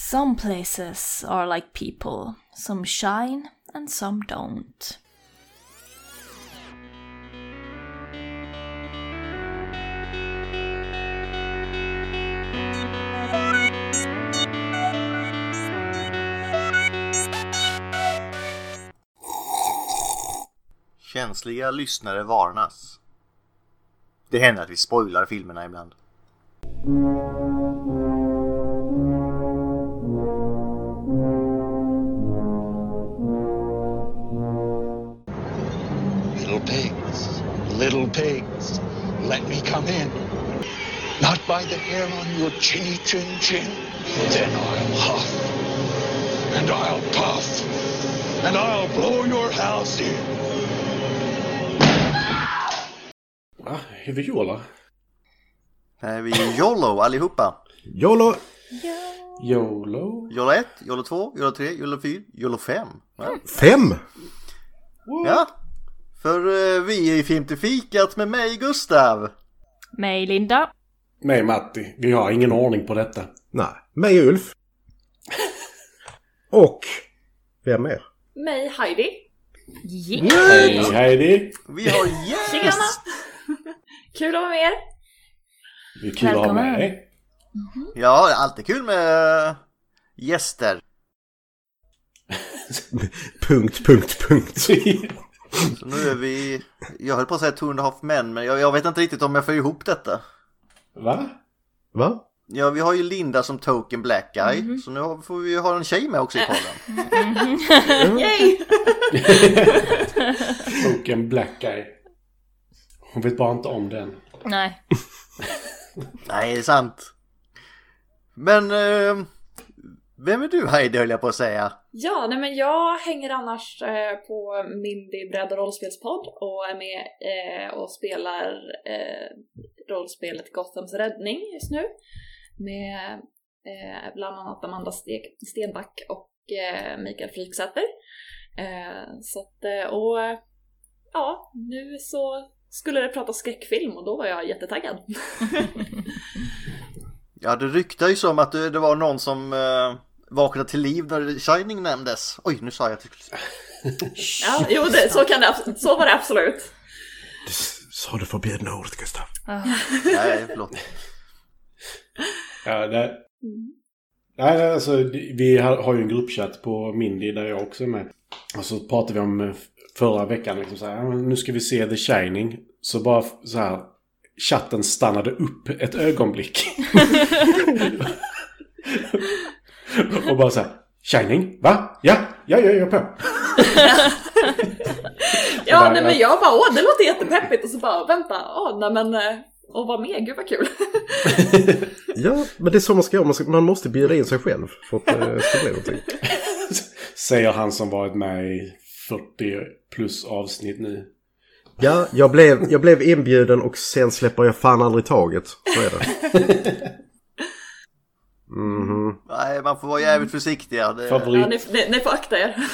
Some places are like people. Some shine and some don't. Känsliga lyssnare varnas. Det händer att vi spoilar filmerna ibland. Little pigs, let me come in. Not by the hair on your chinny chin chin. Then I'll huff, and I'll puff, and I'll blow your house in. Ah, va? Är vi jola? Är vi YOLO allihopa? YOLO! YOLO? YOLO 1, YOLO 2, YOLO 3, YOLO 4, YOLO 5. Ja. Fem! ja. För eh, vi är i Film till fikat med mig Gustav. Mig, Linda. Mig Matti. Vi har ingen ordning på detta. Nej, mig Ulf. Och vem mer? Mig, Heidi. Yeah. Hej Heidi! Vi har gäst! Kul att vara med er. Det är kul att ha Välkommen. med dig. Ja, alltid kul med eh, gäster. Punkt, punkt, punkt. Så nu är vi, jag höll på att säga two and a half men, men jag, jag vet inte riktigt om jag får ihop detta. Va? Va? Ja, vi har ju Linda som token black guy, så nu har- får vi ju ha en tjej med också i podden. Yay! Och en black guy. Hon vet bara inte om den. Nej. Nej, det är sant. Men, eh, vem är du Heidi höll jag på att säga? Ja, nej men jag hänger annars eh, på Mindy bredd och rollspelspodd och är med eh, och spelar eh, rollspelet Gothams räddning just nu. Med eh, bland annat Amanda Steg, Stenback och eh, Mikael Fryksäter. Eh, så att, och ja, nu så skulle det prata skräckfilm och då var jag jättetaggad. Ja, det ryktar ju som att det, det var någon som vaknade till liv när Shining nämndes. Oj, nu sa jag att jag skulle... Ja, jo, det, så, kan det, så var det absolut. Sa det förbjudna ordet Gustav. Nej, förlåt. Ja, det... Nej, nej, alltså vi har, ju en gruppchatt på Mindy där jag också är med. Och så pratade vi om eh, förra veckan liksom så här, "Ja, men nu ska vi se The Shining. Så bara så här, chatten stannade upp ett ögonblick. och bara så här, Shining? Va? Ja, ja, ja, jag är på. Ja, Bara, nej, men ja. jag bara åh, det låter jättepeppigt och så bara vänta, åh, nej men eh, och vara med, gud vad kul. Ja, men det är så man ska göra. Man, ska, man måste bjuda in sig själv för att det ska bli någonting. Säger han som varit med i 40 plus avsnitt nu. Ja, jag blev, jag blev inbjuden och sen släpper jag fan aldrig taget. Så är det. Mhm. Nej, man får vara jävligt försiktiga. Det... Favorit... Ja, ni, ni, ni får akta er.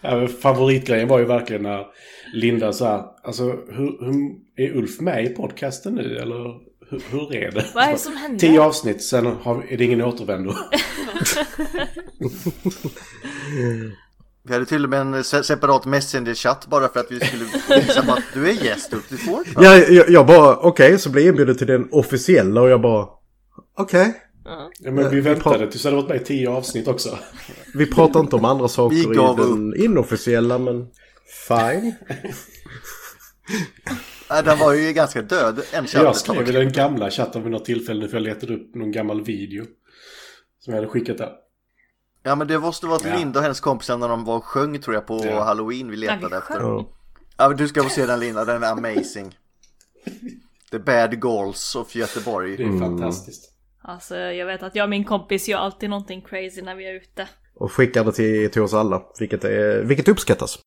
Ja, favoritgrejen var ju verkligen när Linda sa alltså hur, hur, är Ulf med i podcasten nu eller hur, hur är det? Vad är det som händer? Tio avsnitt, sen har, är det ingen återvändo. Vi hade till och med en se- separat messenger-chatt bara för att vi skulle visa att du är gäst upp till. Ja, jag, jag bara okej, så blev jag inbjuden till den officiella och jag bara okej. Ja, men vi vi väntade tills du hade varit med i tio avsnitt också. Vi pratar inte om andra saker Vi i den inofficiella men fine. Den var ju ganska död en chatt Jag skrev i den gamla chatten vid något tillfälle för jag letade upp någon gammal video. Som jag hade skickat där. Ja men det måste vara Ja. Linda och hennes kompisar när de var och sjöng tror jag på Ja. halloween vi letade Ja, vi efter. Ja. Ja men du ska få se den Linda, den är amazing. The Bad Girls of Göteborg. Det är fantastiskt. Alltså jag vet att jag och min kompis gör alltid någonting crazy när vi är ute. Och skickar det till, till oss alla. Vilket, är, vilket uppskattas.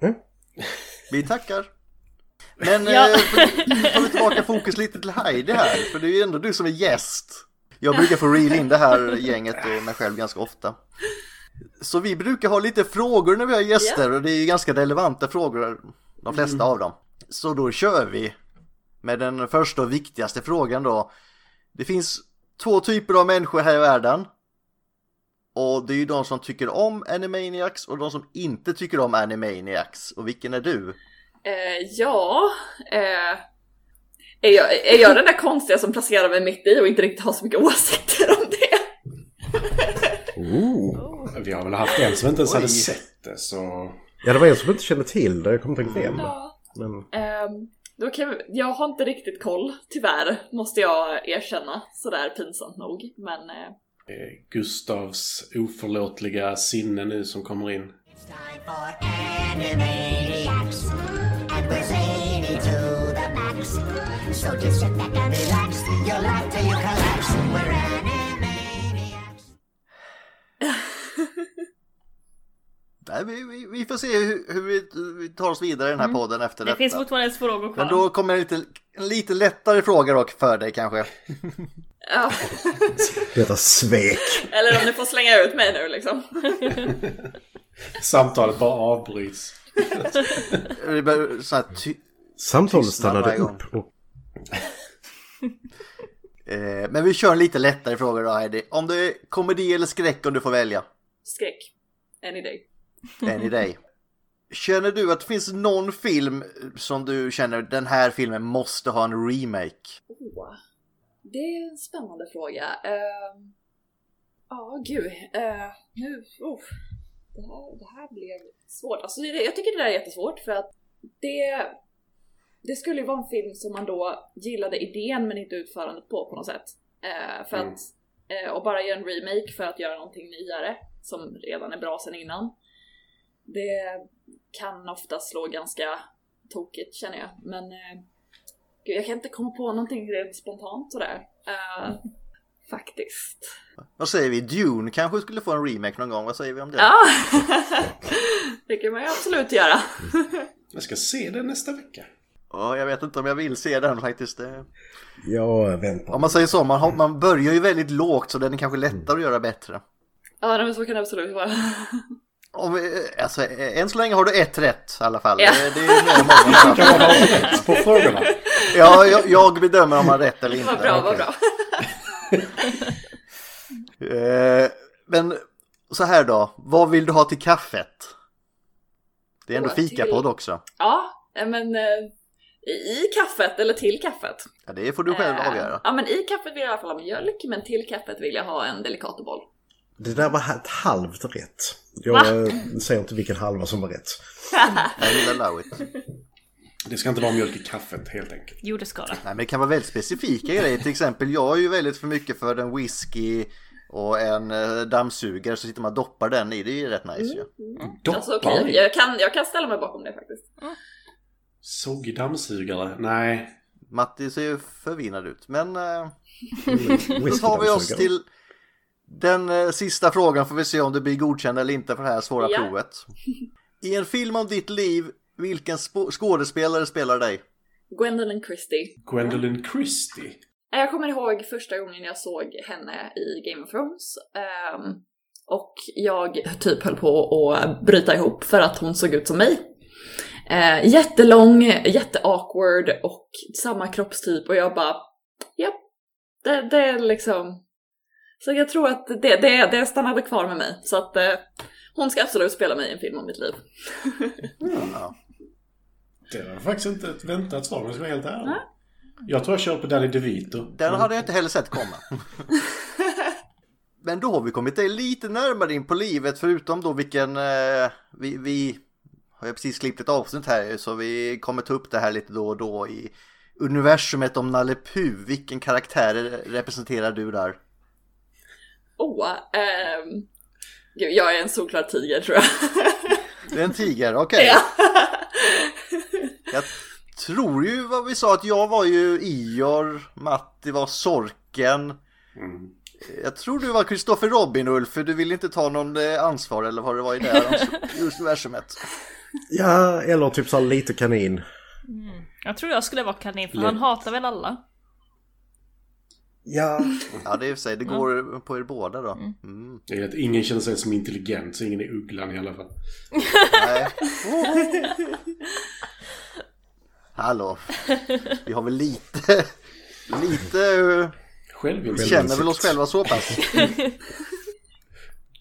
Girl. Vi tackar. Men Ja. eh, tar vi tillbaka fokus lite till Heidi här, för det är ju ändå du som är gäst. Jag brukar få reel in det här gänget och mig själv ganska ofta. Så vi brukar ha lite frågor när vi har gäster och det är ju ganska relevanta frågor De flesta av dem. Så då kör vi med den första och viktigaste frågan då. Det finns två typer av människor här i världen. Och det är ju de som tycker om Animaniacs och de som inte tycker om Animaniacs. Och vilken är du? Eh, ja, eh, är, jag, är jag den där konstiga som placerar mig mitt i och inte riktigt har så mycket åsikter om det? Ooh. Vi har väl haft en som inte ens hade Oj. sett det så... Ja, det var en som inte kände till det. Jag kommer inte ihåg vem. Ja. Men Ehm, då kan vi, jag har inte riktigt koll, tyvärr, måste jag erkänna. Sådär pinsamt nog. Men eh, Gustavs oförlåtliga sinne nu som kommer in. So just sit back and relax, you'll laugh till you collapse. Nej, vi, vi, vi får se hur, hur vi, vi tar oss vidare i den här podden efter Mm. Det detta. finns fortfarande frågor kvar. Men då kommer en lite, en lite lättare fråga dock för dig kanske. ja, detta svek. eller om ni får slänga ut mig nu liksom. Samtalet bara avbryts. Så här ty- Samtalet stannade upp och eh, men vi kör en lite lättare fråga då Heidi. Om det är komedi eller skräck om du får välja. Skräck. Any day. I dig. Känner du att det finns någon film som du känner den här filmen måste ha en remake? Oh, det är en spännande fråga. Ehm, Ja, gud. Eh, nu, oh, det, här, det här blev svårt. Alltså, jag tycker det där är jättesvårt för att det, det skulle ju vara en film som man då gillade idén men inte utförandet på på något sätt. Eh, för Mm. att, eh, och bara göra en remake för att göra någonting nyare som redan är bra sedan innan. Det kan ofta slå ganska tokigt känner jag. Men eh, gud, jag kan inte komma på någonting rent spontant sådär. Eh, faktiskt. Vad säger vi? Dune kanske skulle få en remake någon gång. Vad säger vi om det? Ja, det kan man ju absolut göra. Jag ska se den nästa vecka. Ja, jag vet inte om jag vill se den faktiskt. Det- jag väntar. Om man säger så, man, man börjar ju väldigt lågt så den är kanske lättare att göra bättre. Ja, men så kan det absolut vara. Om, vi- alltså, eh, än så länge har du ett rätt i alla fall. Ja. Det, det är mer än många. Kan man på frågorna? Ja, jag, jag bedömer om man har rätt eller inte. Vad bra, vad bra. Eh, men så här då, vad vill du ha till kaffet? Det är ändå Åh, fikapodd till- också. Ja, eh, men i kaffet eller till kaffet? Ja, det får du själv Eh, avgöra. Ja, men i kaffet vill jag i alla fall ha mjölk, men till kaffet vill jag ha en Delicatoboll. Det där var ett halvt rätt. Jag eh, säger inte vilken halva som var rätt. Allow it. Det ska inte vara mjölk i kaffet helt enkelt. Jo, det ska det. Nej, men det kan vara väldigt specifika grejer. Till exempel, jag är ju väldigt för mycket för en whisky och en eh, dammsugare så sitter man och doppar den i. Det är ju rätt nice ju. Doppar Alltså, i. jag, kan, jag kan ställa mig bakom det faktiskt. Sågig dammsugare? Nej. Matti ser ju förvirrad ut. Men eh, då Whisky tar vi oss till den eh, sista frågan. Får vi se om du blir godkänd eller inte för det här svåra Ja. provet. I en film om ditt liv, vilken skådespelare spelar dig? Gwendolyn Christie. Gwendolyn Christie? Eh, Jag kommer ihåg första gången jag såg henne i Game of Thrones. ehm, och jag typ höll på att bryta ihop för att hon såg ut som mig. Eh, jättelång, jätteawkward och samma kroppstyp och jag bara, japp, det, det är liksom... Så jag tror att det, det, det stannade kvar med mig. Så att eh, hon ska absolut spela mig i en film om mitt liv. Ja. Det var faktiskt inte ett väntat svar om jag ska vara helt ärlig. Jag tror jag kör på Danny DeVito. Den hade jag inte heller sett komma. Men då har vi kommit lite närmare in på livet förutom då vilken eh, vi, vi har ju precis klippt ett avsnitt här så vi kommer ta upp det här lite då och då i universumet om Nalle Puh. Vilken karaktär representerar du där? Åh, ehm, gud, jag är en solklar tiger tror jag. Det är en tiger, okej. Ja. Jag tror ju vad vi sa att jag var ju Ior, Matti var Sorken. Mm. Jag tror du var Kristoffer Robin Ulf för du ville inte ta någon eh, ansvar eller vad det var i det här universumet. Ja, eller typ så lite kanin. Jag tror jag skulle vara kanin för Lätt. han hatar väl alla. Ja, Ja det är i och för sig, det går på er båda då. Mm. Det är att ingen känner sig som intelligent, så ingen är ugglan i alla fall. Nej. hallå. Vi har väl lite, lite, Självinsikt. känner väl oss själva så pass.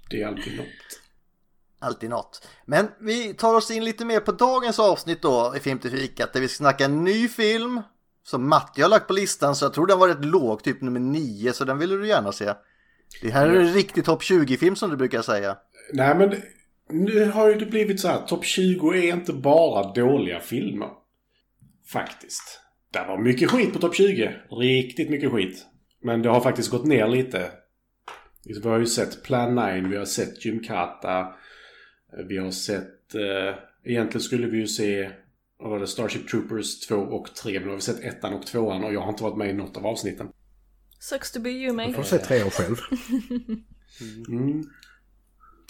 Det är alltid något. Alltid något. Men vi tar oss in lite mer på dagens avsnitt då i Film till fikat där vi ska snacka en ny film som Matti har lagt på listan så jag tror den var rätt låg, typ nummer 9 så den ville du gärna se. Det här är en riktig topp 20-film som du brukar säga. Nej men nu har ju det blivit så här. Topp 20 är inte bara dåliga filmer. Faktiskt. Det var mycket skit på topp 20. Riktigt mycket skit. Men det har faktiskt gått ner lite. Vi har ju sett Plan 9, vi har sett Gymkata. Vi har sett... Eh, egentligen skulle vi ju se... Vad var det? Starship Troopers 2 och 3. Men har vi sett ettan och tvåan och jag har inte varit med i något av avsnitten. Sucks to be you mate. Jag får se trean själv. Mm.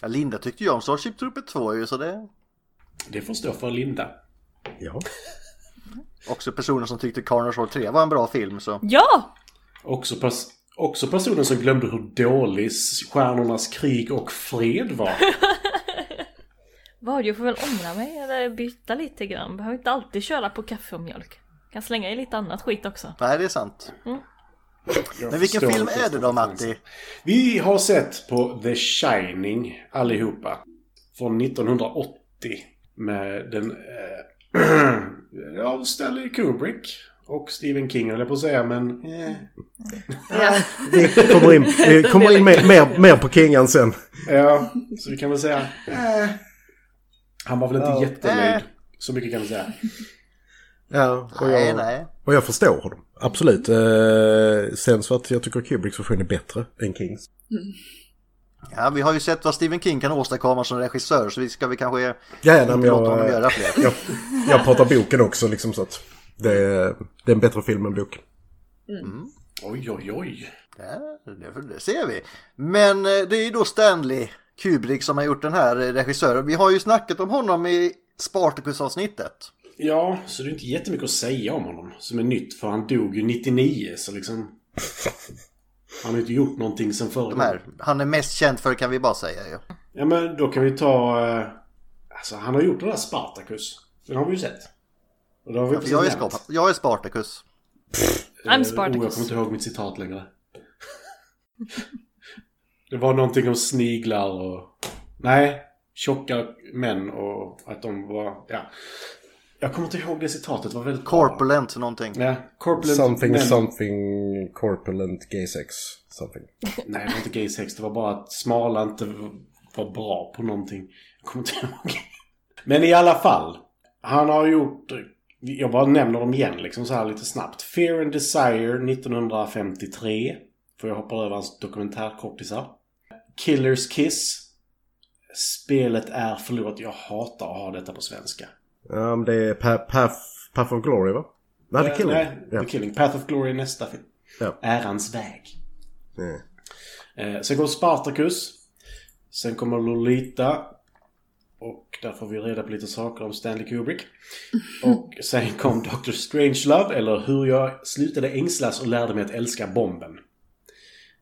Ja, Linda tyckte ju om Starship Trooper 2 ju så det Det får stå för Linda. Ja. också personer som tyckte Carnage War 3 var en bra film så. Ja! Också, pers- också personen som glömde hur dålig Stjärnornas krig och fred var. Vad, jag får väl ångra mig eller byta lite grann. Behöver inte alltid köra på kaffe och mjölk. Kan slänga i lite annat skit också. Nej det är sant. Jag Men vilken film är det då Matti? Vi har sett på The Shining allihopa. Från 1980. Med den... Eh, ja, Stanley Kubrick. Och Stephen King höll jag på att säga, men... Eh. Ja. Vi kommer in, vi kommer in mer, mer, mer på Kingan sen. Ja, så vi kan väl säga... Eh. Han var väl inte Ja. jättenöjd. Så mycket kan vi säga. Ja, och jag, nej. och jag förstår honom. Absolut. Eh, sen så att jag tycker Kubricks version är bättre än Kings. Ja vi har ju sett vad Stephen King kan åstadkomma som regissör så vi ska vi kanske Ja, ja, nej, men låta honom jag, göra fler. jag, jag pratar boken också liksom så att det är, det är en bättre film än bok. Oj, oj, oj. Ja, det, det ser vi. Men eh, det är ju då Stanley Kubrick som har gjort den här regissören. Vi har ju snackat om honom i Spartacus-avsnittet. Ja, så det är inte jättemycket att säga om honom som är nytt. För han dog ju 99, så liksom... Han har inte gjort någonting sen förra här. Han är mest känd för kan vi bara säga ju. Ja, men då kan vi ta... eh, Alltså, han har gjort den där Spartacus. Den har vi ju sett. Och det har vi precis Jag är. Sparta- jag är Spartacus. I'm Eh, Spartacus. Oh, jag kommer inte ihåg mitt citat längre. Det var någonting om sniglar och... Nej, tjocka män och att de var... Ja. Jag kommer inte ihåg det citatet, det var väldigt bra. Corpulent någonting. Ja, corpulent Something, män. something, corpulent, gay sex, something. Nej, det var inte gay sex. Det var bara att smala inte var bra på någonting. Jag kommer inte ihåg. Men i alla fall. Han har gjort... Jag bara nämner dem igen liksom så här lite snabbt. Fear and Desire 1953. För jag hoppar över hans dokumentärkortisar. Killers Kiss. Spelet är förlorat. Jag hatar att ha detta på svenska. Ja, men det är Pa- Path, Path of Glory va? Nej, The Killing. Nej. The Killing. Path of Glory är nästa film. Ja. Ärans väg. Ja. Eh, sen kommer Spartacus. Sen kommer Lolita. Och där får vi reda på lite saker om Stanley Kubrick. Och sen kom Dr. Strangelove, eller Hur jag slutade ängslas och lärde mig att älska bomben.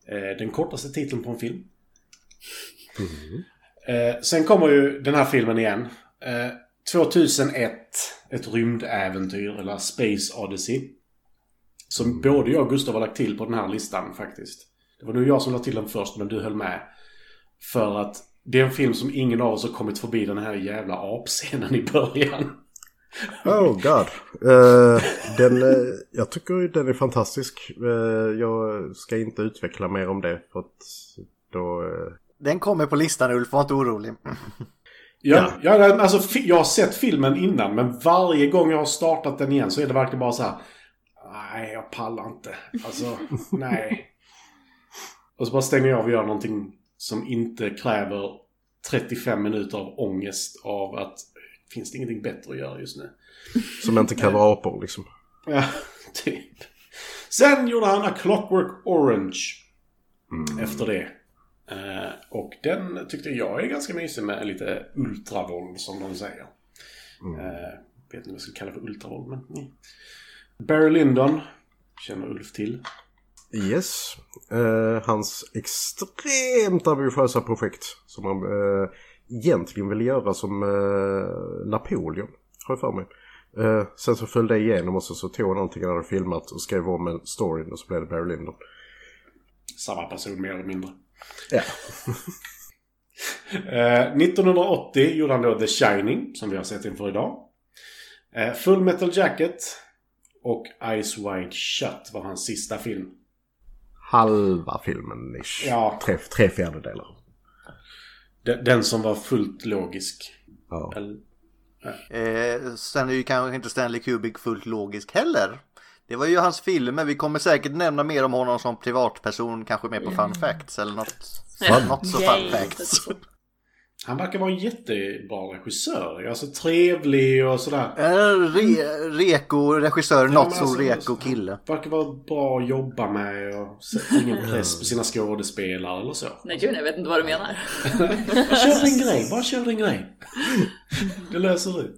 Eh, den kortaste titeln på en film. Eh, sen kommer ju den här filmen igen. Eh, 2001, ett rymdäventyr, eller Space Odyssey. Som både jag och Gustav har lagt till på den här listan faktiskt. Det var nog jag som lade till den först, men du höll med. För att det är en film som ingen av oss har kommit förbi den här jävla apscenen i början. Oh god. Eh, den, eh, jag tycker den är fantastisk. Eh, jag ska inte utveckla mer om det för att då... Den kommer på listan Ulf, var inte orolig. Ja, ja. alltså, fi- jag har sett filmen innan, men varje gång jag har startat den igen så är det verkligen bara så här. Nej, jag pallar inte. Alltså, nej. Och så bara stänger jag av och gör någonting som inte kräver 35 minuter av ångest av att finns det ingenting bättre att göra just nu. som inte kräver apor liksom. Ja, typ. Sen gjorde han A Clockwork Orange. Efter det. Eh, och den tyckte jag är ganska mysig med lite ultravåld som de säger. Eh, vet inte vad jag ska kalla för ultravåld men... nej. Barry Lyndon. Känner Ulf till. Yes. Eh, hans extremt ambitiösa projekt som han eh, egentligen ville göra som eh, Napoleon, har jag för mig. Eh, sen så följde det igenom och så, så tog han någonting han hade filmat och skrev om en story och så blev det Barry Lyndon. Samma person mer eller mindre. Ja. Eh, 1980 gjorde han då The Shining, som vi har sett inför idag. Eh, Full Metal Jacket och Eyes Wide Shut var hans sista film. Halva filmen ish. Ja. Tre, tre fjärdedelar. Den, den som var fullt logisk. Ja. Eller, Eh, sen är ju kanske inte Stanley Kubrick fullt logisk heller. Det var ju hans filmer, vi kommer säkert nämna mer om honom som privatperson, kanske mer på fun facts eller något, Fun. något så fun facts. han verkar vara en jättebra regissör. Alltså trevlig och sådär. Re, reko regissör, Ja, not så alltså, reko kille. Verkar vara bra att jobba med och sätter ingen press på sina skådespelare eller så. Nej gud, jag vet inte vad du menar. Kör din grej, bara kör din grej. Det löser du.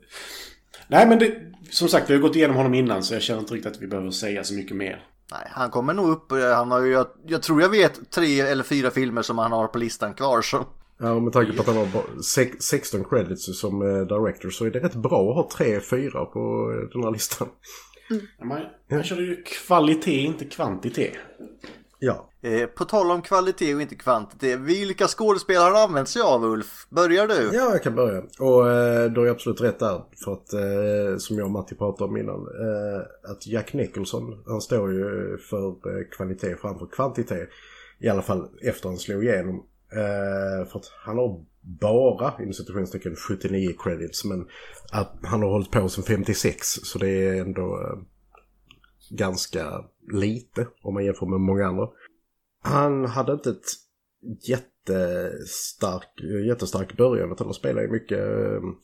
Nej men det, som sagt vi har gått igenom honom innan så jag känner inte riktigt att vi behöver säga så mycket mer. Nej, han kommer nog upp, eh, han har ju, jag, jag tror jag vet tre eller fyra filmer som han har på listan kvar så. Ja, med tanke på att han har bara sex- 16 credits som eh, director så är det rätt bra att ha tre, fyra på eh, den här listan. Man, man körde ju kvalitet, inte kvantitet. Ja. Eh, på tal om kvalitet och inte kvantitet, vilka skådespelare har använt sig av Ulf? Börjar du? Ja, jag kan börja. Och eh, då är jag absolut rätt där. För att, eh, som jag och Matti pratade om innan, eh, att Jack Nicholson, han står ju för eh, kvalitet framför kvantitet. I alla fall efter han slog igenom. Eh, för att han har bara, inom citationstecken, 79 credits. Men att han har hållit på sedan 56, så det är ändå eh, ganska lite om man jämför med många andra. Han hade inte ett jättestark, jättestark början utan han spelade ju mycket ehm,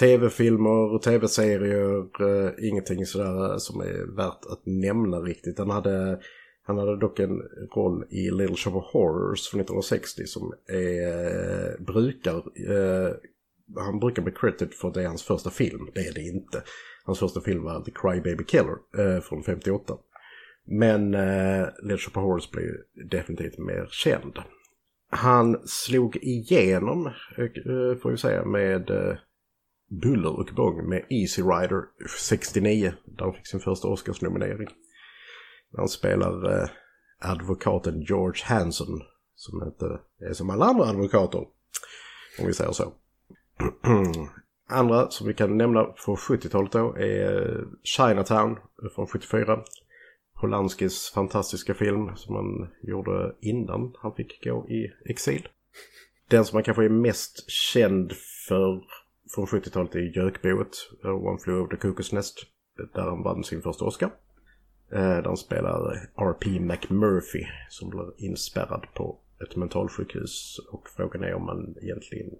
tv-filmer och tv-serier. Eh, ingenting sådär som är värt att nämna riktigt. Han hade, han hade dock en roll i Little Shop of Horrors från 1960 som är, eh, brukar, eh, han brukar bli credited för att det är hans första film. Det är det inte. Hans första film var The Cry Baby Killer eh, från 58. Men eh, Little Shop of Horrors blev definitivt mer känd. Han slog igenom, eh, får vi säga, med eh, buller och bång med Easy Rider 69. Där han fick sin första Oscarsnominering. Han spelar eh, advokaten George Hanson. Som inte är som alla andra advokater. Om vi säger så. Andra som vi kan nämna från 70-talet då är Chinatown från 74. Polanskis fantastiska film som han gjorde innan han fick gå i exil. Den som han kanske är mest känd för från 70-talet är Gökboet, One Flew Over the Cuckoo's Nest, där han vann sin första Oscar. Eh, där han spelar R.P. McMurphy som blir inspärrad på ett mentalsjukhus och frågan är om han egentligen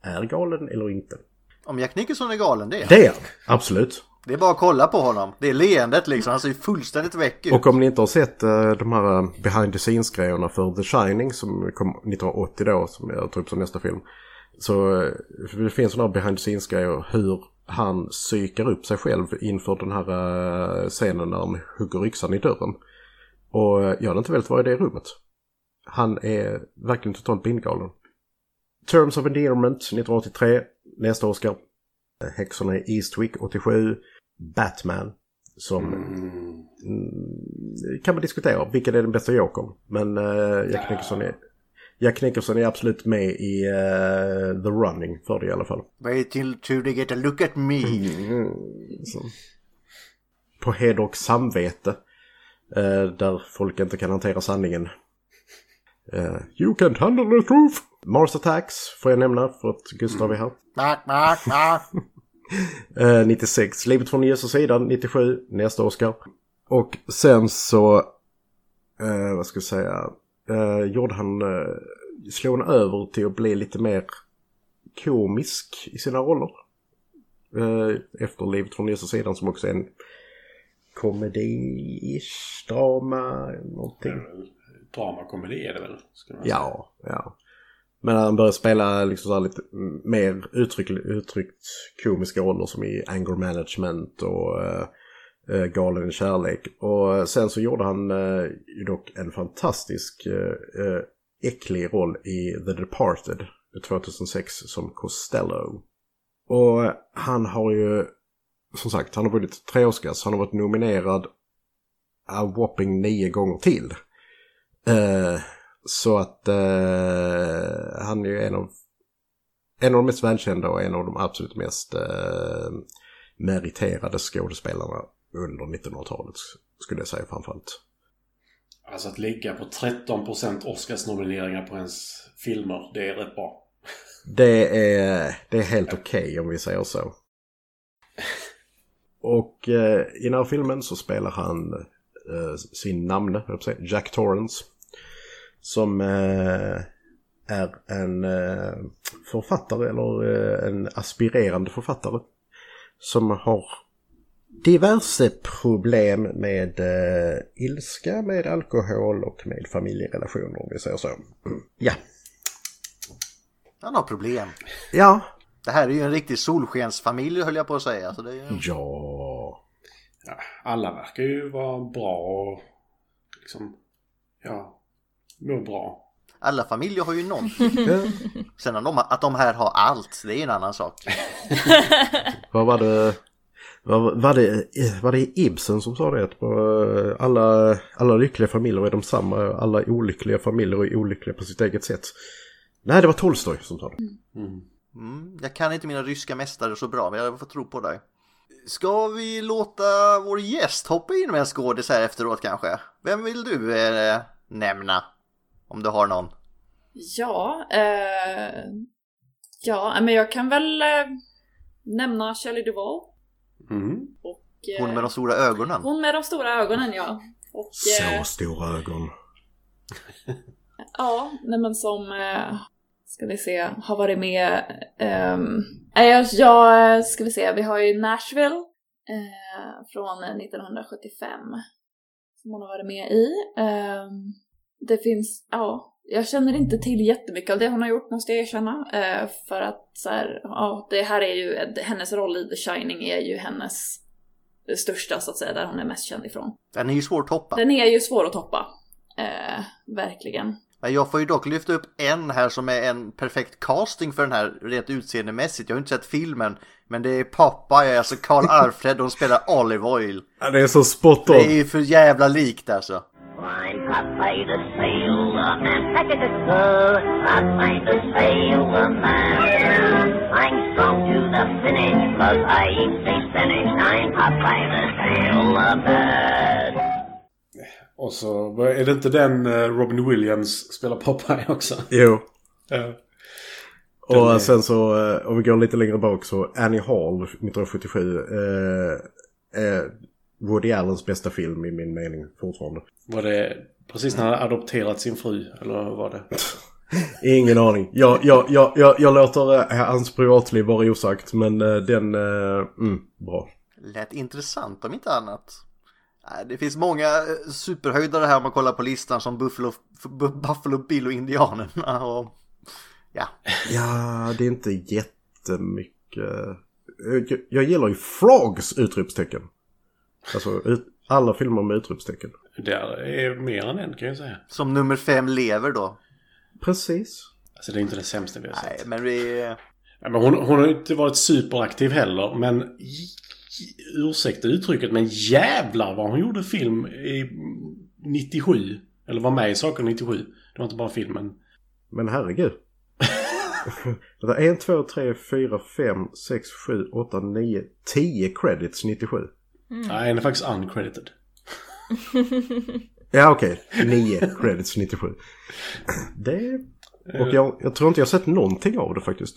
är galen eller inte. Om Jack Nicholson är galen, det är han. Det är han, absolut. Det är bara att kolla på honom. Det är leendet liksom, han ser ju fullständigt väck ut. Och om ni inte har sett eh, de här eh, behind the scenes-grejerna för The Shining som kom 1980 då, som jag tror upp som nästa film. Så eh, det finns sådana här behind the scenes-grejer hur han psykar upp sig själv inför den här scenen när de hugger yxan i dörren. Och jag hade inte velat vara i det rummet. Han är verkligen totalt bindgalen. Terms of Endearment 1983, nästa Oscar. Häxorna i Eastwick 87. Batman som Mm, kan man diskutera. Vilken är den bästa Jokern? Men uh, Jack Nicholson är... Jack Nicholson är absolut med i eh, The Running för det i alla fall. Wait till, till they get a look at me. Mm. På heder och samvete. eh, där folk inte kan hantera sanningen. Eh, you can't handle the truth! Mars Attacks får jag nämna för att Gustav är här. Mark. Eh, 96, Livet från Jesus sida 97, nästa Oscar. Och sen så, eh, vad ska jag säga, gjorde han, slog han över till att bli lite mer komisk i sina roller. Efter Livet från Jesus sidan som också är en komedi-ish, drama, någonting. Dramakomedi är det väl? Ja, ja. Men han började spela liksom så här lite mer uttryck, uttryckt komiska roller som i Anger Management och uh, Galen kärlek. Och sen så gjorde han ju dock en fantastisk uh, äcklig roll i The Departed 2006 som Costello. Och han har ju som sagt, han har vunnit tre Oscars. Han har varit nominerad a whopping nio gånger till. Eh, så att eh, han är ju en av, en av de mest välkända och en av de absolut mest eh, meriterade skådespelarna under 1900-talet skulle jag säga framförallt. Alltså att ligga på 13% Oscarsnomineringar på ens filmer, det är rätt bra. Det är, det är helt okej om vi säger så. Och eh, i den här filmen så spelar han eh, sin namne, Jack Torrance. Som eh, är en eh, författare eller eh, en aspirerande författare. Som har diverse problem med eh, ilska, med alkohol och med familjerelationer om vi säger så. Mm. Ja, Han har problem. ja, Det här är ju en riktig solskensfamilj höll jag på att säga. Så det är ju... ja. Ja, alla verkar ju vara bra och liksom, ja, mår bra. Alla familjer har ju någonting. Sen att de, att de här har allt, det är en annan sak. Vad var det? Vad var det, var det Ibsen som sa det? Att bara alla, alla lyckliga familjer är de samma. Alla olyckliga familjer är olyckliga på sitt eget sätt. Nej, det var Tolstoj som sa det. Mm, jag kan inte mina ryska mästare så bra, men jag får tro på dig. Ska vi låta vår gäst hoppa in med en skådis här efteråt kanske? Vem vill du eh, nämna? Om du har någon. Ja, eh, ja, men jag kan väl eh, nämna Shelley Duvall. Mm. Och, eh, Hon med de stora ögonen. hon med de stora ögonen ja. Och, eh, Så stora ögon. Ja, nej men som, eh, ska vi se, har varit med, ehm, nej, jag, jag, ska vi se, vi har ju Nashville eh, från 1975 som hon har varit med i. Ehm, det finns, ja, jag känner inte till jättemycket av det hon har gjort måste jag erkänna. Eh, för att så här, ja, det här är ju, hennes roll i The Shining är ju hennes största så att säga, där hon är mest känd ifrån. Den är ju svår att toppa. Den är ju svår att toppa. Eh, verkligen. Men jag får ju dock lyfta upp en här som är en perfekt casting för den här rent utseendemässigt. Jag har inte sett filmen, men det är Popeye, alltså Karl Alfred, och hon spelar Olive Oil. Ja, det är så spot Det är on. ju för jävla likt alltså. I'm Popeye the Sailor Man. Pack it sir. Popeye the Sailor Man. I'm strong to the finish, cause I eat fish spinach. I'm Popeye the Sailor Man. Och så är det inte den eh, Robin Williams spelar Popeye också? Jo. Ja. Och är- sen så, eh, om vi går lite längre bak så Annie Hall 1977 eh, är Woody Allens bästa film i min mening fortfarande. Var det precis när han adopterat sin fru? Eller vad var det? Ingen aning. Jag, jag, jag, jag, jag låter eh, hans privatliv vara osagt men eh, den, eh, mm, bra. Lät intressant om inte annat. Det finns många superhöjdare här om man kollar på listan som Buffalo, Bu- Buffalo Bill och Indianerna och ja. Ja, det är inte jättemycket. Jag, jag gillar ju Frogs utropstecken. Alltså alla filmer med utropstecken. Det är mer än en kan jag säga. Som nummer fem lever då. Precis. Alltså det är inte det sämsta vi har Nej, sett. men vi... Ja, men hon, hon har ju inte varit superaktiv heller. Men ursäkta uttrycket men jävlar vad hon gjorde film i 97. Eller var med i saker 97. Det var inte bara filmen. Men herregud. Det är 1, 2, 3, 4, 5, 6, 7, 8, 9, 10 credits 97. Nej, den är faktiskt uncredited. Ja okej, 9 credits 97. Det... Och jag, jag tror inte jag har sett någonting av det faktiskt.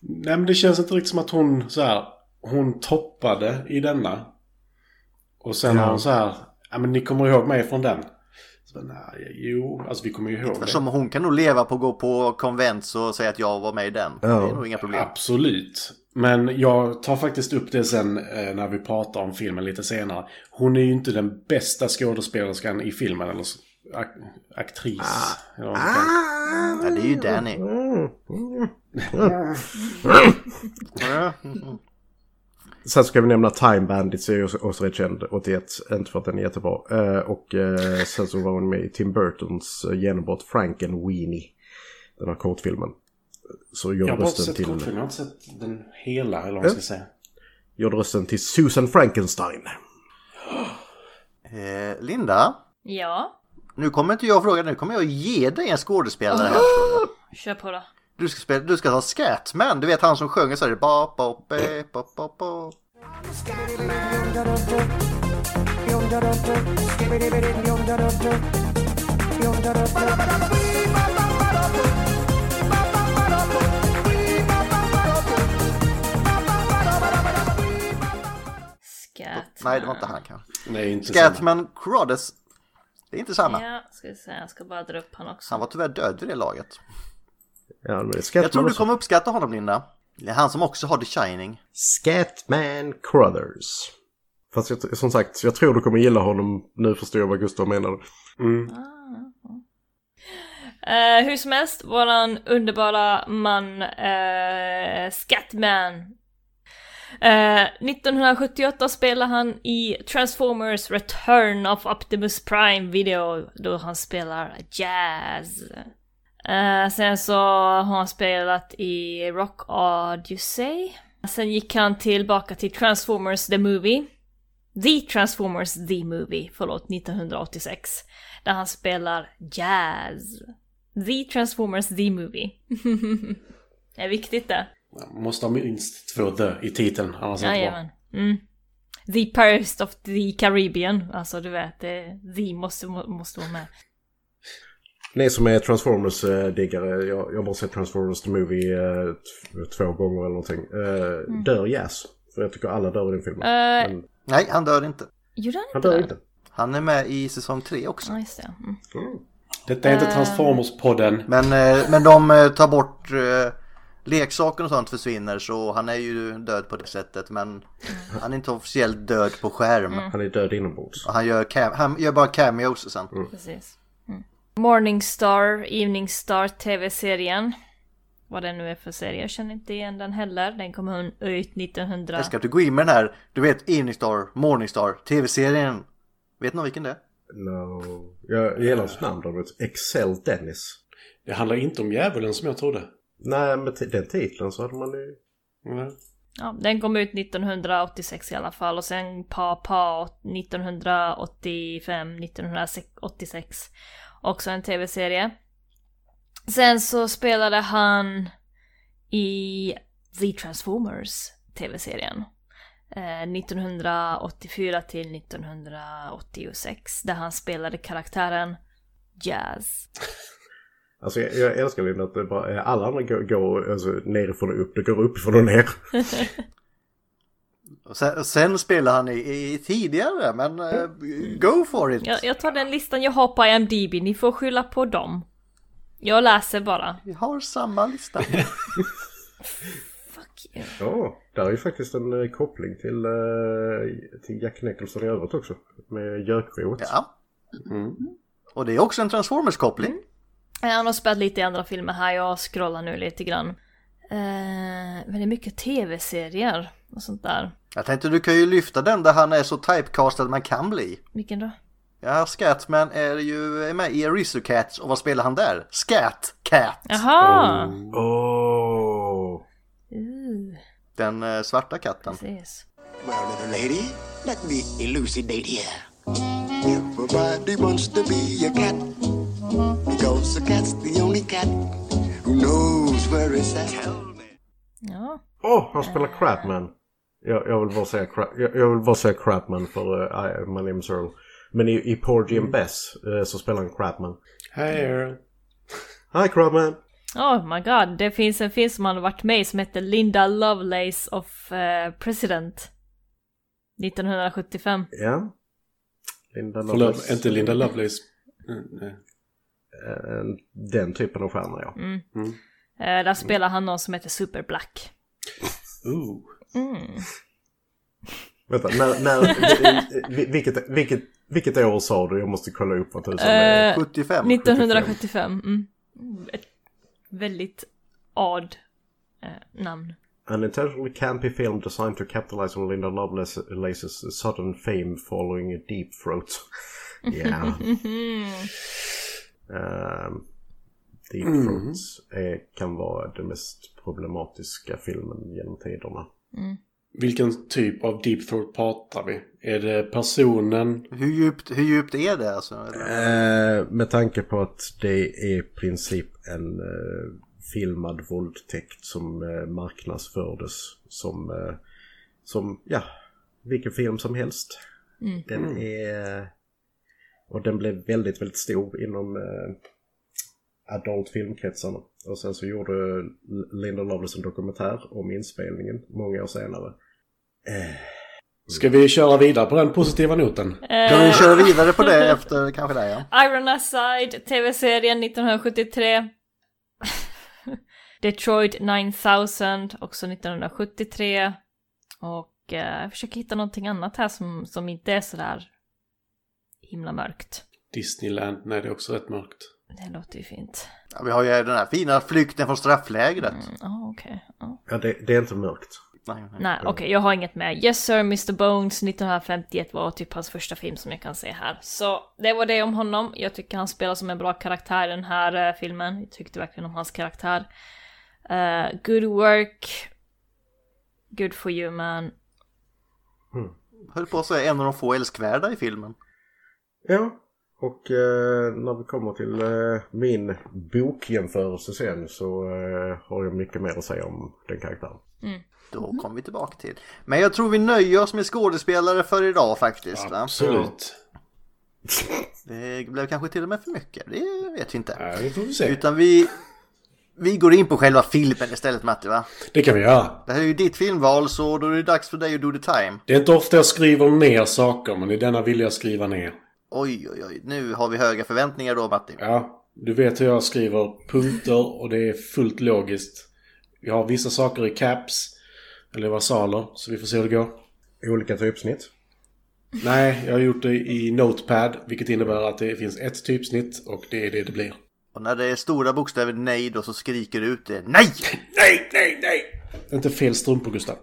Nej men det känns inte riktigt som att hon så här. Hon toppade i denna. Och sen Ja. har hon så här. Ja men ni kommer ihåg mig från den. Så, nej, jo, alltså vi kommer ju ihåg det. Som hon kan nog leva på att gå på konvent och säga att jag var med i den. Ja. Det är nog inga problem. Absolut. Men jag tar faktiskt upp det sen eh, när vi pratar om filmen lite senare. Hon är ju inte den bästa skådespelerskan i filmen. Eller ak aktris. eller vad man kan- Ja, det är ju Danny. Sen ska vi nämna Time Bandits är också- rätt känd 81. Inte för att den är jättebra. Eh, och eh, sen så var hon med i Tim Burtons eh, genombrott Frankenweenie. Den här kortfilmen. Så gör Jag har bara rösten sett till... kortfilmen, jag har inte sett den hela eller vad man ska säga. Gjorde rösten till Susan Frankenstein. Eh, Linda, Ja, nu kommer inte jag fråga, nu kommer jag ge dig en skådespelare här. kör på då. Du ska, spela, du ska ta Scatman, du vet han som sjunger så här ba, ba, be, ba, ba, ba. Scat. Nej, det var inte han kanske. Nej, inte samma. Scatman Crodes, det är inte samma. Ja, ska vi se. Jag ska bara dra upp han också. Han var tyvärr död vid det laget. Ja, men Jag tror Scatman, du kommer uppskatta honom Linda. Det är han som också har The Shining. Scatman Crothers. Fast jag, som sagt, jag tror du kommer gilla honom. Nu förstår jag vad Gustav menade. Eh, hur som helst, våran underbara man eh, Scatman. Eh, 1978 spelade han i Transformers Return of Optimus Prime video då han spelar Jazz. Uh, sen så har han spelat i Rock Odyssey. Sen gick han tillbaka till Transformers The Movie. The Transformers The Movie, förlåt, 1986. Där han spelar Jazz. The Transformers The Movie. det är viktigt det. Måste ha minst två the i titeln, annars är det inte bra. Mm. The Pirates of the Caribbean. Alltså du vet, det, The måste, må- måste vara med. Ni som är Transformers-diggare, jag, jag har bara sett Transformers the Movie eh, två gånger eller någonting. Eh, Dör Jazz? För jag tycker alla dör i den filmen. Eh, Men Nej, han dör inte. Gjorde han han inte dör inte. Han är med i säsong 3 också. Ja, just det. Mm. Detta är inte Transformers-podden. Men, eh, men de eh, tar bort eh, leksaker och sånt försvinner så han är ju död på det sättet men han är inte officiellt död på skärm. Han är död inombords. Och han, gör cam- han gör bara cameos sen. Precis. Mm. Morningstar, Evening Star TV-serien. Vad det nu är för serie, jag känner inte igen den heller. Den kom ut 1900... Jag ska du gå in med den här, du vet Evening Star, Morning Star, tv-serien. Vet någon vilken det är? No. Jag gillar hans namn däremot. Excel Dennis. Det handlar inte om djävulen som jag trodde. Nej, med t- den titeln så hade man ju... Mm. Ja, den kom ut 1986 i alla fall och sen Pa Pa 1985, 1986. Också en tv-serie. Sen så spelade han i The Transformers tv-serien. Eh, 1984 till 1986 där han spelade karaktären Jazz. Alltså jag, jag älskar Linda att det bara, alla andra går, går alltså, nerifrån och upp. Det går uppifrån och ner. Och sen, sen spelar han i, i tidigare men eh, go for it. Jag, jag tar den listan jag har på IMDB, ni får skylla på dem. Jag läser bara. Vi har samma lista. Fuck you. Ja, där är ju faktiskt en eh, koppling till, eh, till Jack Nicholson i övrigt också. Med Jökboet. Ja. Och det är också en Transformers-koppling. Eh, Han har spelat lite i andra filmer här, jag scrollar nu lite grann. Eh, men det är mycket tv-serier och sånt där. Jag tänkte du kan ju lyfta den där han är så typecastad man kan bli. Vilken då? Ja, Scatman är ju är med i Aristocats och vad spelar han där? Scat Cat! Jaha! Åh! Uh, Den eh, svarta katten. precis. Well, little lady, let me elucidate here. Everybody wants to be a cat because a cat's the only cat who knows where it's at. Ja. Åh, han spelar Crabman. Jag, jag, vill bara säga, Cra- jag, jag vill bara säga Crabman för uh, I, My name is Earl. Men i, i Porgy and Bess eh, så spelar han Crabman. Hej Earl. Hi Crabman! Oh my god, det finns en film som han har varit med i som heter Linda Lovelace of eh, President. 1975. Ja. Linda Förlåt, Lovelace. inte Linda Lovelace. Mm, nej. Eh, Den typen av stjärna ja. Eh, där spelar han någon som heter Super Black. Ooh. Vänta, när, när, vi- vilket, vilket, vilket år sa du? Jag måste kolla upp vad tusan är. Eh, 75. 1975. Mm. Mm, Ett väldigt odd eh, namn. An intentionally campy film designed to capitalize on Linda Lovelace's sudden fame following a deep throat. Ja. Ehm, deep Throats är, kan vara den mest problematiska filmen genom tiderna. Vilken typ av deep throat pratar vi? Är det personen? Hur djupt, hur djupt är det alltså? Eh, med tanke på att det är i princip en eh, filmad våldtäkt som eh, marknadsfördes som, eh, som, ja, vilken film som helst. Den är... Och den blev väldigt, väldigt stor inom eh, adult filmkretsarna. Och sen så gjorde Linda Lovelace en dokumentär om inspelningen många år senare. Ska vi köra vidare på den positiva noten? Kan vi köra vidare på det efter kanske det ja? Iron Aside, tv-serien 1973. Detroit 9000, också 1973. Och eh, jag försöker hitta någonting annat här som, som inte är sådär himla mörkt. Disneyland, nej det är också rätt mörkt. Det låter ju fint. ja? Vi har ju den här fina flykten från strafflägret. Mm, Ja, okej. ja. Ja, det, det är inte mörkt. Nej, nej. Nej, okej, jag har inget med. Yes Sir, Mr Bones 1951 var typ hans första film som jag kan se här. Så det var det om honom. Jag tycker han spelar som en bra karaktär i den här eh, filmen. Jag tyckte verkligen om hans karaktär. Eh, good work. Good for you man. Höll på att säga en av de få älskvärda i filmen. Ja, och eh, när vi kommer till eh, min bokjämförelse sen så eh, har jag mycket mer att säga om den karaktären. Då kommer vi tillbaka till. Men jag tror vi nöjer oss med skådespelare för idag faktiskt. Va? Absolut. Det blev kanske till och med för mycket. Det vet vi inte. Ja, det får vi se. Utan vi, vi går in på själva filmen istället Matti va? Det kan vi göra. Det här är ju ditt filmval så då är det dags för dig att do the time. Det är inte ofta jag skriver ner saker, men i denna vill jag skriva ner. Oj oj oj, nu har vi höga förväntningar då Matti. Ja, du vet hur jag skriver punkter och det är fullt logiskt. Vi har vissa saker i caps, eller versaler, så vi får se hur det går. Olika typsnitt. Nej, jag har gjort det i Notepad, vilket innebär att det finns ett typsnitt och det är det det blir. Och när det är stora bokstäver nej då så skriker du ut det NEJ! Nej, nej, nej! Inte fel strumpor, Gustav.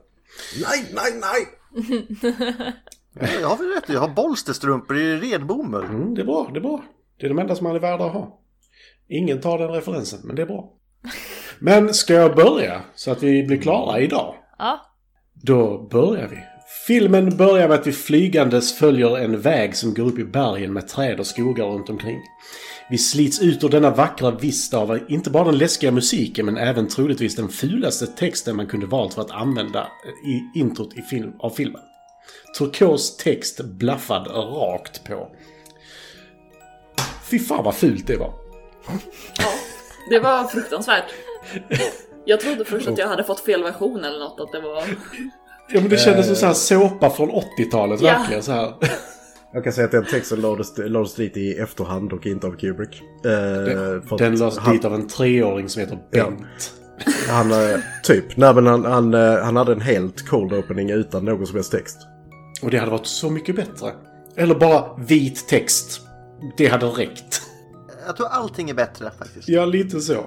Nej, nej, nej! Ja, Jag har väl rätt, jag har bolsterstrumpor i redbomull. Mm, det är bra, det är bra. Det är de enda som man är värda att ha. Ingen tar den referensen, men det är bra. Men ska jag börja så att vi blir klara idag? Ja. Då börjar vi. Filmen börjar med att vi flygandes följer en väg som går upp i bergen med träd och skogar runt omkring. Vi slits ut ur denna vackra vista av inte bara den läskiga musiken men även troligtvis den fulaste texten man kunde valt för att använda i introt i film, av filmen. Turkos text blaffad rakt på. Fy fan vad fult det var. Det var fruktansvärt. Jag trodde först att jag hade fått fel version eller något, att det var... Ja men det kändes som så här såpa från 80-talet Ja. verkligen så här. Jag kan säga att den texten lades, lades dit i efterhand och inte av Kubrick. Eh, att Den lades han, dit av en treåring som heter Bengt. Han, eh, typ. Nej men han, han, eh, han hade en helt cold opening utan någon som helst text. Och det hade varit så mycket bättre. Eller bara vit text. Det hade räckt. Jag tror allting är bättre faktiskt. Ja, lite så.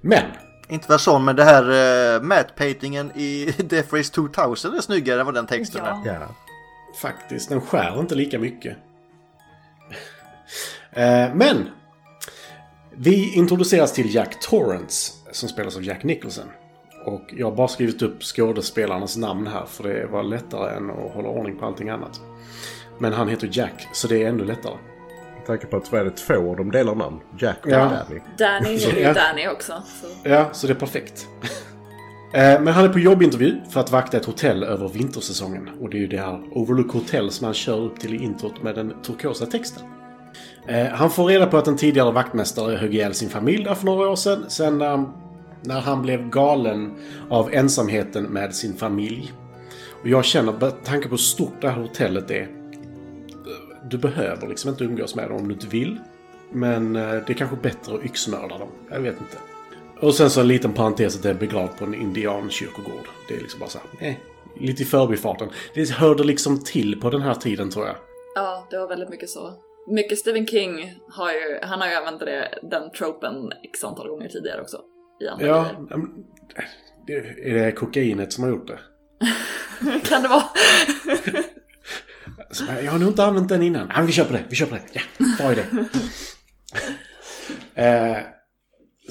Men, Inte för sån men det här uh, matte-paintingen i Death Race 2000 är snyggare än vad den texten Ja. är. Ja. faktiskt, den skär inte lika mycket. Eh, Men! Vi introduceras till Jack Torrance, som spelas av Jack Nicholson. Och jag har bara skrivit upp skådespelarnas namn här, för det var lättare än att hålla ordning på allting annat. Men han heter Jack, så det är ännu lättare. Med tanke på att vad är det två de delar namn? Jack och Ja. Danny. Danny heter ju. Danny också. Så. Ja, så det är perfekt. Eh, Men han är på jobbintervju för att vakta ett hotell över vintersäsongen. Och det är ju det här Overlook Hotel som han kör upp till i introt med den turkosa texten. Eh, Han får reda på att en tidigare vaktmästare högg ihjäl sin familj där för några år sedan. Sen när, när han blev galen av ensamheten med sin familj. Och jag känner, med tanke på hur stort det här hotellet är. Du behöver liksom inte umgås med dem om du inte vill. Men eh, det är kanske bättre att yxmörda dem. Jag vet inte. Och sen så en liten parentes att det är begravd på en indiankyrkogård. Det är liksom bara så här, eh, lite i förbifarten. Det hörde liksom till på den här tiden tror jag. Ja, det var väldigt mycket så. Mycket Stephen King har ju, han har ju använt det, den tropen x antal gånger tidigare också. I andra Ja, grejer. det, är det kokainet som har gjort det? Kan det vara? Så, bara, jag har nog inte använt den innan. Men vi på det, vi på det. Ja, bra idé. eh,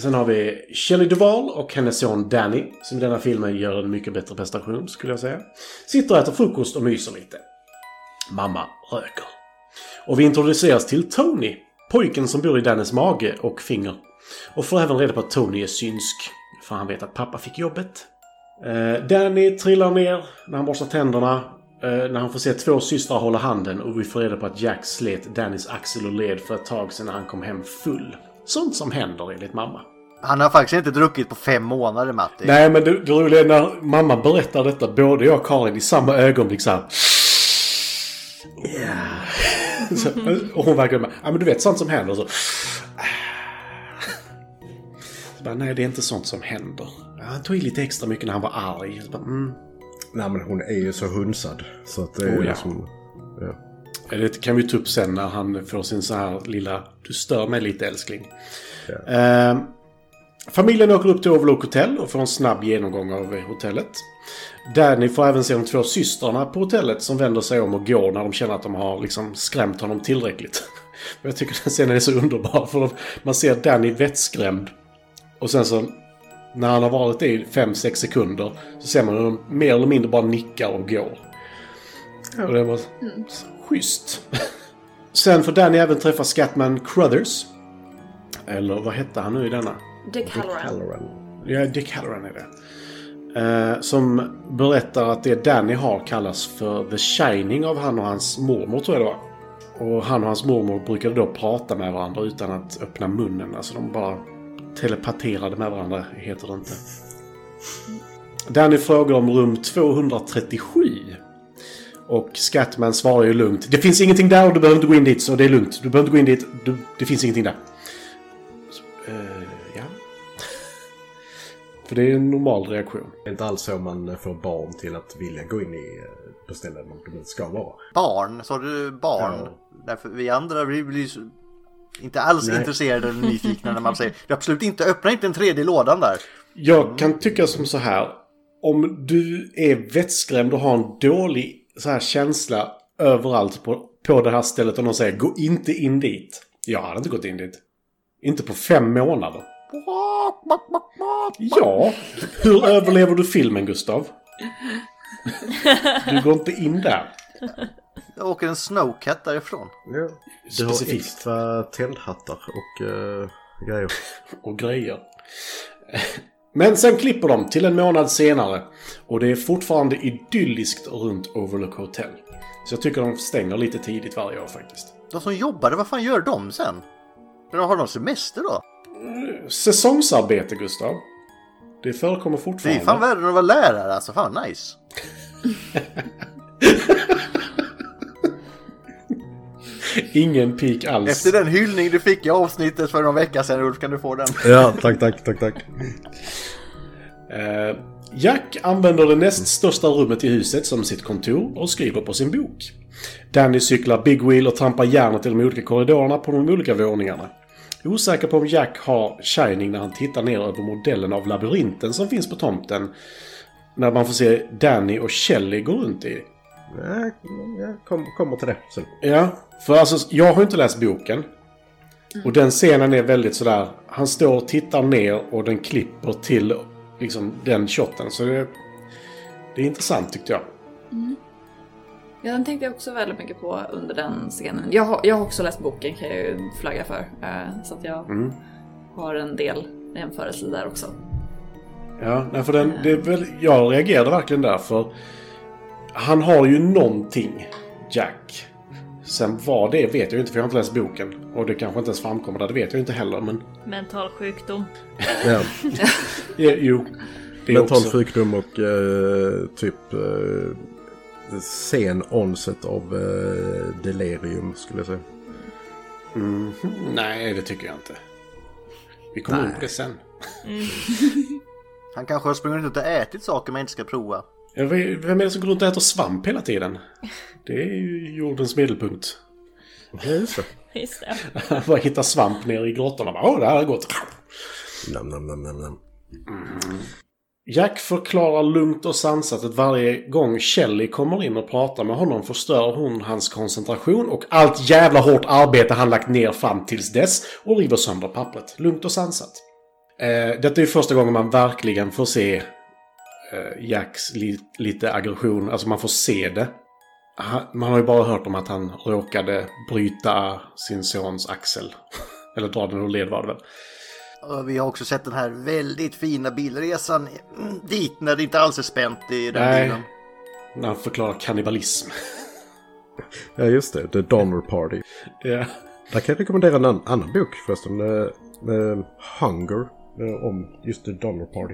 Sen har vi Shelley Duvall och hennes son Danny, som i denna filmen gör en mycket bättre prestation, skulle jag säga. Sitter och äter frukost och myser lite. Mamma röker. Och vi introduceras till Tony, pojken som bor i Dannys mage och finger. Och får även reda på att Tony är synsk, för han vet att pappa fick jobbet. Eh, Danny trillar ner när han borstar tänderna. Eh, när han får se två systrar hålla handen och vi får reda på att Jack slet Dannys axel och led för ett tag sedan när han kom hem full. Sånt som händer enligt mamma. Han har faktiskt inte druckit på fem månader Matti. Nej, men det, det roliga är när mamma berättar detta, både jag och Karin i samma ögonblick så här. Yeah. så, och hon verkar med, ja men du vet sånt som händer. Så, så bara, nej det är inte sånt som händer. Ja, Han tog i lite extra mycket när han var arg. Bara, mm. Nej men hon är ju så hunsad. Så att det är Oh, ja. liksom... Ja. Det kan vi ta upp sen när han får sin så här lilla Du stör mig lite älskling. Eh, familjen åker upp till Overlook Hotel och får en snabb genomgång av hotellet. Danny får även se de två systrarna på hotellet som vänder sig om och går när de känner att de har liksom skrämt honom tillräckligt. Jag tycker den scenen är så underbar för man ser Danny vettskrämd. Och sen så när han har varit det i 5-6 sekunder så ser man hur de mer eller mindre bara nickar och går. Och det var så schysst. Sen får Danny även träffa Scatman Crothers. Eller vad hette han nu i denna? Dick Halloran. Halloran. Ja, Dick Halloran är det. Eh, som berättar att det Danny har kallas för The Shining av han och hans mormor, tror jag det var. Och han och hans mormor brukade då prata med varandra utan att öppna munnen. Alltså de bara telepaterade med varandra, heter det inte. Danny frågar om rum 237. Och Scatman svarar ju lugnt. Det finns ingenting där och du behöver inte gå in dit, så det är lugnt. Du behöver inte gå in dit. Du, det finns ingenting där. Så, eh, ja. För det är en normal reaktion. Det är inte alls så man får barn till att vilja gå in i eh, på ställen de inte ska vara. Barn, sa du barn? Ja. Därför vi andra vi blir inte alls Nej. intresserade eller nyfikna när man säger du absolut inte, öppna inte den tredje lådan där. Jag kan tycka som så här. Om du är vettskrämd och har en dålig så här känsla överallt på, på det här stället och någon säger gå inte in dit. Jag hade inte gått in dit. Inte på fem månader. Ja, hur överlever du filmen Gustav? Du går inte in där. Jag åker en snowcat därifrån. Ja. Du har Specifikt. extra tändhattar och eh, grejer. och grejer. Men sen klipper de till en månad senare och det är fortfarande idylliskt runt Overlook Hotel. Så jag tycker de stänger lite tidigt varje år faktiskt. De som jobbade, vad fan gör de sen? Har de semester då? Säsongsarbete, Gustav. Det förekommer Det är fortfarande. fan värre än att vara lärare alltså, fan nice. Ingen pik alls. Efter den hyllning du fick i avsnittet för någon vecka sedan Ulf kan du få den. Ja, tack, tack, tack, tack. Eh, Jack använder det näst största rummet i huset som sitt kontor och skriver på sin bok. Danny cyklar Big Wheel och trampar järnet i de olika korridorerna på de olika våningarna. Osäker på om Jack har Shining när han tittar ner över modellen av labyrinten som finns på tomten. När man får se Danny och Shelley gå runt i. Ja, jag kom, kommer till det sen. Ja, för alltså jag har inte läst boken. Och den scenen är väldigt sådär, han står och tittar ner och den klipper till liksom den shotten. Så det, det är intressant tyckte jag. Ja, den tänkte jag också väldigt mycket på under den scenen. Jag har, jag har också läst boken kan jag ju flagga för. eh, Så att jag Mm. har en del jämförelser där också. Ja, nej, för den, det är väl, jag reagerade verkligen där för han har ju någonting, Jack. Sen vad det är vet jag inte för jag har inte läst boken. Och det kanske inte ens framkommer där, det vet jag inte heller. Men Mental sjukdom. Ja. jo, Mental också... sjukdom och eh, typ eh, sen onset av eh, delirium skulle jag säga. Mhm, nej, det tycker jag inte. Vi kommer in på det sen. Han kanske har sprungit ut och ätit saker man inte ska prova. Vem är det som går runt och äter svamp hela tiden? Det är ju jordens medelpunkt. Ja, just det. Just det. Han bara hittar svamp nere i grottorna. Åh, det här är gott. Nam, nam, nam, nam, nam. Jack förklarar lugnt och sansat att varje gång Shelley kommer in och pratar med honom förstör hon hans koncentration och allt jävla hårt arbete han lagt ner fram tills dess och river sönder pappret. Lugnt och sansat. Eh, detta är ju första gången man verkligen får se Jacks li lite aggression. Alltså man får se det. Han, man har ju bara hört om att han råkade bryta sin sons axel. Eller dra den ur led var det väl. Vi har också sett den här väldigt fina bilresan dit när det inte alls är spänt i den Nej. bilen. När han förklarar kannibalism. Ja, just det. The Donner Party. ja. Där kan jag rekommendera en annan, bok förresten. eh, eh, Hunger. Eh, om just The Donner Party.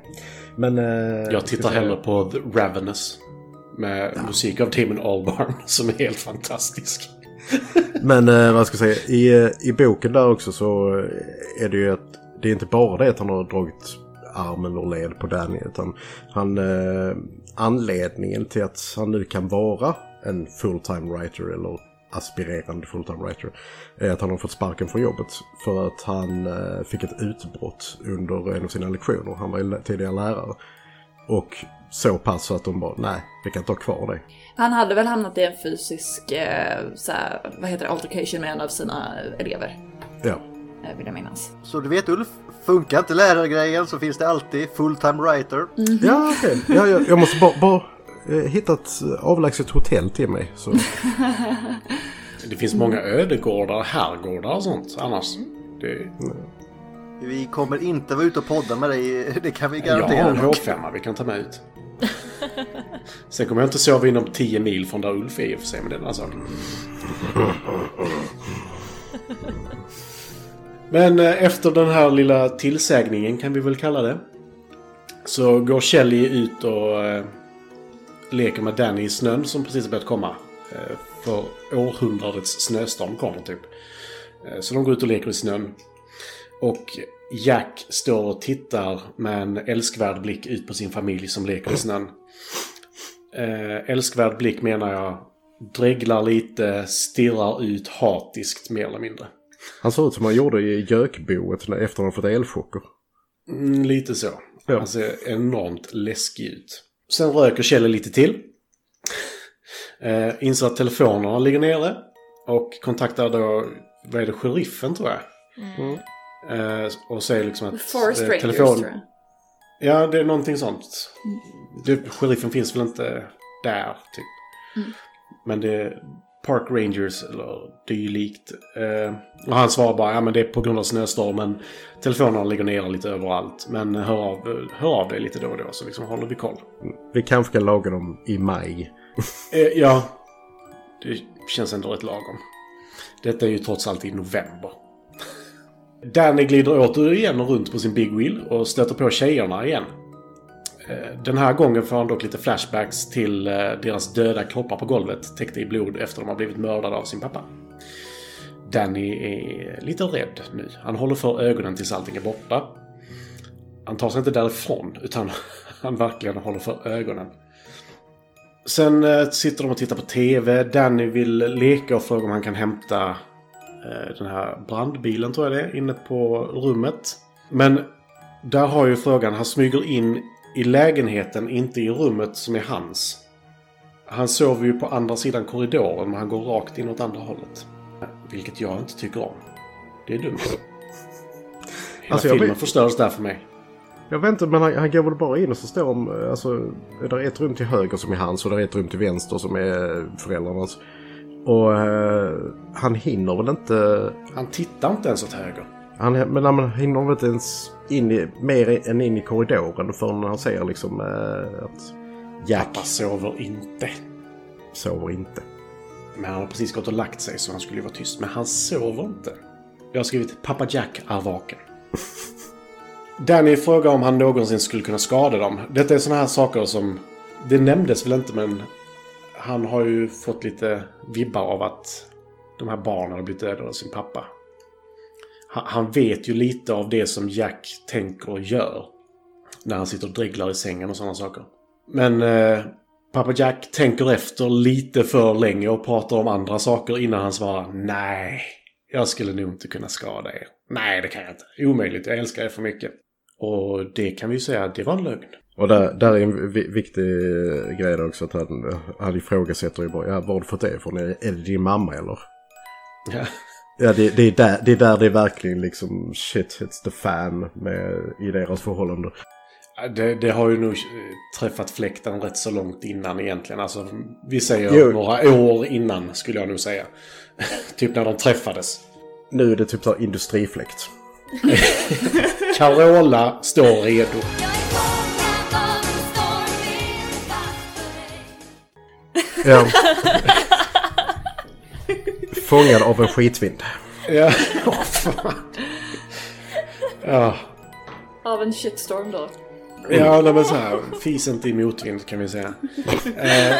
Men... eh, Jag tittar säga- hellre på The Ravenous. Med musik av Damon Albarn som är helt fantastisk. Men eh, vad ska jag säga, i, eh, i boken där också så är det ju att det är inte bara det att han har dragit armen och led på Danny utan han, eh, anledningen till att han nu kan vara en full-time writer eller aspirerande full-time writer är att han har fått sparken från jobbet för att han eh, fick ett utbrott under en av sina lektioner. Han var ju tidigare lärare. Och så pass att de bara, nej, vi kan inte ha kvar det. Han hade väl hamnat i en fysisk, eh, så här, vad heter det, altercation med en av sina elever. Ja. eh, Vill jag minnas. Så du vet Ulf, funkar inte lärargrejen så finns det alltid full-time writer. Ja, okej. Ja, jag, jag måste bara, bara eh, hitta ett avlägset hotell till mig. Så. Det finns många ödegårdar, herrgårdar och sånt annars. Det, Vi kommer inte vara ute och podda med dig, det kan vi jag har garantera. en H5 vi kan ta med ut. Sen kommer jag inte sova inom 10 mil från där Ulf är i och för sig, men det är en annan sak. Men eh, efter den här lilla tillsägningen kan vi väl kalla det. Så går Kelly ut och eh, leker med Danny i snön som precis har börjat komma. Eh, för århundradets snöstorm kommer typ. Eh, så de går ut och leker i snön. Och Jack står och tittar med en älskvärd blick ut på sin familj som leker i snön. Eh, älskvärd blick menar jag dreglar lite, stirrar ut hatiskt mer eller mindre. Han ser ut som han gjorde i gökboet efter att han fått elchocker. Mm, lite så. Ja. Han ser enormt läskig ut. Sen röker Kjell lite till. Eh, inser att telefonerna ligger nere. Och kontaktar då, vad är det, sheriffen tror jag. Eh, och säger liksom att... Forest eh, Rangers tror jag. Ja, det är någonting sånt. Det, sheriffen finns väl inte där, typ. Men det Park Rangers eller dylikt. Eh, och han svarar bara, ja men det är på grund av snöstormen. Telefonerna ligger nere lite överallt. Men hör av, hör av dig lite då och då så liksom håller vi koll. Vi kanske kan laga dem i maj. Eh, ja, det känns ändå rätt lagom. Detta är ju trots allt i november. Danny glider återigen runt på sin Big Wheel och stöter på tjejerna igen. Eh, den här gången får han dock lite flashbacks till eh, deras döda kroppar på golvet täckta i blod efter de har blivit mördade av sin pappa. Danny är lite rädd nu. Han håller för ögonen tills allting är borta. Han tar sig inte därifrån utan han verkligen håller för ögonen. Sen eh, sitter de och tittar på TV. Danny vill leka och fråga om han kan hämta den här brandbilen tror jag det är, inne på rummet. Men där har ju frågan, han smyger in i lägenheten, inte i rummet som är hans. Han sover ju på andra sidan korridoren men han går rakt in åt andra hållet. Vilket jag inte tycker om. Det är dumt. Hela Alltså, filmen vet- förstörs där för mig. Jag vet inte, men han, han går väl bara in och så står eh, alltså, det är ett rum till höger som är hans och det är ett rum till vänster som är föräldrarnas. Och eh, han hinner väl inte, Han tittar inte ens åt höger. Han, men han hinner väl inte ens in i, mer än in i korridoren förrän han ser liksom eh, att Jack Pappa sover inte. sover inte. Men han har precis gått och lagt sig så han skulle ju vara tyst. Men han sover inte. Jag har skrivit Pappa Jack är vaken. Danny frågar om han någonsin skulle kunna skada dem. Detta är sådana här saker som... Det nämndes väl inte men... Han har ju fått lite vibbar av att de här barnen har blivit dödade av sin pappa. Han, vet ju lite av det som Jack tänker och gör. När han sitter och dreglar i sängen och sådana saker. Men eh, pappa Jack tänker efter lite för länge och pratar om andra saker innan han svarar nej. Jag skulle nog inte kunna skada er. Nej, det kan jag inte. Omöjligt, jag älskar er för mycket. Och det kan vi ju säga, det var en lögn. Och där, där är en vi- viktig eh, grej där också att han, han ifrågasätter ju bara, ja var har du fått det ifrån? Är det din mamma eller? Ja. Ja, det, det, är där, det är där det är verkligen liksom shit hits the fan med, i deras förhållande. Det, det har ju nog eh, träffat fläkten rätt så långt innan egentligen. Alltså, vi säger Jo. några år innan skulle jag nog säga. typ när de träffades. Nu är det typ så industrifläkt. Carola står redo. Ja. Fångad av en skitvind. Ja, fan. ja. Av en shitstorm då. Ja, nej, men så här. Fis inte i motvind kan vi säga. Eh,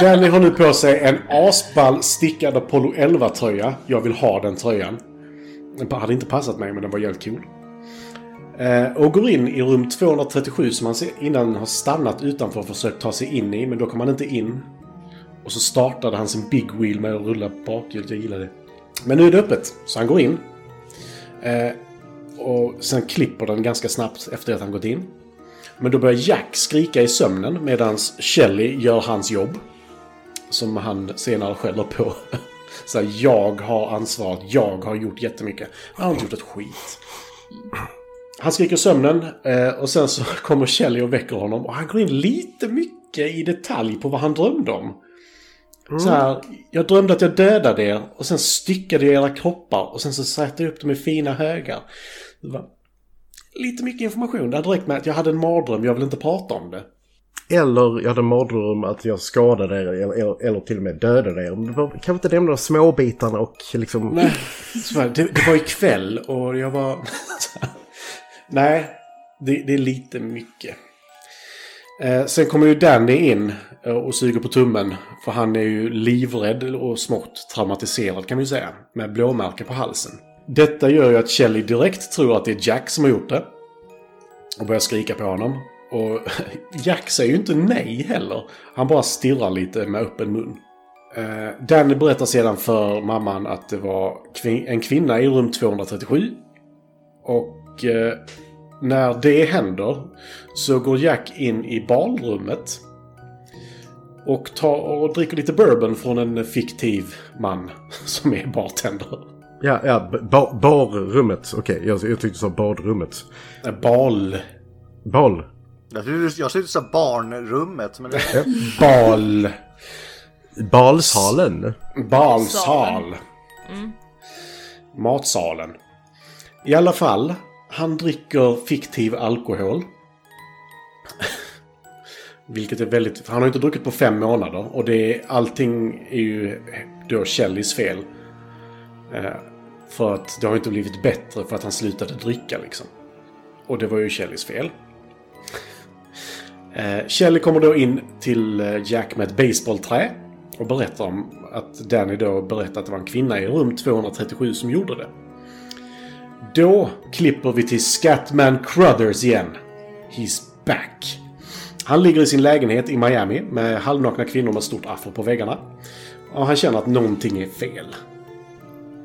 Danny har nu på sig en asball stickad Apollo 11-tröja. Jag vill ha den tröjan. Den hade inte passat mig, men den var jävligt cool. Eh, och går in i rum 237 som han innan har stannat utanför och försökt ta sig in i, men då kom han inte in. Och så startade han sin Big Wheel med att rulla bakhjulet. Jag gillar det. Men nu är det öppet, så han går in. Eh, och sen klipper den ganska snabbt efter att han gått in. Men då börjar Jack skrika i sömnen medan Shelly gör hans jobb. Som han senare skäller på. Så här, jag har ansvaret, jag har gjort jättemycket. Han har inte gjort ett skit. Han skriker i sömnen eh, och sen så kommer Shelly och väcker honom. Och han går in lite mycket i detalj på vad han drömde om. Så här, jag drömde att jag dödade er och sen styckade jag era kroppar och sen så satte jag upp dem i fina högar. Lite mycket information. Det hade räckt med att jag hade en mardröm, jag vill inte prata om det. Eller jag hade mardröm att jag skadade er eller, eller, till och med dödade er. Men Kan vi inte nämna de små bitarna och liksom... Nej, det, det var ikväll och jag var... Nej, det, det är lite mycket. Eh, sen kommer ju Danny in Eh, och suger på tummen. För han är ju livrädd och smått traumatiserad kan vi ju säga. Med blåmärken på halsen. Detta gör ju att Kelly direkt tror att det är Jack som har gjort det. Och börjar skrika på honom. Och Jack säger ju inte nej heller. Han bara stirrar lite med öppen mun. Eh, Danny berättar sedan för mamman att det var en kvinna i rum 237. Och eh, när det händer så går Jack in i balrummet. Och tar och dricker lite bourbon från en fiktiv man som är bartender. Ja, ja, ba, barrummet. Okej, jag, jag tyckte du sa badrummet. Bal... Bal. Jag trodde du sa barnrummet, men det... Bal... Balsalen. Balsal. Matsalen. I alla fall, han dricker fiktiv alkohol. Vilket är väldigt... Han har inte druckit på fem månader och det är, allting är ju då Kellys fel. Eh, för att det har inte blivit bättre för att han slutade dricka liksom. Och det var ju Kellys fel. Eh, Kelly kommer då in till eh, Jack med ett baseballträ och berättar om att Danny då berättat att det var en kvinna i rum 237 som gjorde det. Då klipper vi till Scatman Crothers igen. He's back. Han ligger i sin lägenhet i Miami med halvnakna kvinnor med stort afro på väggarna. Och han känner att någonting är fel.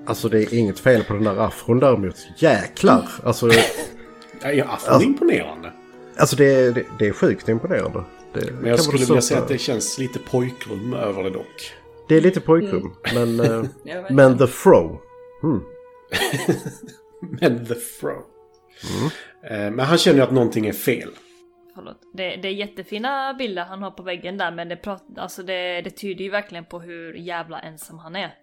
Alltså det är inget fel på den där afron däremot. Jäklar! Alltså, Ja, afron är imponerande. alltså det, är- det, det är sjukt imponerande. Det, Men jag skulle vilja säga att det... känns lite pojkrum över det dock. det är lite pojkrum, men, eh, Ja, verkligen. men the fro. Men the fro. Eh, Men han känner ju att någonting är fel. Förlåt. Det, det är jättefina bilder han har på väggen där men det, prat, alltså det, det tyder ju verkligen på hur jävla ensam han är.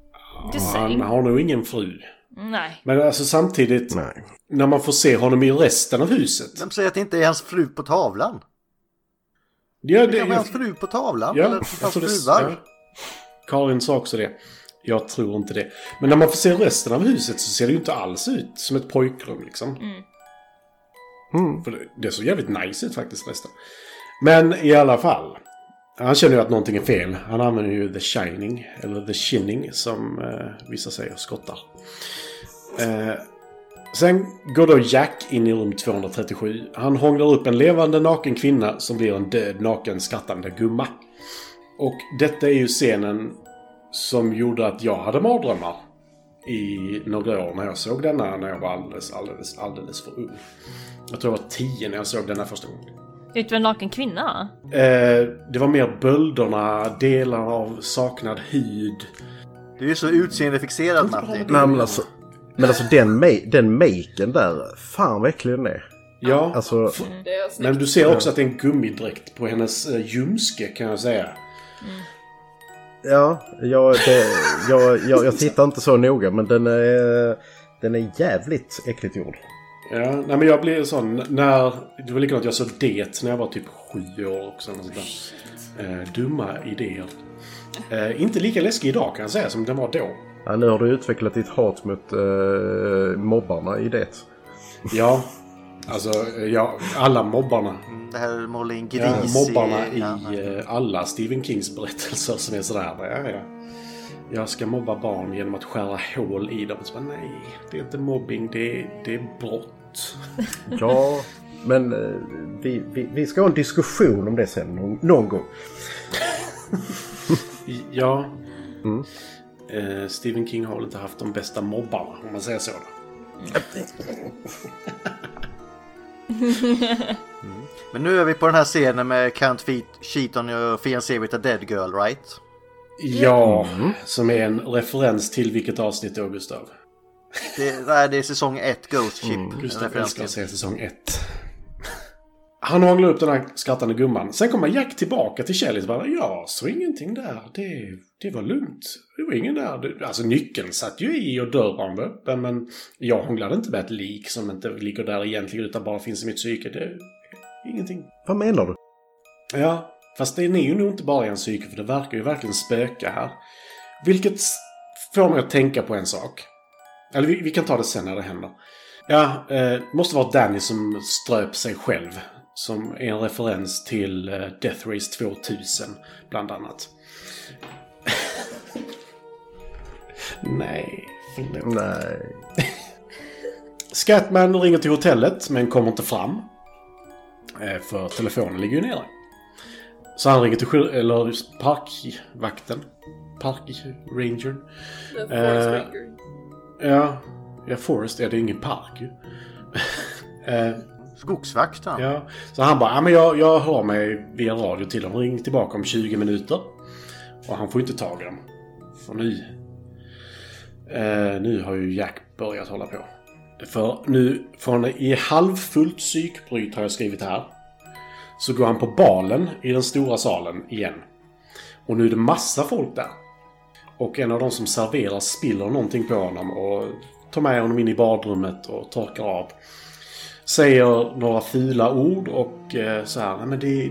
Han har nog ingen fru. Nej. Men alltså samtidigt, Nej. när man får se honom i resten av huset. Vem säger att det inte är hans fru på tavlan? Ja, Det det, kan vara hans fru på tavlan, ja, eller hans fruar. ja. Karin sa också det. Jag tror inte det. Men när man får se resten av huset så ser det ju inte alls ut som ett pojkrum liksom. Mm. Mm. För det, det såg jävligt nice ut faktiskt resten. Men i alla fall. Han känner ju att någonting är fel. Han använder ju The Shining, eller The Shinning som eh, vissa säger, skottar. Eh, sen går då Jack in i rum 237. Han hånglar upp en levande naken kvinna som blir en död naken skrattande gumma. Och detta är ju scenen som gjorde att jag hade mardrömmar i några år när jag såg denna när jag var alldeles, alldeles, alldeles för ung. Jag tror jag var tio när jag såg denna första gången. Vad en naken kvinna? Eh, det var mer bölderna, delar av saknad hud. Du är så utseendefixerad Matti. Nej, men alltså, men alltså den, ma- den maken där, fan vad äcklig den är. Ja, Alltså, men du ser också att det är en gummidräkt på hennes uh, ljumske kan jag säga. Ja, jag, det, jag, jag, jag tittar inte så noga men den är, den är jävligt äckligt gjord. Ja, nej men jag blir sån när... Det var likadant jag såg det när jag var typ sju år också. Sånt där. Eh, dumma idéer. Eh, inte lika läskig idag kan jag säga som den var då. Ja, nu har du utvecklat ditt hat mot uh, mobbarna i det. Ja, alltså ja, alla mobbarna. Det här måla in gris Ja, mobbarna i... ja, i eh, alla Stephen Kings berättelser som är sådär. Ja, ja. Jag ska mobba barn genom att skära hål i dem. Så bara, nej, det är inte mobbing, det är, det är brott. Ja, men eh, vi, vi, vi ska ha en diskussion om det sen någon, någon gång. Ja. Mm. Eh, Stephen King har väl inte haft de bästa mobbarna, om man säger så. Då. Men nu är vi på den här scenen med Count Fe- Sheaton och fiancé with a dead girl, right? Ja, som är en referens till vilket avsnitt då, Gustav? Det, nej, det är säsong 1, Ghost Ship. Mm. Gustav älskar att se säsong 1. Han hånglar upp den här skrattande gumman. Sen kommer Jack tillbaka till Kjell och bara Ja, så ingenting där. Det, det var lugnt. Det var ingen där. Alltså nyckeln satt ju i och dörren var öppen. Men jag hånglade inte med ett lik som inte ligger där egentligen utan bara finns i mitt psyke. Det är ingenting. Vad menar du? Ja, fast det är ju nog inte bara i en psyke för det verkar ju verkligen spöka här. Vilket får mig att tänka på en sak. Eller vi, vi kan ta det sen när det händer. Ja, eh, måste vara Danny som ströp sig själv. Som är en referens till eh, Death Race 2000, bland annat. Nej, förlåt. Nej. Scatman ringer till hotellet men kommer inte fram. Eh, För telefonen ligger ju nere. Så han ringer till eller parkvakten. Parkrangern. Eh, Ranger. Ja, ja Forest är det ingen park ju. Eh, Skogsvakten. Ja, så han bara, ja men jag, jag hör mig via radio till dem. Ring tillbaka om 20 minuter. Och han får inte tag i dem. För nu... Eh, nu har ju Jack börjat hålla på. För nu, från i halvfullt psykbryt har jag skrivit här. Så går han på balen i den stora salen igen. Och nu är det massa folk där. Och en av de som serverar spiller någonting på honom och tar med honom in i badrummet och torkar av säger några fula ord och eh, så här, nej men det...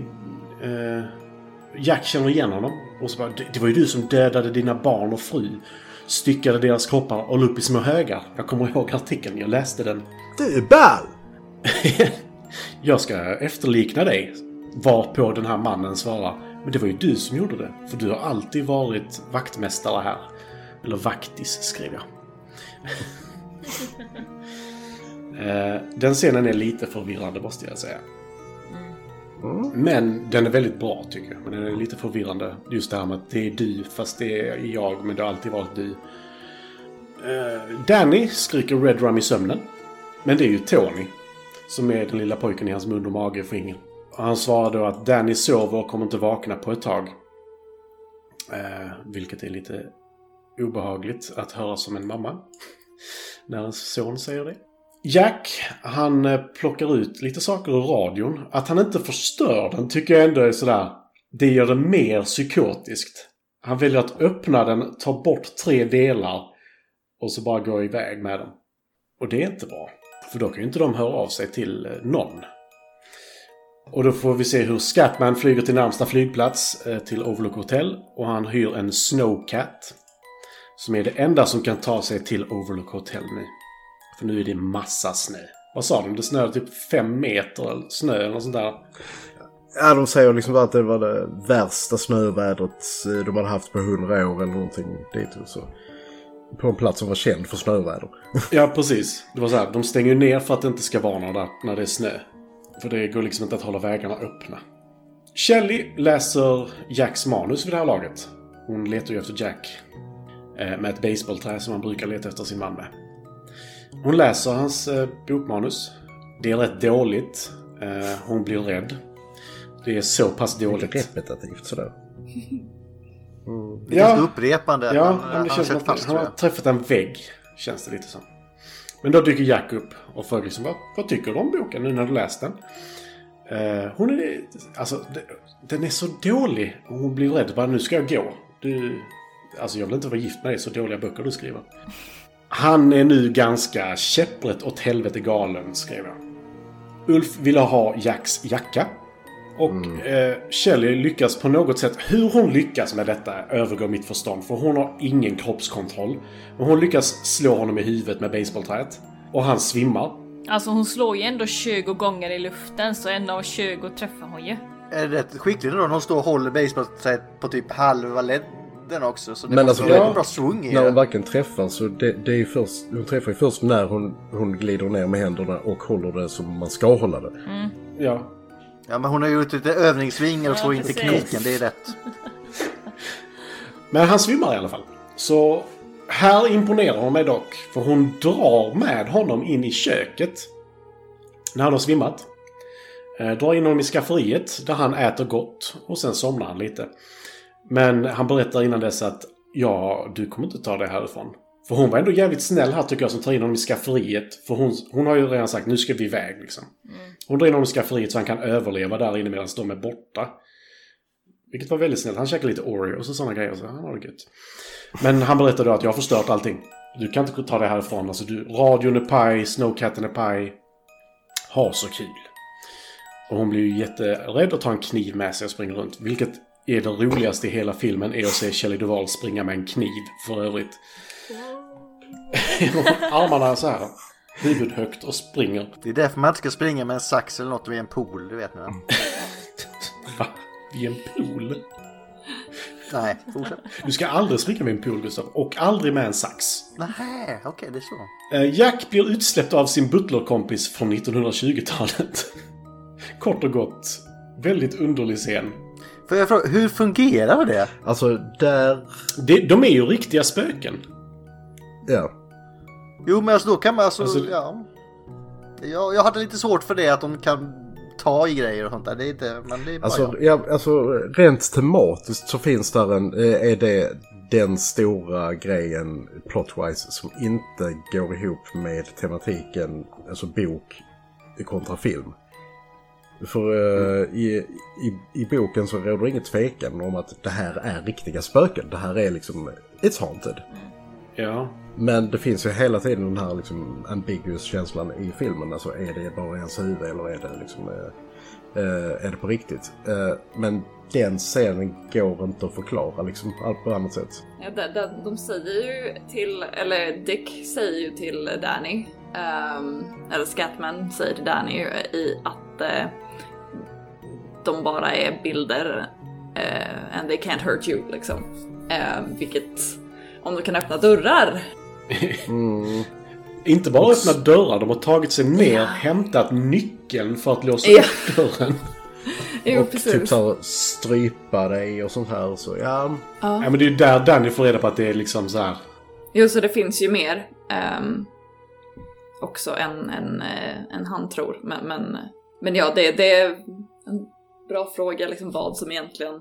Eh, Jack känner igen honom. Och så bara, det, det var ju du som dödade dina barn och fru. Styckade deras kroppar och la upp i små högar. Jag kommer ihåg artikeln, jag läste den. Du är ball! Jag ska efterlikna dig. Varpå den här mannen svarar. Men det var ju du som gjorde det. För du har alltid varit vaktmästare här. Eller vaktis, skrev jag. Eh, Den scenen är lite förvirrande måste jag säga. Men den är väldigt bra tycker jag. Men den är lite förvirrande. Just det här med att det är du fast det är jag men det har alltid varit du. Uh, Danny skriker Red Rum i sömnen. Men det är ju Tony. Som är den lilla pojken i hans mun och mage och finger. Och han svarar då att Danny sover och kommer inte vakna på ett tag. Uh, vilket är lite obehagligt att höra som en mamma. När ens son säger det. Jack, han eh, plockar ut lite saker ur radion. Att han inte förstör den tycker jag ändå är sådär... Det gör det mer psykotiskt. Han väljer att öppna den, ta bort tre delar och så bara gå iväg med dem. Och det är inte bra. För då kan ju inte de höra av sig till eh, någon. Och då får vi se hur Scatman flyger till närmsta flygplats, eh, till Overlook Hotel. Och han hyr en Snowcat. Som är det enda som kan ta sig till Overlook Hotel nu. För nu är det massa snö. Vad sa de? Det snöade typ fem meter snö eller något sånt där. Ja, de säger liksom att det var det värsta snövädret eh, de hade haft på hundra år eller någonting dit. Så. På en plats som var känd för snöväder. Ja, precis. Det var så här, de stänger ner för att det inte ska vara några när det är snö. För det går liksom inte att hålla vägarna öppna. Shelley läser Jacks manus vid det här laget. Hon letar ju efter Jack. eh, Med ett baseballträ som man brukar leta efter sin man med. Hon läser hans eh, bokmanus. Det är rätt dåligt. Eh, Hon blir rädd. Det är så pass dåligt. Repetitivt sådär. Det Ja. är lite upprepande. Ja, han, men han det har känns att fast han har träffat en vägg. Känns det lite som. Men då dyker Jack upp och frågar liksom vad, vad tycker du om boken nu när du läst den? Eh, hon är... Alltså, det, den är så dålig. Och hon blir rädd. Bara, nu ska jag gå. Du, alltså jag vill inte vara gift med dig. Så dåliga böcker du skriver. Han är nu ganska käpprätt åt helvete galen, skrev jag. Ulf ville ha Jacks jacka. Och eh, Shelley lyckas på något sätt, hur hon lyckas med detta övergår mitt förstånd. För hon har ingen kroppskontroll. Men hon lyckas slå honom i huvudet med basebollträet. Och han svimmar. Alltså hon slår ju ändå 20 gånger i luften så en av 20 träffar hon ju. Är det rätt skickligt då när hon står och håller basebollträet på typ halva ledden också. Så det Men alltså, ja. bra swing i När hon verkligen träffar så det, det är först, hon träffar ju först när hon, hon glider ner med händerna och håller det som man ska hålla det. Ja. Ja men hon har gjort lite övningssvingar och Ja, får in tekniken, det är rätt. Men han svimmar i alla fall. Så här imponerar hon mig dock. För hon drar med honom in i köket. När han har svimmat. Eh, drar in honom i skafferiet där han äter gott. Och sen somnar han lite. Men han berättar innan dess att ja, du kommer inte ta det härifrån. För hon var ändå jävligt snäll här tycker jag som tar in honom i skafferiet. För hon, hon har ju redan sagt nu ska vi iväg liksom. Hon drar in honom i skafferiet så han kan överleva där inne medan de är borta. Vilket var väldigt snällt. Han käkade lite Oreos och sådana grejer. Så han har det gött. Men han berättade då att jag har förstört allting. Du kan inte ta det härifrån. Alltså, du, radion är paj, snowcatten är paj. Ha så kul. Och hon blir ju jätterädd och tar en kniv med sig och springer runt. Vilket är det roligaste i hela filmen är att se Shelley Duvall springa med en kniv för övrigt. Armarna så här. Huvud högt och springer. Det är därför man inte ska springa med en sax eller något vid en pool, det vet ni va? Vid en pool? Nej, fortsätt. Du ska aldrig springa med en pool Gustav. Och aldrig med en sax. Nej, okej det är så. Eh, Jack blir utsläppt av sin butlerkompis från 1920-talet. Kort och gott. Väldigt underlig scen. Får jag fråga, hur fungerar det? Alltså där, De, de är ju riktiga spöken. ja. Jo men alltså då kan man alltså, Alltså- ja. Jag, jag hade lite svårt för det att de kan ta i grejer och sånt där. Det är inte, men det är bara Alltså, jag. ja, alltså rent tematiskt så finns där en, eh, är det den stora grejen plotwise som inte går ihop med tematiken, alltså bok kontra film. För eh, i, i, i boken så råder inget tvekan om att det här är riktiga spöken. Det här är liksom, it's haunted. Ja. Men det finns ju hela tiden den här liksom ambiguous känslan i filmen. Alltså är det bara ens huvud eller är det liksom... Eh, är det på riktigt? Men den scenen går inte att förklara liksom allt på annat sätt. Ja, de, de, de säger ju till, eller Dick säger ju till Danny, ehm, eller Scatman säger till Danny i att eh, de bara är bilder eh, and they can't hurt you liksom. Eh, vilket, om du kan öppna dörrar, Inte bara öppna dörrar, de har tagit sig ner, hämtat nyckeln för att låsa Ja. upp dörren. jo och typ så här strypa dig och sånt här. Så ja, Ja, men det är ju där Danny får reda på att det är liksom så här. Jo, så det finns ju mer ehm, också än, än, än han tror. Men, men, men ja, det, det är en bra fråga liksom vad som egentligen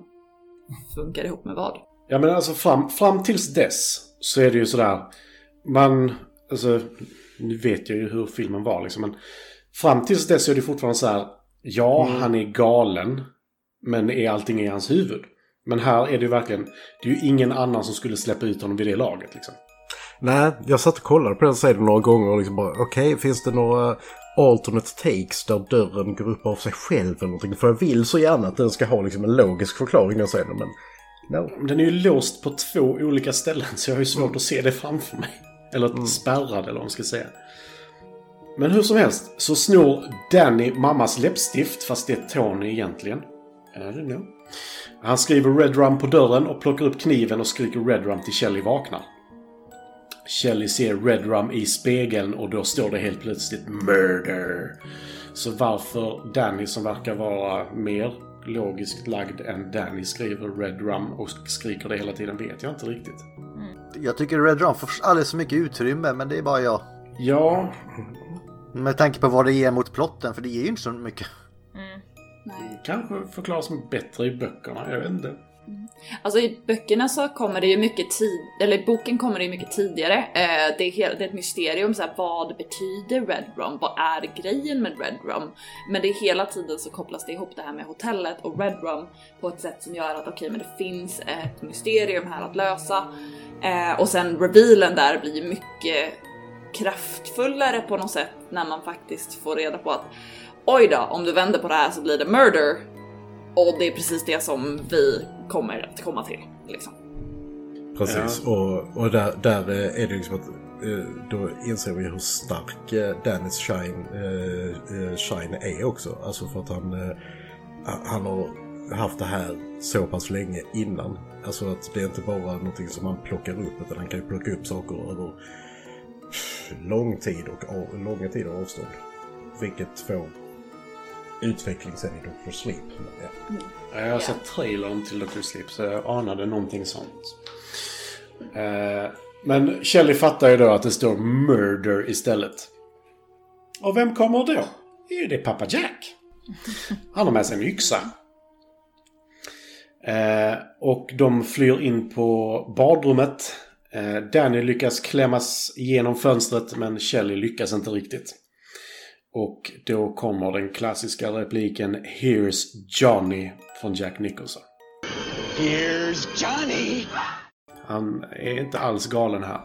funkar ihop med vad. Ja men alltså fram, fram tills dess så är det ju sådär. Man, alltså, nu vet jag ju hur filmen var liksom. Men fram tills dess är det fortfarande så här. Ja, han är galen. Men är allting i hans huvud? Men här är det ju verkligen, det är ju ingen annan som skulle släppa ut honom vid det laget liksom. Nej, jag satt och kollade på den sidan några gånger och liksom bara okej, finns det några alternate takes där dörren går upp av sig själv eller någonting? För jag vill så gärna att den ska ha liksom en logisk förklaring den, men no. Den är ju låst på två olika ställen så jag har ju svårt att se det framför mig. Eller spärrad eller vad man ska säga. Men hur som helst så snor Danny mammas läppstift fast det är Tony egentligen. I don't know. Han skriver Red Rum på dörren och plockar upp kniven och skriker Red Rum till Shelley vaknar. Shelley ser Red Rum i spegeln och då står det helt plötsligt Murder. Så varför Danny som verkar vara mer logiskt lagd än Danny skriver Red Rum och skriker det hela tiden vet jag inte riktigt. Jag tycker Red Rum får alldeles för mycket utrymme, men det är bara jag. Ja, Med tanke på vad det ger mot plotten, för det ger ju inte så mycket. kanske förklaras bättre i böckerna. Jag vet inte. Mm. Alltså i böckerna så kommer det ju mycket tid, eller i boken kommer det ju mycket tidigare. Eh, det, är helt, det är ett mysterium, så här, vad betyder Red Rum? Vad är grejen med Red Rum? Men det är hela tiden så kopplas det ihop det här med hotellet och Red Rum på ett sätt som gör att okej, men det finns ett mysterium här att lösa. Eh, och sen revealen där blir ju mycket kraftfullare på något sätt när man faktiskt får reda på att oj då, om du vänder på det här så blir det murder. Och det är precis det som vi kommer att komma till. Liksom. Precis, och, och där, där eh, är det liksom att eh, då inser vi hur stark eh, Dannys shine, eh, shine är också. Alltså för att han, eh, han har haft det här så pass länge innan. Alltså att det är inte bara någonting som man plockar upp utan han kan ju plocka upp saker över lång tid och av, långa tider av avstånd. Vilket får utveckling sen i Dr. Sleep. Ja. Jag har sett trailern till Dr. Sleep så jag anade någonting sånt. Eh, Men Shelley fattar ju då att det står murder istället. Och vem kommer då? Jo, det är pappa Jack. Han har med sig en yxa. Eh, och de flyr in på badrummet. Eh, Danny lyckas klämmas igenom fönstret men Shelley lyckas inte riktigt. Och då kommer den klassiska repliken Here's Johnny från Jack Nicholson. Here's Johnny! Han är inte alls galen här.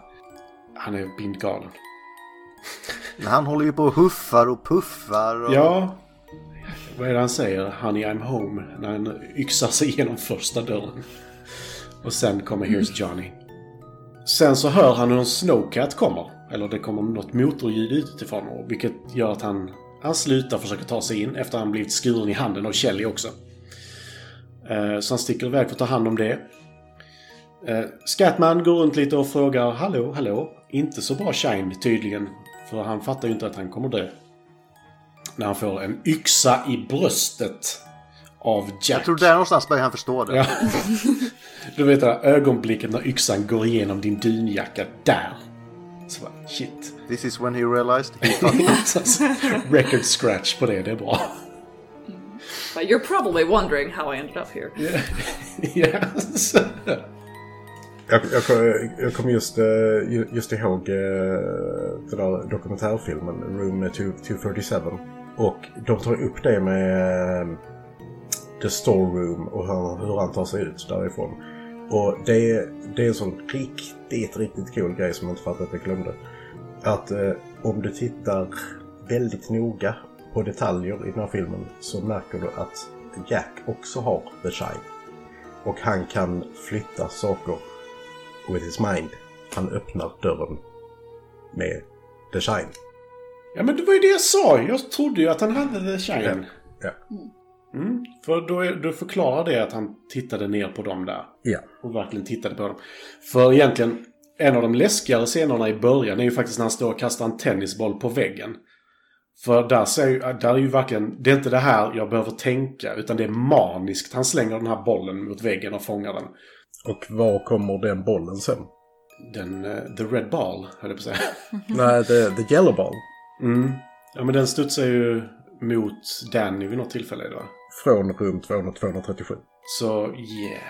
Han är bindgalen. Men han håller ju på och huffar och puffar. Och... Ja, vad är det han säger? Honey I'm home. När han yxar sig igenom första dörren. Och sen kommer Here's Johnny. Sen så hör han hur en Snowcat kommer. Eller det kommer något motorljud utifrån. och Vilket gör att han, han slutar försöka ta sig in efter att han blivit skuren i handen av Kelly också. Eh, Så han sticker iväg för att ta hand om det. Eh, Scatman går runt lite och frågar Hallå, hallå? Inte så bra shine tydligen. För han fattar ju inte att han kommer dö. När han får en yxa i bröstet av Jack. Jag tror där någonstans börjar han förstå det. Ja. Du vet det där ögonblicket när yxan går igenom din dunjacka. Där! Shit. This is when he realized he. Record scratch på det, det är bra. But you're probably wondering how I ended up here. yes. Jag, jag, jag kom just, eh, ju- just ihåg eh, den där dokumentärfilmen Room 237. Och de tar upp det med eh, The Storeroom och hur, hur han tar sig ut därifrån. Och det, det är en sån riktigt, riktigt cool grej som jag inte fattat att jag glömde. Att eh, om du tittar väldigt noga på detaljer i den här filmen så märker du att Jack också har The Shine. Och han kan flytta saker with his mind. Han öppnar dörren med The Shine. Ja men det var ju det jag sa. Jag trodde ju att han hade the shine. Ja. Mm, för då, är, då förklarar det att han tittade ner på dem där. Ja. Och verkligen tittade på dem. För egentligen, en av de läskigare scenerna i början är ju faktiskt när han står och kastar en tennisboll på väggen. För där, ser, ju- där är ju verkligen, det är inte det här jag behöver tänka, utan det är maniskt. Han slänger den här bollen mot väggen och fångar den. Och var kommer den bollen sen? Den, eh, the red ball, höll jag på att säga. Nej, the, the yellow ball. Mm. Ja men den studsar ju mot Danny vid något tillfälle då. Från rum 200 237. Så yeah.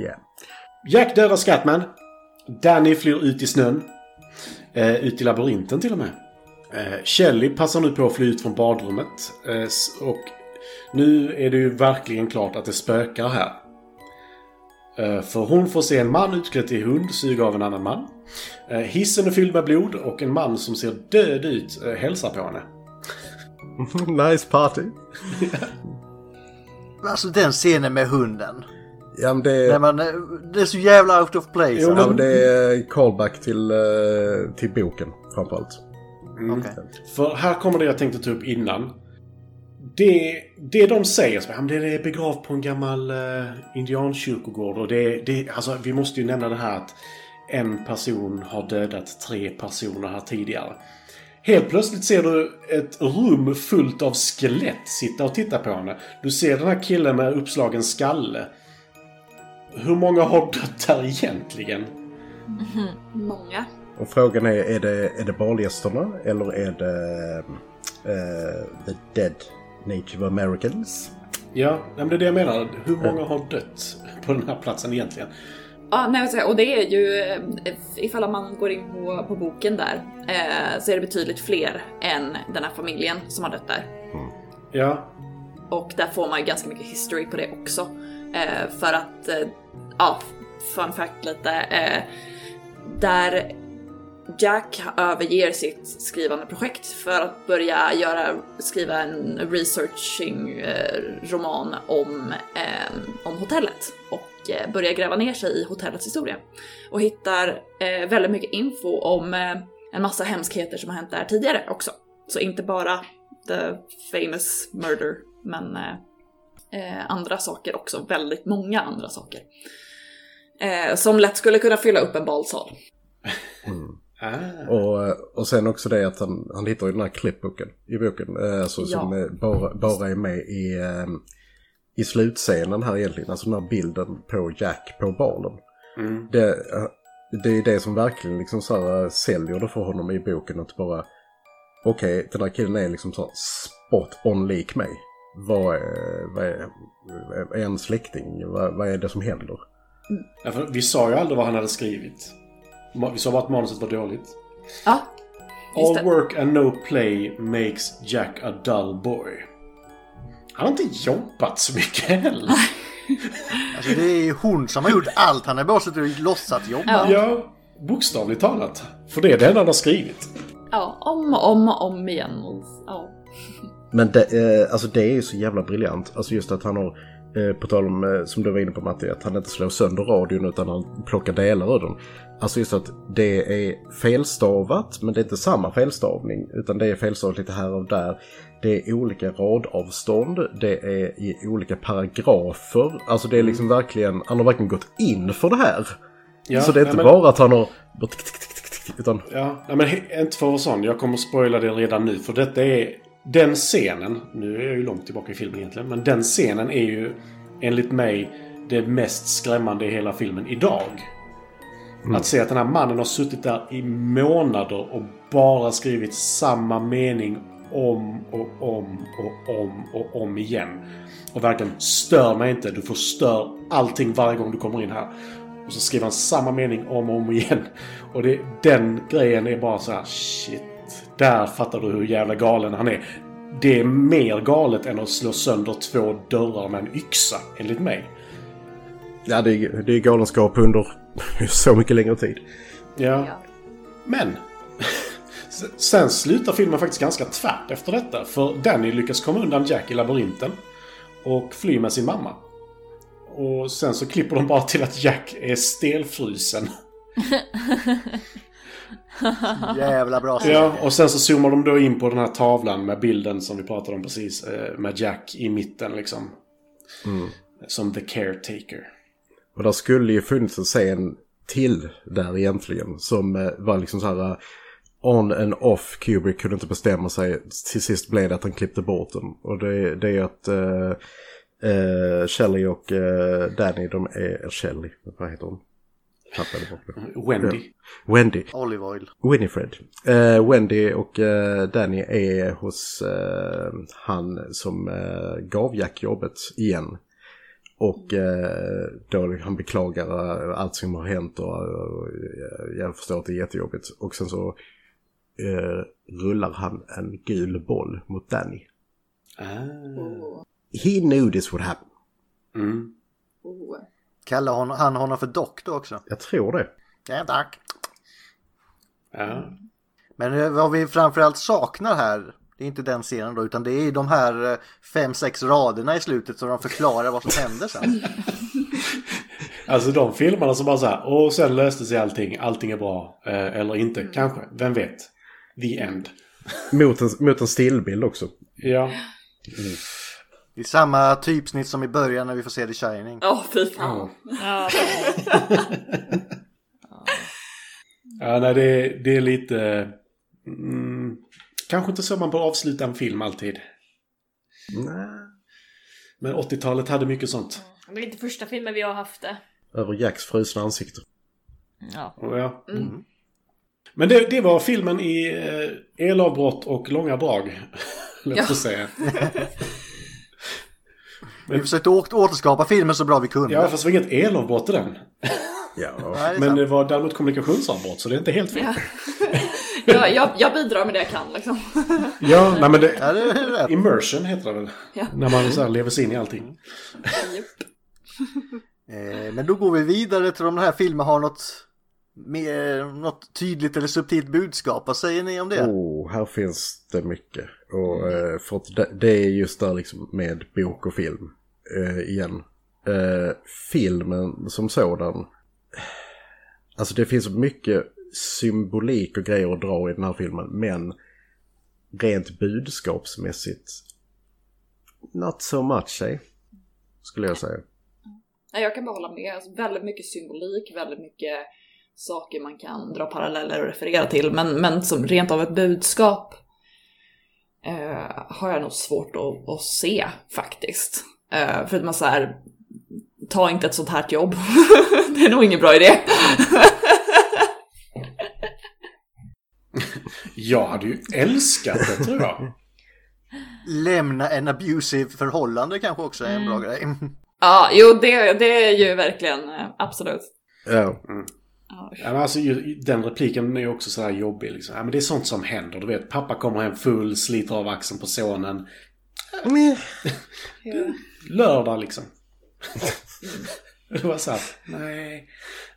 Yeah. Jack dödar Scatman. Danny flyr ut i snön. Eh, ut i labyrinten till och med. Eh, Shelley passar nu på att fly ut från badrummet. Eh, och nu är det ju verkligen klart att det spökar här. Eh, för hon får se en man utklädd till hund suga av en annan man. Eh, hissen är fylld med blod och en man som ser död ut eh, hälsar på henne. nice party. Alltså den scenen med hunden. Ja, men det, När man, eh, det är så jävla out of place. Jo, ja, men det är callback till, eh, till boken framförallt. Okej. För här kommer det jag tänkte ta upp innan. Det, det de säger, så, ja, men det är begravt på en gammal uh, indiankyrkogård. Och det, det, alltså, vi måste ju nämna det här att en person har dödat tre personer här tidigare. Helt plötsligt ser du ett rum fullt av skelett sitta och titta på henne. Du ser den här killen med uppslagen skalle. Hur många har dött där egentligen? Många. Och frågan är, är det, är det balgästerna eller är det eh, the dead native americans? Ja, men det är det jag menar. Hur många har dött på den här platsen egentligen. Ja, nej, och det är ju, eh, ifall man går in på, på boken där, eh, så är det betydligt fler än den här familjen som har dött där. Ja, Och där får man ju ganska mycket history på det också. Eh, för att, eh, ja, fun fact lite. Eh, där Jack överger sitt skrivande projekt för att börja göra, skriva en researching eh, roman om, eh, om hotellet och eh, börja gräva ner sig i hotellets historia. Och hittar eh, väldigt mycket info om eh, en massa hemskheter som har hänt där tidigare också. Så inte bara the famous murder, men eh, eh, eh, andra saker också. Väldigt många andra saker. Eh, som lätt skulle kunna fylla upp en balsal. ah. Och, och sen också det att han, han hittar ju den här klippboken i boken. eh, Alltså, Ja. Som eh, bara, bara är med i, eh, i slutscenen här egentligen. Alltså den här bilden på Jack på balen. Mm. Det, eh, det är det som verkligen liksom så här, eh, säljer det för honom i boken. Att bara, okej, den här killen är liksom så här spot on lik mig. Vad är, vad är, är en släkting? Vad, vad är det som händer? Ja, för vi sa ju aldrig vad han hade skrivit. Vi sa bara att manuset var dåligt. Ja, All work and no play makes Jack a dull boy. Han har inte jobbat så mycket heller. Alltså det är ju hon som har gjort allt. Han har bara suttit och låtsat jobba. Ja. ja, bokstavligt talat. För det är det enda han har skrivit. Ja, om och om och om igen. Ja. Men det, eh, alltså det är ju så jävla briljant. Alltså just att han har, eh, på tal om, eh, som du var inne på Matti, att han inte slår sönder radion utan han plockar delar ur den. Alltså just att det är felstavat, men det är inte samma felstavning, utan det är felstavat lite här och där. Det är olika radavstånd, det är i olika paragrafer. Alltså det är liksom verkligen, han har verkligen gått in för det här. Ja, så det är inte men- bara att han har... Utan, Ja, nej, men inte för att vara sån. Jag kommer spoila det redan nu. För detta är... Den scenen, nu är jag ju långt tillbaka i filmen egentligen, men den scenen är ju enligt mig det mest skrämmande i hela filmen idag. Att se att den här mannen har suttit där i månader och bara skrivit samma mening om och om och om och om igen. Och verkligen stör mig inte, du förstör allting varje gång du kommer in här. Och så skriver han samma mening om och om igen. Och det, den grejen är bara så här shit. Där fattar du hur jävla galen han är. Det är mer galet än att slå sönder två dörrar med en yxa, enligt mig. ja, det är, det är galenskap under så mycket längre tid. Ja. Men. Sen slutar filmen faktiskt ganska tvärt efter detta. För Danny lyckas komma undan Jack i labyrinten. Och fly med sin mamma. Och sen så klipper de bara till att Jack är stelfrusen. Jävla bra scen. Ja, och sen så zoomar de då in på den här tavlan med bilden som vi pratade om precis. eh, Med Jack i mitten liksom. Som the caretaker. Och där skulle ju funnits en scen till där egentligen. Som eh, var liksom så här eh, on and off. Kubrick kunde inte bestämma sig. Till sist blev det att han klippte bort den. Och det, det är att uh, uh, Shelley och eh, Danny, de är Shelley. Vad heter hon? Tappade bort det. Wendy. Wendy. Olive oil. Winifred. Eh, Wendy och eh, Danny är hos eh, han som eh, gav Jack jobbet igen. Och eh, då han beklagar eh, allt som har hänt och, och jag förstår att det är jättejobbigt. Och sen så eh, rullar han en gul boll mot Danny. Ah. He knew this would happen. Mm. Oh. Kallar hon, han honom för doktor också? Jag tror det. Ja, tack. Ja. Men eh, vad vi framförallt saknar här, det är inte den scenen då, utan det är de här eh, fem, sex raderna i slutet så de förklarar vad som händer sen. Alltså de filmerna som bara så här, och sen löste sig allting, allting är bra. Eh, eller inte, kanske, vem vet. The end. Mot en, mot en stillbild också. Ja. Det är samma typsnitt som i början när vi får se The Shining. Ja, fy fan. Ja, Ja, nej, det, det är lite... Mm, kanske inte så man bör avsluta en film alltid. Nej. Men 80-talet hade mycket sånt. det är inte första filmen vi har haft det. Över Jacks frusna ansikte. Ja. Och Ja. Mm. Men det, det var filmen i eh, elavbrott och långa drag. Låt oss säga. Vi försökte återskapa filmen så bra vi kunde. Ja, fast det var inget elavbrott i den. Ja. Det Men det var däremot kommunikationsavbrott, så det är inte helt fel. Jag, jag, jag bidrar med det jag kan liksom. Ja, nej men det... Ja, det är rätt. Immersion heter det väl? Ja. När man så här lever sig in i allting. Eh, Men då går vi vidare till om den här filmen har något, mer, något tydligt eller subtilt budskap. Vad säger ni om det? Oh, här finns det mycket. Och eh, för att det, det är just där liksom med bok och film eh, igen. Eh, filmen som sådan. Alltså det finns mycket symbolik och grejer att dra i den här filmen. Men rent budskapsmässigt. Not so much, eh, skulle jag säga. Nej, jag kan bara hålla med. Alltså, väldigt mycket symbolik, väldigt mycket saker man kan dra paralleller och referera till. Men, men som rent av ett budskap eh, har jag nog svårt att, att se faktiskt. Eh, för att man så här, ta inte ett sånt här jobb. det är nog ingen bra idé. Jag hade ju älskat det, tror jag. Lämna en abusive förhållande kanske också är en bra grej. ja, jo, det, det är ju verkligen eh, absolut. Ja. Ja, Ja, men alltså, ju- den repliken är ju också så här jobbig. Liksom. Ja, men det är sånt som händer. Du vet, pappa kommer hem full, sliter av axeln på sonen. Lördag liksom. det var så här, nej,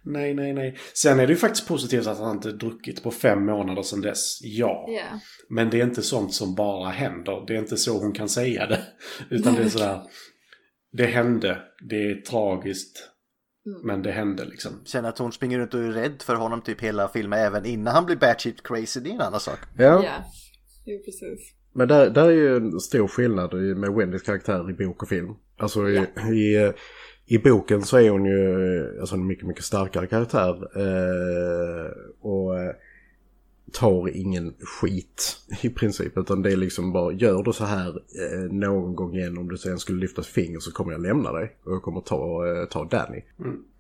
nej, nej, nej. Sen är det ju faktiskt positivt att han inte druckit på fem månader sedan dess. Ja. Ja. Men det är inte sånt som bara händer. Det är inte så hon kan säga det. Utan det är sådär. Det hände. Det är tragiskt. Men det hände liksom. Känner att hon springer runt och är rädd för honom typ hela filmen även innan han blir batshit crazy. Det är en annan sak. Ja. Ja, jo precis. Men där, där är ju en stor skillnad med Wendys karaktär i bok och film. Alltså i, i, i boken så är hon ju alltså en mycket, mycket starkare karaktär. Eh, och eh, tar ingen skit i princip. Utan det är liksom bara, gör du så här eh, någon gång igen om du sen skulle lyfta ett finger så kommer jag lämna dig. Och jag kommer ta, eh, ta Danny.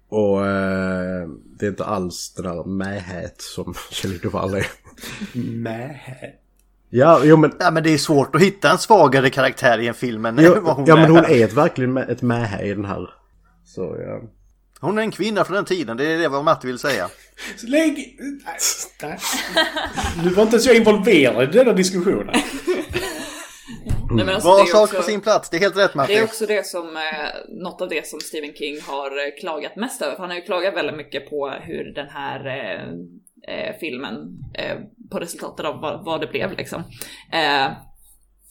Och eh, det är inte alls den där mähät som Kjell Duvall är. Nej. Ja, jo men Ja men det är svårt att hitta en svagare karaktär i en film än vad Ja, hon ja men hon är. är ett, verkligen ett mähä i den här. Så ja. Hon är en kvinna från den tiden, det är det vad Matte vill säga. Lägg... Nu var inte ens jag involverad i denna diskussionen. Alltså, Var sak också- på sin plats, det är helt rätt Det är också det som, eh, något av det som Stephen King har eh, klagat mest över. För han har ju klagat väldigt mycket på hur den här eh, eh, filmen, eh, på resultatet av vad, vad det blev liksom. Eh,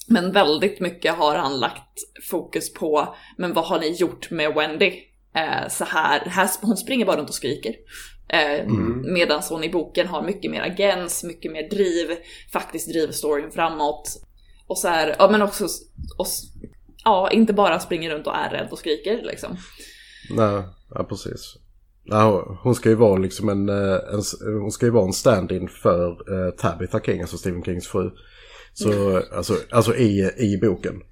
men väldigt mycket har han lagt fokus på, men vad har ni gjort med Wendy? Eh, så här, här, hon springer bara runt och skriker. Eh, Medan hon i boken har mycket mer agens, mycket mer driv, faktiskt driver storyn framåt. Och så här, ja men också, och, ja inte bara springer runt och är rädd och skriker liksom. Nej, ja precis. Ja, hon ska ju vara liksom en, eh, en, hon ska ju vara en stand-in för uh, Tabitha King, alltså Stephen Kings fru. Så, alltså, alltså i, i boken.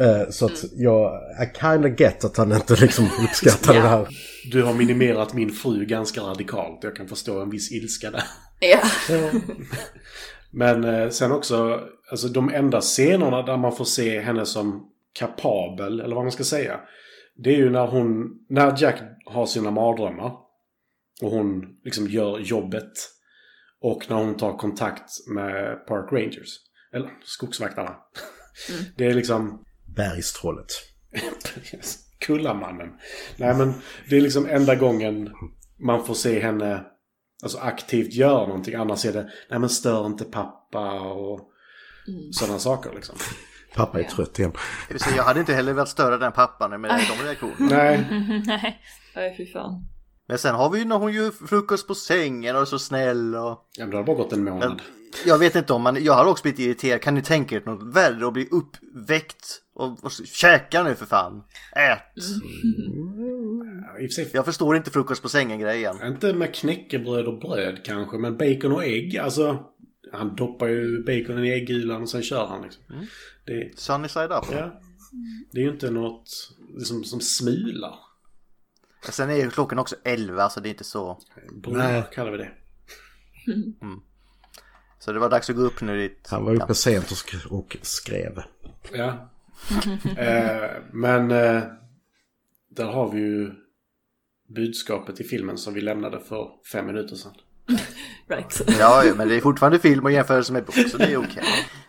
Eh, så att jag, I kinda get att han inte liksom uppskattar Ja. det här. Du har minimerat min fru ganska radikalt. Jag kan förstå en viss ilska där. Ja. Men eh, sen också, alltså de enda scenerna där man får se henne som kapabel, eller vad man ska säga. Det är ju när hon, när Jack har sina mardrömmar. Och hon liksom gör jobbet. Och när hon tar kontakt med Park Rangers. Eller skogsvaktarna. Det är liksom... Bergstrollet. Kullamannen. Nej men det är liksom enda gången man får se henne alltså aktivt göra någonting. Annars är det, nej men stör inte pappa och sådana saker liksom. Pappa är trött igen. Jag hade inte heller velat störa den pappan med de reaktionerna. Nej, Nej. Nej fy fan. Men sen har vi ju när hon gör frukost på sängen och är så snäll och... ja, men det har bara gått en månad. Jag vet inte om man, jag har också blivit irriterad. Kan ni tänka er något värre och bli uppväckt? Och, och käka nu för fan. Ät! Sig, Jag förstår inte frukost på sängen grejen. inte med knäckebröd och bröd kanske, men bacon och ägg. Alltså, han doppar ju baconen i äggulan och sen kör han liksom. Det, Sunny side up. ja, det är ju inte något liksom, som smular. Sen är ju klockan också 11 så det är inte så. Brunnar kallar vi det. Så det var dags att gå upp nu dit. Han var uppe sent och, sk- och skrev. Ja. Eh, men eh, där har vi ju budskapet i filmen som vi lämnade för fem minuter sedan. Right. Ja, men det är fortfarande film och jämförelse med bok, så det är okej.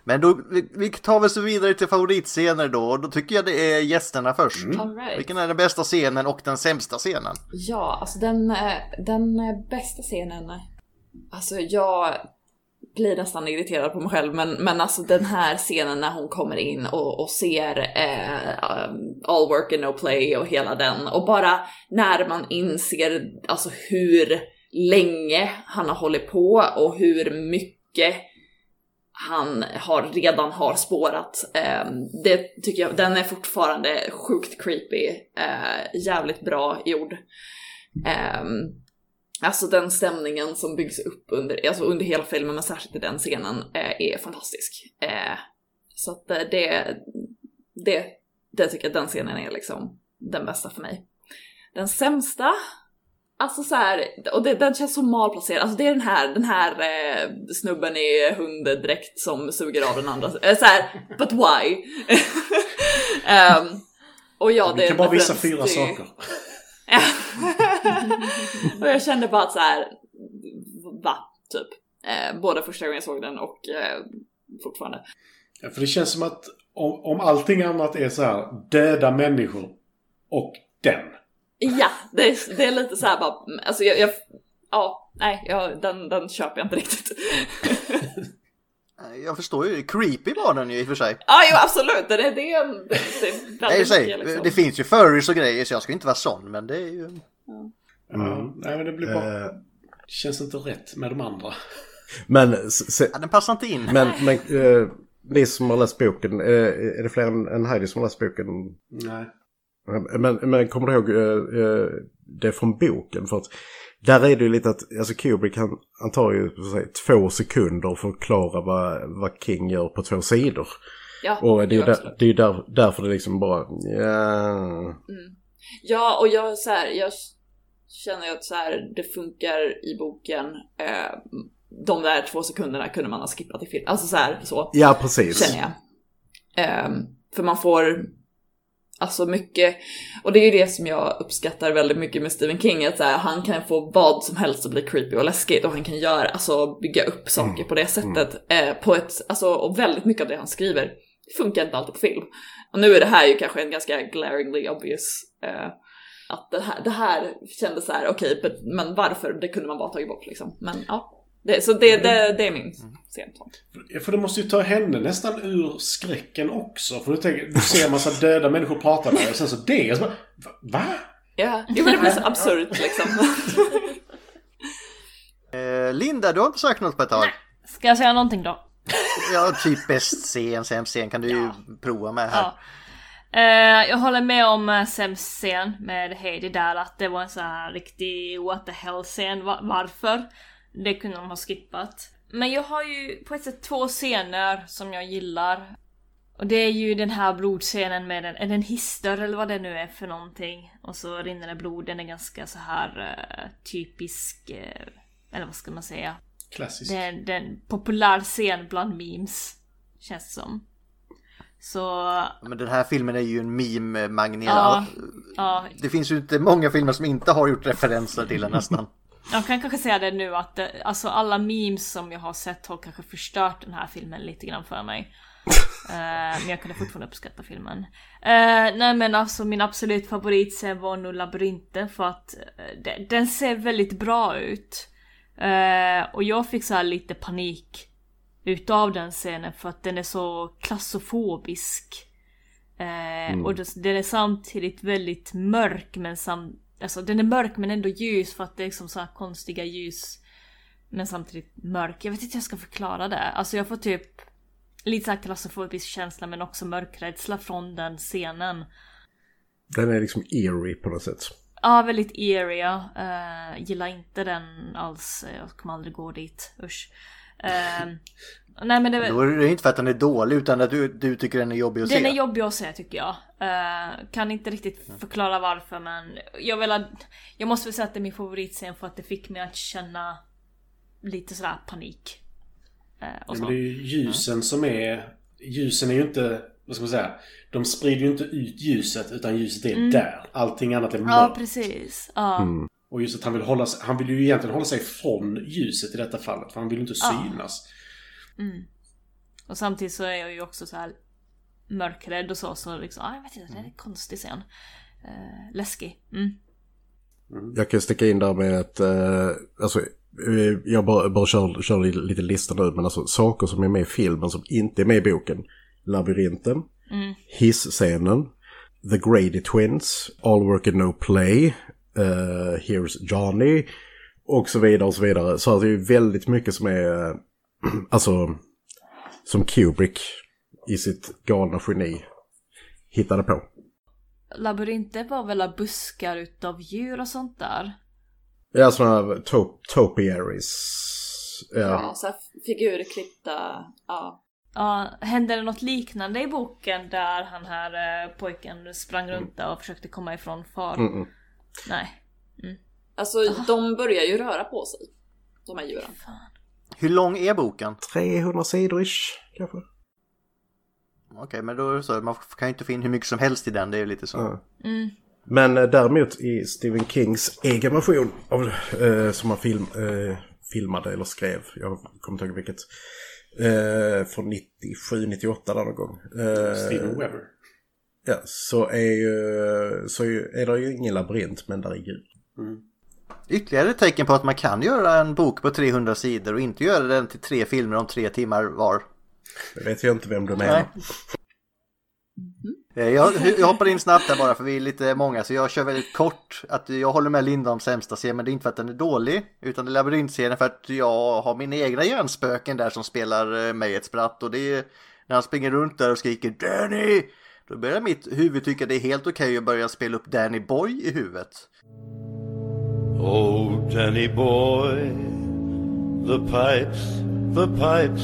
Men då, vi, vi tar väl så vidare till favoritscener då, och då tycker jag det är gästerna först. All right. Vilken är den bästa scenen och den sämsta scenen? Ja, alltså den, eh, den eh, bästa scenen. Alltså jag blir nästan irriterad på mig själv men, men alltså den här scenen när hon kommer in och, och ser eh, all work and no play och hela den och bara när man inser alltså hur länge han har hållit på och hur mycket han har, redan har spårat. Eh, det tycker jag, den är fortfarande sjukt creepy, eh, jävligt bra gjord. Ehm, alltså den stämningen som byggs upp under, alltså under hela filmen, men särskilt i den scenen, eh, är fantastisk. Eh, så att eh, det, det, det tycker jag den scenen är liksom den bästa för mig. Den sämsta, alltså så här, och det, den känns så malplacerad, alltså det är den här, den här eh, snubben i hunddräkt som suger av den andra, eh, så här, but why? Ehm, och ja, vi det kan bara visa det- fyra det- saker. Och jag kände bara att så här, va? Typ. Eh, både första gången jag såg den och eh, fortfarande. Ja, för det känns som att om, om allting annat är så här döda människor och den. Ja, det är, det är lite så här bara, alltså jag, jag ja, nej, jag, den, den köper jag inte riktigt. Jag förstår ju, creepy var den ju i och för sig. Ja, jo absolut, det, är- det det väldigt Nej, mycket, liksom. det finns ju furries och grejer så jag ska inte vara sån, men det är ju... Ja, nej, men det blir bara... Eh, känns inte rätt med de andra. men, se, Ja, den passar inte in. men, men eh, ni som har läst boken, eh, är det fler än, än Heidi som har läst boken? Nej. Men, men kommer du ihåg det från boken? För att där är det ju lite att, alltså Kubrick han, han tar ju säga, två sekunder för att förklara vad, vad King gör på två sidor. ja, Och det är ju där, det är där, därför det liksom bara, ja... Ja, och jag, så här, jag känner att så här, det funkar i boken. Eh, de där två sekunderna kunde man ha skippat i film. Alltså så här, så. Ja, precis. känner jag. Ehm, för man får alltså mycket, och det är ju det som jag uppskattar väldigt mycket med Stephen King, att här, han kan få vad som helst att bli creepy och läskigt och han kan göra, alltså bygga upp saker på det sättet. Eh, på ett, alltså, och väldigt mycket av det han skriver funkar inte alltid på film. Och nu är det här ju kanske en ganska glaringly obvious eh, att det här, det här kändes så här, okej, but- men varför? Det kunde man bara tagit bort liksom. Men ja, det, så det, det, det är min scen. Ja, För det måste ju ta henne nästan ur skräcken också. För du, tänker, du ser en massa döda människor prata med och sen så det. Och så bara, va? Ja, det blir så absurt liksom. Eh, Linda, du har inte sagt något på ett tag. Ska jag säga någonting då? Ja, typ bäst scen, sämst scen kan du ju prova med här. Ja. Eh, jag håller med om uh, sämst scen med Heidi där, att det var en sån här riktig what the hell scen. Va- varför? Det kunde de ha skippat. Men jag har ju på ett sätt två scener som jag gillar. Och det är ju den här blodscenen med en, en hister eller vad det nu är för någonting. Och så rinner det blod, den är ganska så här eh, typisk, eh, eller vad ska man säga? Klassiskt. Det är en populär scen bland memes. Känns det som. Så, Men den här filmen är ju en meme-magnet. Ja. ja. Det finns ju inte många filmer som inte har gjort referenser till den nästan. Jag kan kanske säga det nu att det, alltså alla memes som jag har sett har kanske förstört den här filmen lite grann för mig. Eh, men jag kunde fortfarande uppskatta filmen. Uh, nej men alltså min absolut favoritscen var nog labyrinten för att eh, de- den ser väldigt bra ut. Eh, och jag fick så här lite panik utav den scenen för att den är så klassofobisk. Eh, Och det- den är samtidigt väldigt mörk men sam... Alltså den är mörk men ändå ljus för att det är liksom så konstiga ljus. Men samtidigt mörk. Jag vet inte hur jag ska förklara det. Alltså jag får typ lite så här klaustrofobisk känsla men också mörkrädsla från den scenen. Den är liksom eerie på något sätt. Ja, väldigt eerie. ja. Eh, gillar inte den alls. Jag kommer aldrig gå dit. Usch. Eh, nej men det Då är det inte för att den är dålig utan att du, du tycker den är jobbig att Den se. är jobbig att se tycker jag. Eh, kan inte riktigt förklara varför men jag vill att, Jag måste väl säga att det är min favoritscen för att det fick mig att känna lite sådär panik. Och Ja, så. men det är ju ljusen som är... Ljusen är ju inte vad ska man säga? De sprider ju inte ut ljuset utan ljuset är där. Allting annat är Mm. Ja, mörkt. precis. Ja. Och just att han vill hålla sig, han vill ju egentligen hålla sig från ljuset i detta fallet. För han vill ju inte synas. Och samtidigt så är jag ju också så här mörkrädd och så, så liksom, ah, jag vet inte, det är en konstig scen. Eh, läskig. Mm. Jag kan sticka in där med att, eh, alltså, eh, jag bara, bara kör, kör lite- lista nu, men alltså saker som är med i filmen som inte är med i boken. Labyrinten, Hiss-scenen, The Grady Twins, All Work and No Play, uh, Here's Johnny och så vidare och så vidare. Så det är ju väldigt mycket som är, eh, alltså, som Kubrick i sitt galna geni hittade på. Labyrinter var väl buskar utav djur och sånt där? Ja, sådana här top, topiaries. Ja. Ja, så figurklippta, ja. Ja, hände det något liknande i boken där han här eh, pojken sprang runt där och försökte komma ifrån far? Mm-mm. Nej. Alltså de börjar ju röra på sig, de här djuren. Hur lång är boken? 300 sidor ish, kanske. Okej, men då är det så. Man kan ju inte få in hur mycket som helst i den. Det är ju lite så. Ja. Men eh, däremot i Stephen Kings egen version av, eh, som han film, eh, filmade eller skrev, jag kommer inte ihåg vilket, eh, från 97-98 där någon gång. Eh, Steven Weber. ja, så är ju, så är, det ju ingen labyrint men där är djur. Ytterligare ett tecken på att man kan göra en bok på 300 sidor och inte göra den till tre filmer om tre timmar var. Jag vet ju inte vem du menar. Eh, Jag, jag hoppar in snabbt där bara för vi är lite många så jag kör väldigt kort. Att jag håller med Linda om sämsta scen men det är inte för att den är dålig. Utan det är labyrintscenen för att jag har mina egna hjärnspöken där som spelar eh, mig ett spratt. Och det är när han springer runt där och skriker Danny! Då börjar mitt huvud tycka det är helt okej att börja spela upp Danny Boy i huvudet. Oh, Danny boy, the pipes, the pipes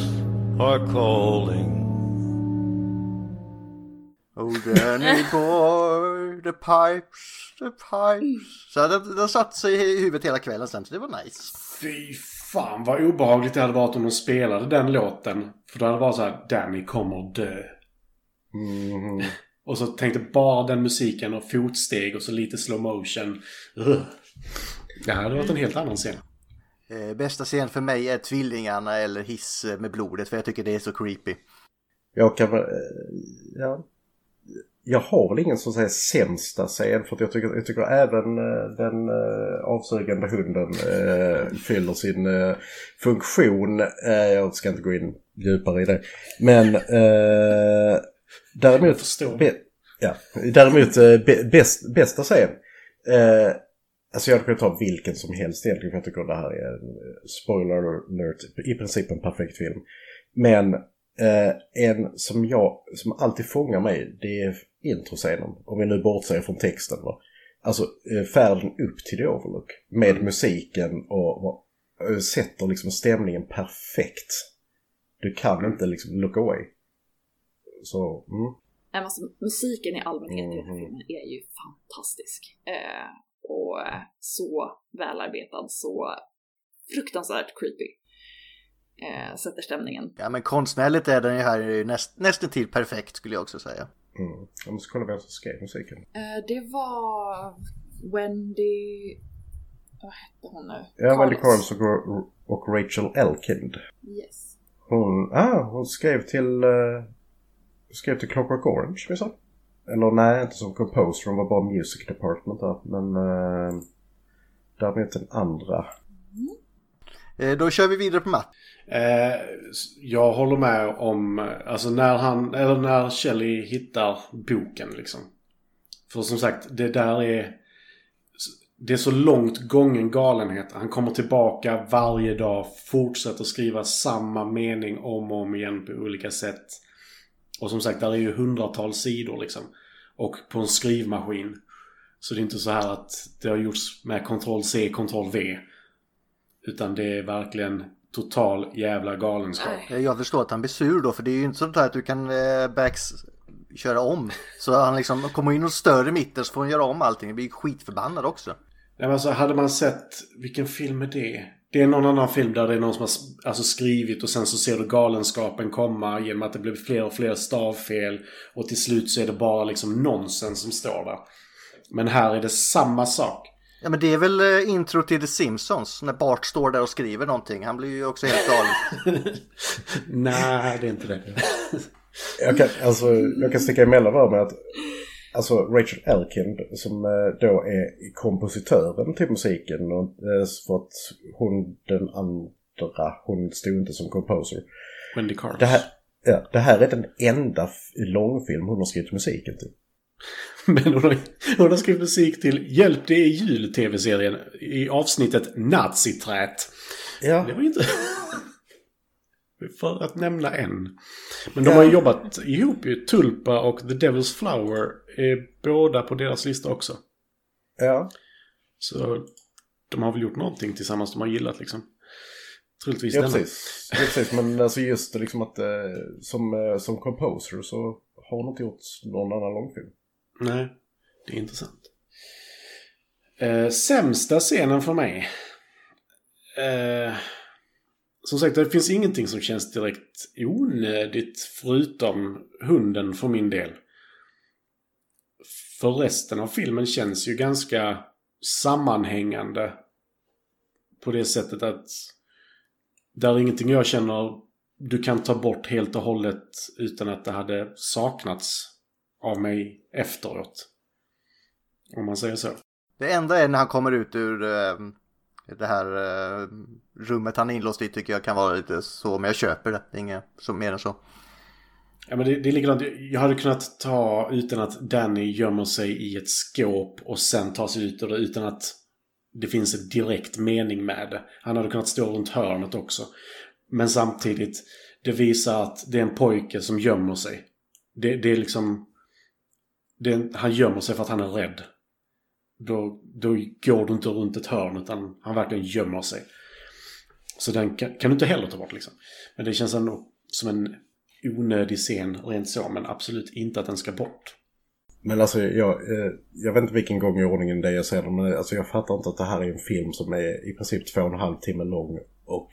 are calling. Oh Danny boy, the pipes, the pipes. Så den, den satt sig i huvudet hela kvällen sen så det var nice. Fy fan vad obehagligt det hade varit om de spelade den låten. För då hade det varit så här, Danny kommer dö. Mm. Och så tänkte bara den musiken och fotsteg och så lite slow motion. Ugh. Det här hade varit en helt annan scen. Eh, bästa scen för mig är tvillingarna eller hiss med blodet för jag tycker det är så creepy. Jag kan eh, ja. Jag har väl ingen som säger sämsta scen för att jag tycker, jag tycker även eh, den avsugande hunden fyller sin funktion. Jag ska inte gå in djupare i det. Men eh, däremot, förstår. be, ja, däremot be, bäst, bästa scen. Eh, alltså jag hade kunnat ta vilken som helst egentligen för jag tycker det här är en eh, spoiler alert, i princip en perfekt film. Men Eh, en som jag, som alltid fångar mig, det är introscenen. Om vi nu bortser från texten. Va? Alltså eh, färden upp till The Overlook. Med musiken och, och eh, sätter liksom stämningen perfekt. Du kan inte liksom look away. Så, mm. Alltså, musiken i allmänhet i den här Mhm. filmen är ju fantastisk. Eh, och så välarbetad, så fruktansvärt creepy. Eh, sätter stämningen. Ja men konstnärligt är den ju här näst, nästan till perfekt skulle jag också säga. Mm. Jag måste kolla vem som skrev musiken. Eh, det var Wendy... Vad hette hon nu? Ja, Wendy Carlos. Och, och Rachel Elkind. Yes. Hon, ah, hon skrev till, uh, skrev till Clockwork Orange minsann. Eller nej, inte som composer, hon var bara music department där. Men uh, däremot den andra. Eh, då kör vi vidare på Matt. Eh, jag håller med om, eh, alltså när han, eller när Shelley hittar boken liksom. För som sagt, det där är, det är så långt gången galenhet. Han kommer tillbaka varje dag, fortsätter skriva samma mening om och om igen på olika sätt. Och som sagt, där är ju hundratals sidor liksom. Och på en skrivmaskin. Så det är inte så här att det har gjorts med Ctrl C, Ctrl V. Utan det är verkligen total jävla galenskap. Jag förstår att han blir sur då för det är ju inte sånt här att du kan eh, backs köra om. Så han liksom kommer in och stör i mitten så får han göra om allting. Det blir skitförbannad också. Nej, men alltså, hade man sett, vilken film är det? Det är någon annan film där det är någon som har alltså, skrivit och sen så ser du galenskapen komma genom att det blir fler och fler stavfel. Och till slut så är det bara liksom nonsens som står där. Men här är det samma sak. Ja men det är väl eh, intro till The Simpsons när Bart står där och skriver någonting. Han blir ju också helt galen. Nej, det är inte det. Jag kan, alltså, jag kan sticka emellan där med att alltså Rachel Elkind som eh, då är kompositören till musiken och eh, för att hon den andra, hon stod inte som composer. Wendy Carlos. Det här, ja, det här är den enda långfilm hon har skrivit musiken till. Men hon har, hon har skrivit musik till Hjälp det är jul tv-serien i avsnittet Naziträt. Ja, Det var inte... För att nämna en. Men de har ju jobbat ihop ju. Tulpa och The Devil's Flower är båda på deras lista också. ja. Så de har väl gjort någonting tillsammans de har gillat liksom. Troligtvis Ja, denna. precis. ja, precis. Men alltså just liksom att eh, som, eh, som composer så har hon inte gjort någon annan långfilm. Nej, det är intressant. Eh, sämsta scenen för mig. Eh, som sagt, det finns ingenting som känns direkt onödigt förutom hunden för min del. För resten av filmen känns ju ganska sammanhängande. På det sättet att där är ingenting jag känner du kan ta bort helt och hållet utan att det hade saknats av mig efteråt. Om man säger så. Det enda är när han kommer ut ur äh, det här äh, rummet han är inlåst i tycker jag kan vara lite så. Men jag köper det. Det är inget så, mer än så. Ja, men det, det är likadant. Jag hade kunnat ta utan att Danny gömmer sig i ett skåp och sen tar sig ut ur det utan att det finns en direkt mening med det. Han hade kunnat stå runt hörnet också. Men samtidigt, det visar att det är en pojke som gömmer sig. Det, det är liksom... Det är, han gömmer sig för att han är rädd. Då, då går du inte runt ett hörn utan han verkligen gömmer sig. Så den kan, kan du inte heller ta bort liksom. Men det känns ändå som en onödig scen rent så, men absolut inte att den ska bort. Men alltså jag, eh, jag vet inte vilken gång i ordningen det är jag ser den, men alltså jag fattar inte att det här är en film som är i princip två och en halv timme lång och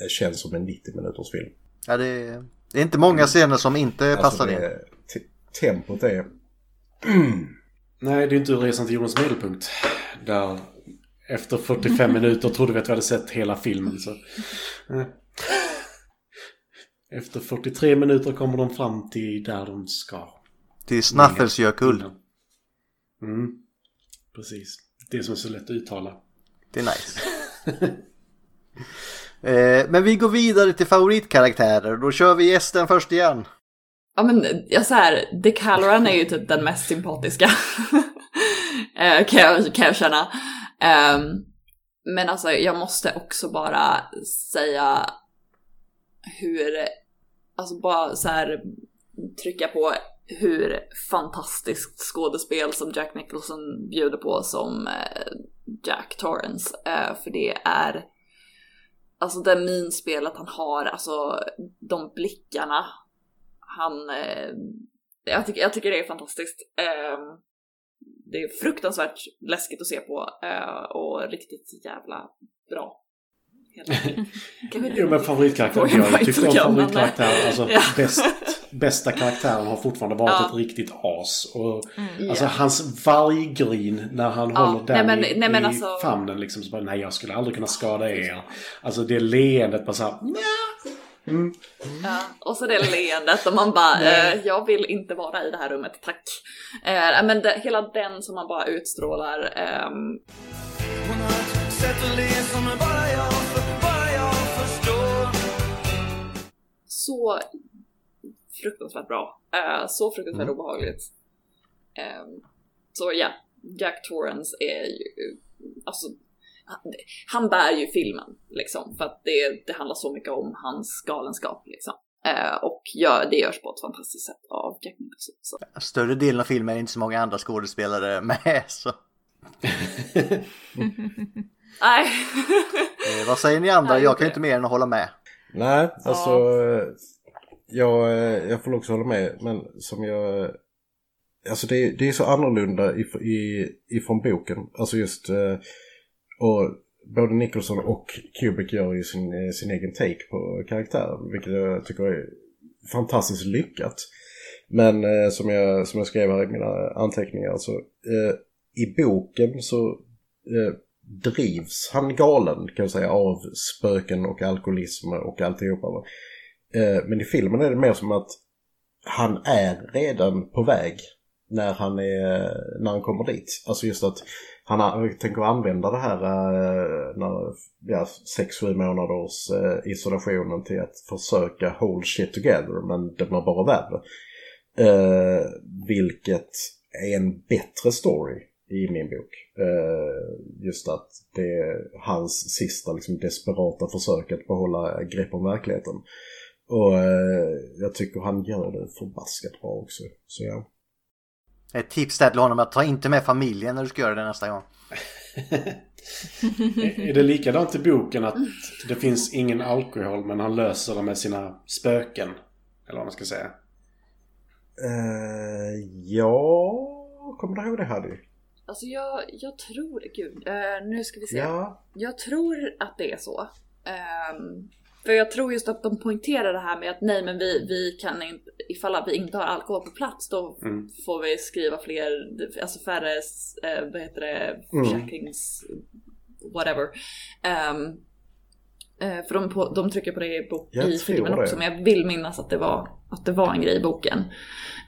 eh, känns som en 90 minuters film. Ja, det, är, det är inte många scener som inte Alltså passar det, in. tempot är... Nej, det är inte Resan till jordens medelpunkt. Där efter 45 minuter trodde vi att vi hade sett hela filmen. Så. eh. Efter 43 minuter kommer de fram till där de ska. Till Snaffelsjökull. Mm. Precis. Det som är så lätt att uttala. Det är nice. eh, men vi går vidare till favoritkaraktärer. Då kör vi gästen först igen. Ja men jag så här, Dick Halloran är ju typ den mest sympatiska. Eh, kan, jag, kan jag känna. Ehm, men alltså jag måste också bara säga hur, alltså bara så här trycka på hur fantastiskt skådespel som Jack Nicholson bjuder på som eh, Jack Torrance. Eh, för det är Alltså det minspelet han har, alltså de blickarna han... Eh, jag, tycker, jag tycker det är fantastiskt. Det är fruktansvärt läskigt att se på och riktigt jävla bra. Helt enkelt. Kan vi- Jo men favoritkaraktär. Jag Jag har bara ju tyckt om favoritkaraktär. Alltså Ja. bäst, bästa karaktären har fortfarande varit Ja. ett riktigt as. Och, Mm. Alltså Ja. hans varggrin när han Ja, håller nej, den men- i, nej, men i alltså- famnen liksom. Så bara, nej jag skulle aldrig kunna skada er. Alltså det leendet bara såhär. Mm. Ja, och så det leendet och man bara, eh, jag vill inte vara i det här rummet, tack. Eh, men det, hela den som man bara utstrålar. ehm, så fruktansvärt bra. Eh, så fruktansvärt obehagligt. Ehm, så ja, Jack Torrance är ju, alltså, han, han bär ju filmen liksom. För att det, det handlar så mycket om hans galenskap liksom. Eh, och gör, det görs på ett fantastiskt sätt av Jack Nicholson. Så. Större delen av filmen är inte så många andra skådespelare med. Så. Nej. Eh, vad säger ni andra? Nej, Jag kan ju inte mer än att hålla med. Nej, alltså... Jag, jag får också hålla med, men som jag... Alltså det, det är så annorlunda if, i, ifrån boken. Alltså just... eh, Och både Nicholson och Kubrick gör ju sin, eh, sin egen take på karaktären. Vilket jag tycker är fantastiskt lyckat. Men eh, som, jag, som jag skrev här i mina anteckningar så eh, i boken så eh, drivs han galen kan jag säga av spöken och alkoholism och alltihopa. va. Eh, men i filmen är det mer som att han är redan på väg när han, är, när han kommer dit. Alltså just att han tänker använda det här eh, när, ja, sex, sju månaders eh, isolationen till att försöka hold shit together men det blir bara värre. Eh, vilket är en bättre story i min bok. Eh, just att det är hans sista liksom, desperata försök att behålla grepp om verkligheten. Och eh, jag tycker han gör det förbaskat bra också. Så ja. Ett tips där till honom att ta inte med familjen när du ska göra det nästa gång. Är det likadant i boken att det finns ingen alkohol men han löser det med sina spöken? Eller vad man ska säga. Eh, ja, kommer du ihåg det Harry? Alltså jag, jag tror, gud, eh, nu ska vi se. Ja. Jag tror att det är så. Ehm, för jag tror just att de poängterar det här med att nej men vi, vi kan inte, ifall vi inte har alkohol på plats då Mm. får vi skriva fler, alltså färre, eh, vad heter det, Mm. försäkrings... whatever. Ehm, eh, för de, de trycker på det i, bok, Jag i filmen också men jag vill minnas att det var, att det var en grej i boken.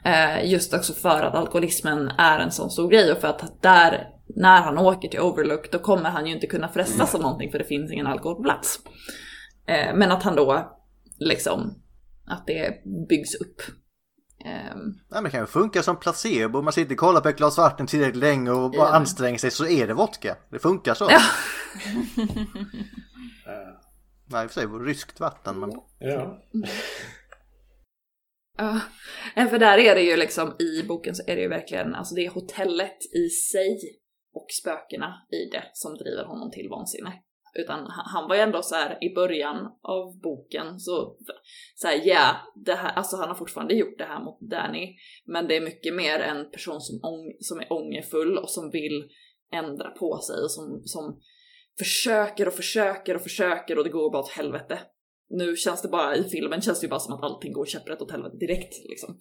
Eh, just också för att alkoholismen är en sån stor grej och för att där, när han åker till Overlook då kommer han ju inte kunna frestas av någonting för det finns ingen alkohol på plats. Eh, men att han då liksom, att det byggs upp. Ehm, Ja, men det kan ju funka som placebo. Man sitter och kollar på ett glas vatten tillräckligt länge och bara Ja. anstränger sig så är det vodka. Det funkar så. Ja. Nej, i och för sig ryskt vatten men... Ja. Ja, eh, för där är det ju liksom i boken så är det ju verkligen, alltså det är hotellet i sig och spökena i det som driver honom till vansinne. Utan han var ju ändå så här i början av boken så, så här, ja, det här, alltså han har fortfarande gjort det här mot Danny, men det är mycket mer en person som, ång, som är ångerfull och som vill ändra på sig och som, som försöker och försöker och försöker och det går bara åt helvete. Nu känns det bara, i filmen känns det ju bara som att allting går käpprätt åt helvete direkt liksom.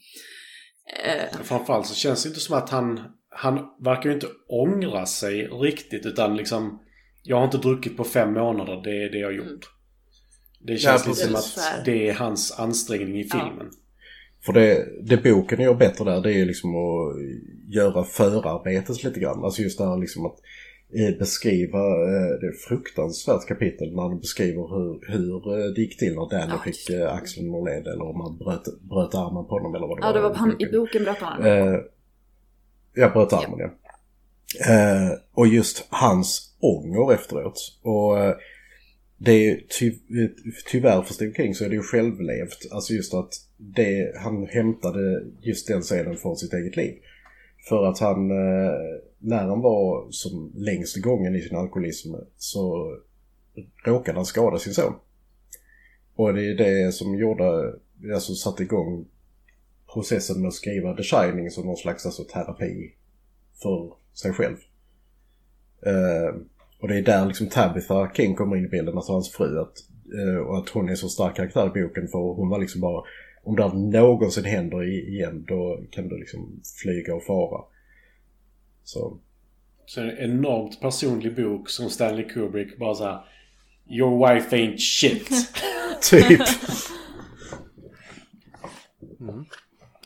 Eh, Framförallt så känns det inte som att han... Han verkar ju inte ångra sig riktigt utan liksom... Jag har inte druckit på fem månader, det är det jag har gjort. Mm. Det känns Ja, lite som att det är hans ansträngning i Ja. filmen. För det, det boken gör bättre där det är ju liksom att göra förarbetet lite grann. Alltså just det här liksom att beskriva eh, det är fruktansvärt kapitel när han beskriver hur, hur eh, det gick till när Danny Ja, fick eh, axeln ur led eller om han bröt, bröt armen på honom eller vad det ja, det var. var han, i boken bröt han Eh, jag bröt armen, ja. Eh, och just hans ånger efteråt. Och eh, det är ty, tyvärr för Steve King så är det ju självlevt. Alltså just att det, han hämtade just den scenen från sitt eget liv. För att han, eh, när han var som längst gången i sin alkoholism så råkade han skada sin son. Och det är det som gjorde, alltså satte igång processen med att skriva The Shining som någon slags alltså, terapi för sig själv. Uh, och det är där liksom Tabitha King kommer in i bilden, alltså hans fru. Att, uh, och att hon är så stark karaktär i boken för hon var liksom bara om det här någonsin händer igen då kan du liksom flyga och fara. Så Så en enormt personlig bok som Stanley Kubrick bara såhär Your wife ain't shit. typ.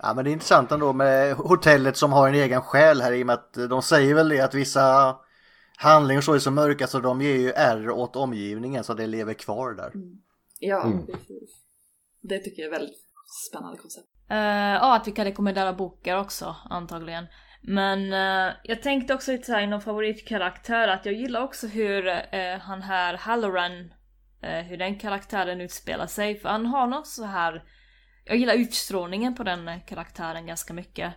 Ja men det är intressant ändå med hotellet som har en egen själ här i och med att de säger väl det att vissa handlingar så är så mörka så de ger ju ärr åt omgivningen så det lever kvar där. Ja, Mm. precis. Det tycker jag är väldigt spännande koncept. Eh, Ja, att vi kan rekommendera böcker också antagligen. Men eh, jag tänkte också lite såhär inom favoritkaraktär att jag gillar också hur eh, han här Halloran, eh, hur den karaktären utspelar sig. För han har något så här jag gillar utstrålningen på den karaktären ganska mycket.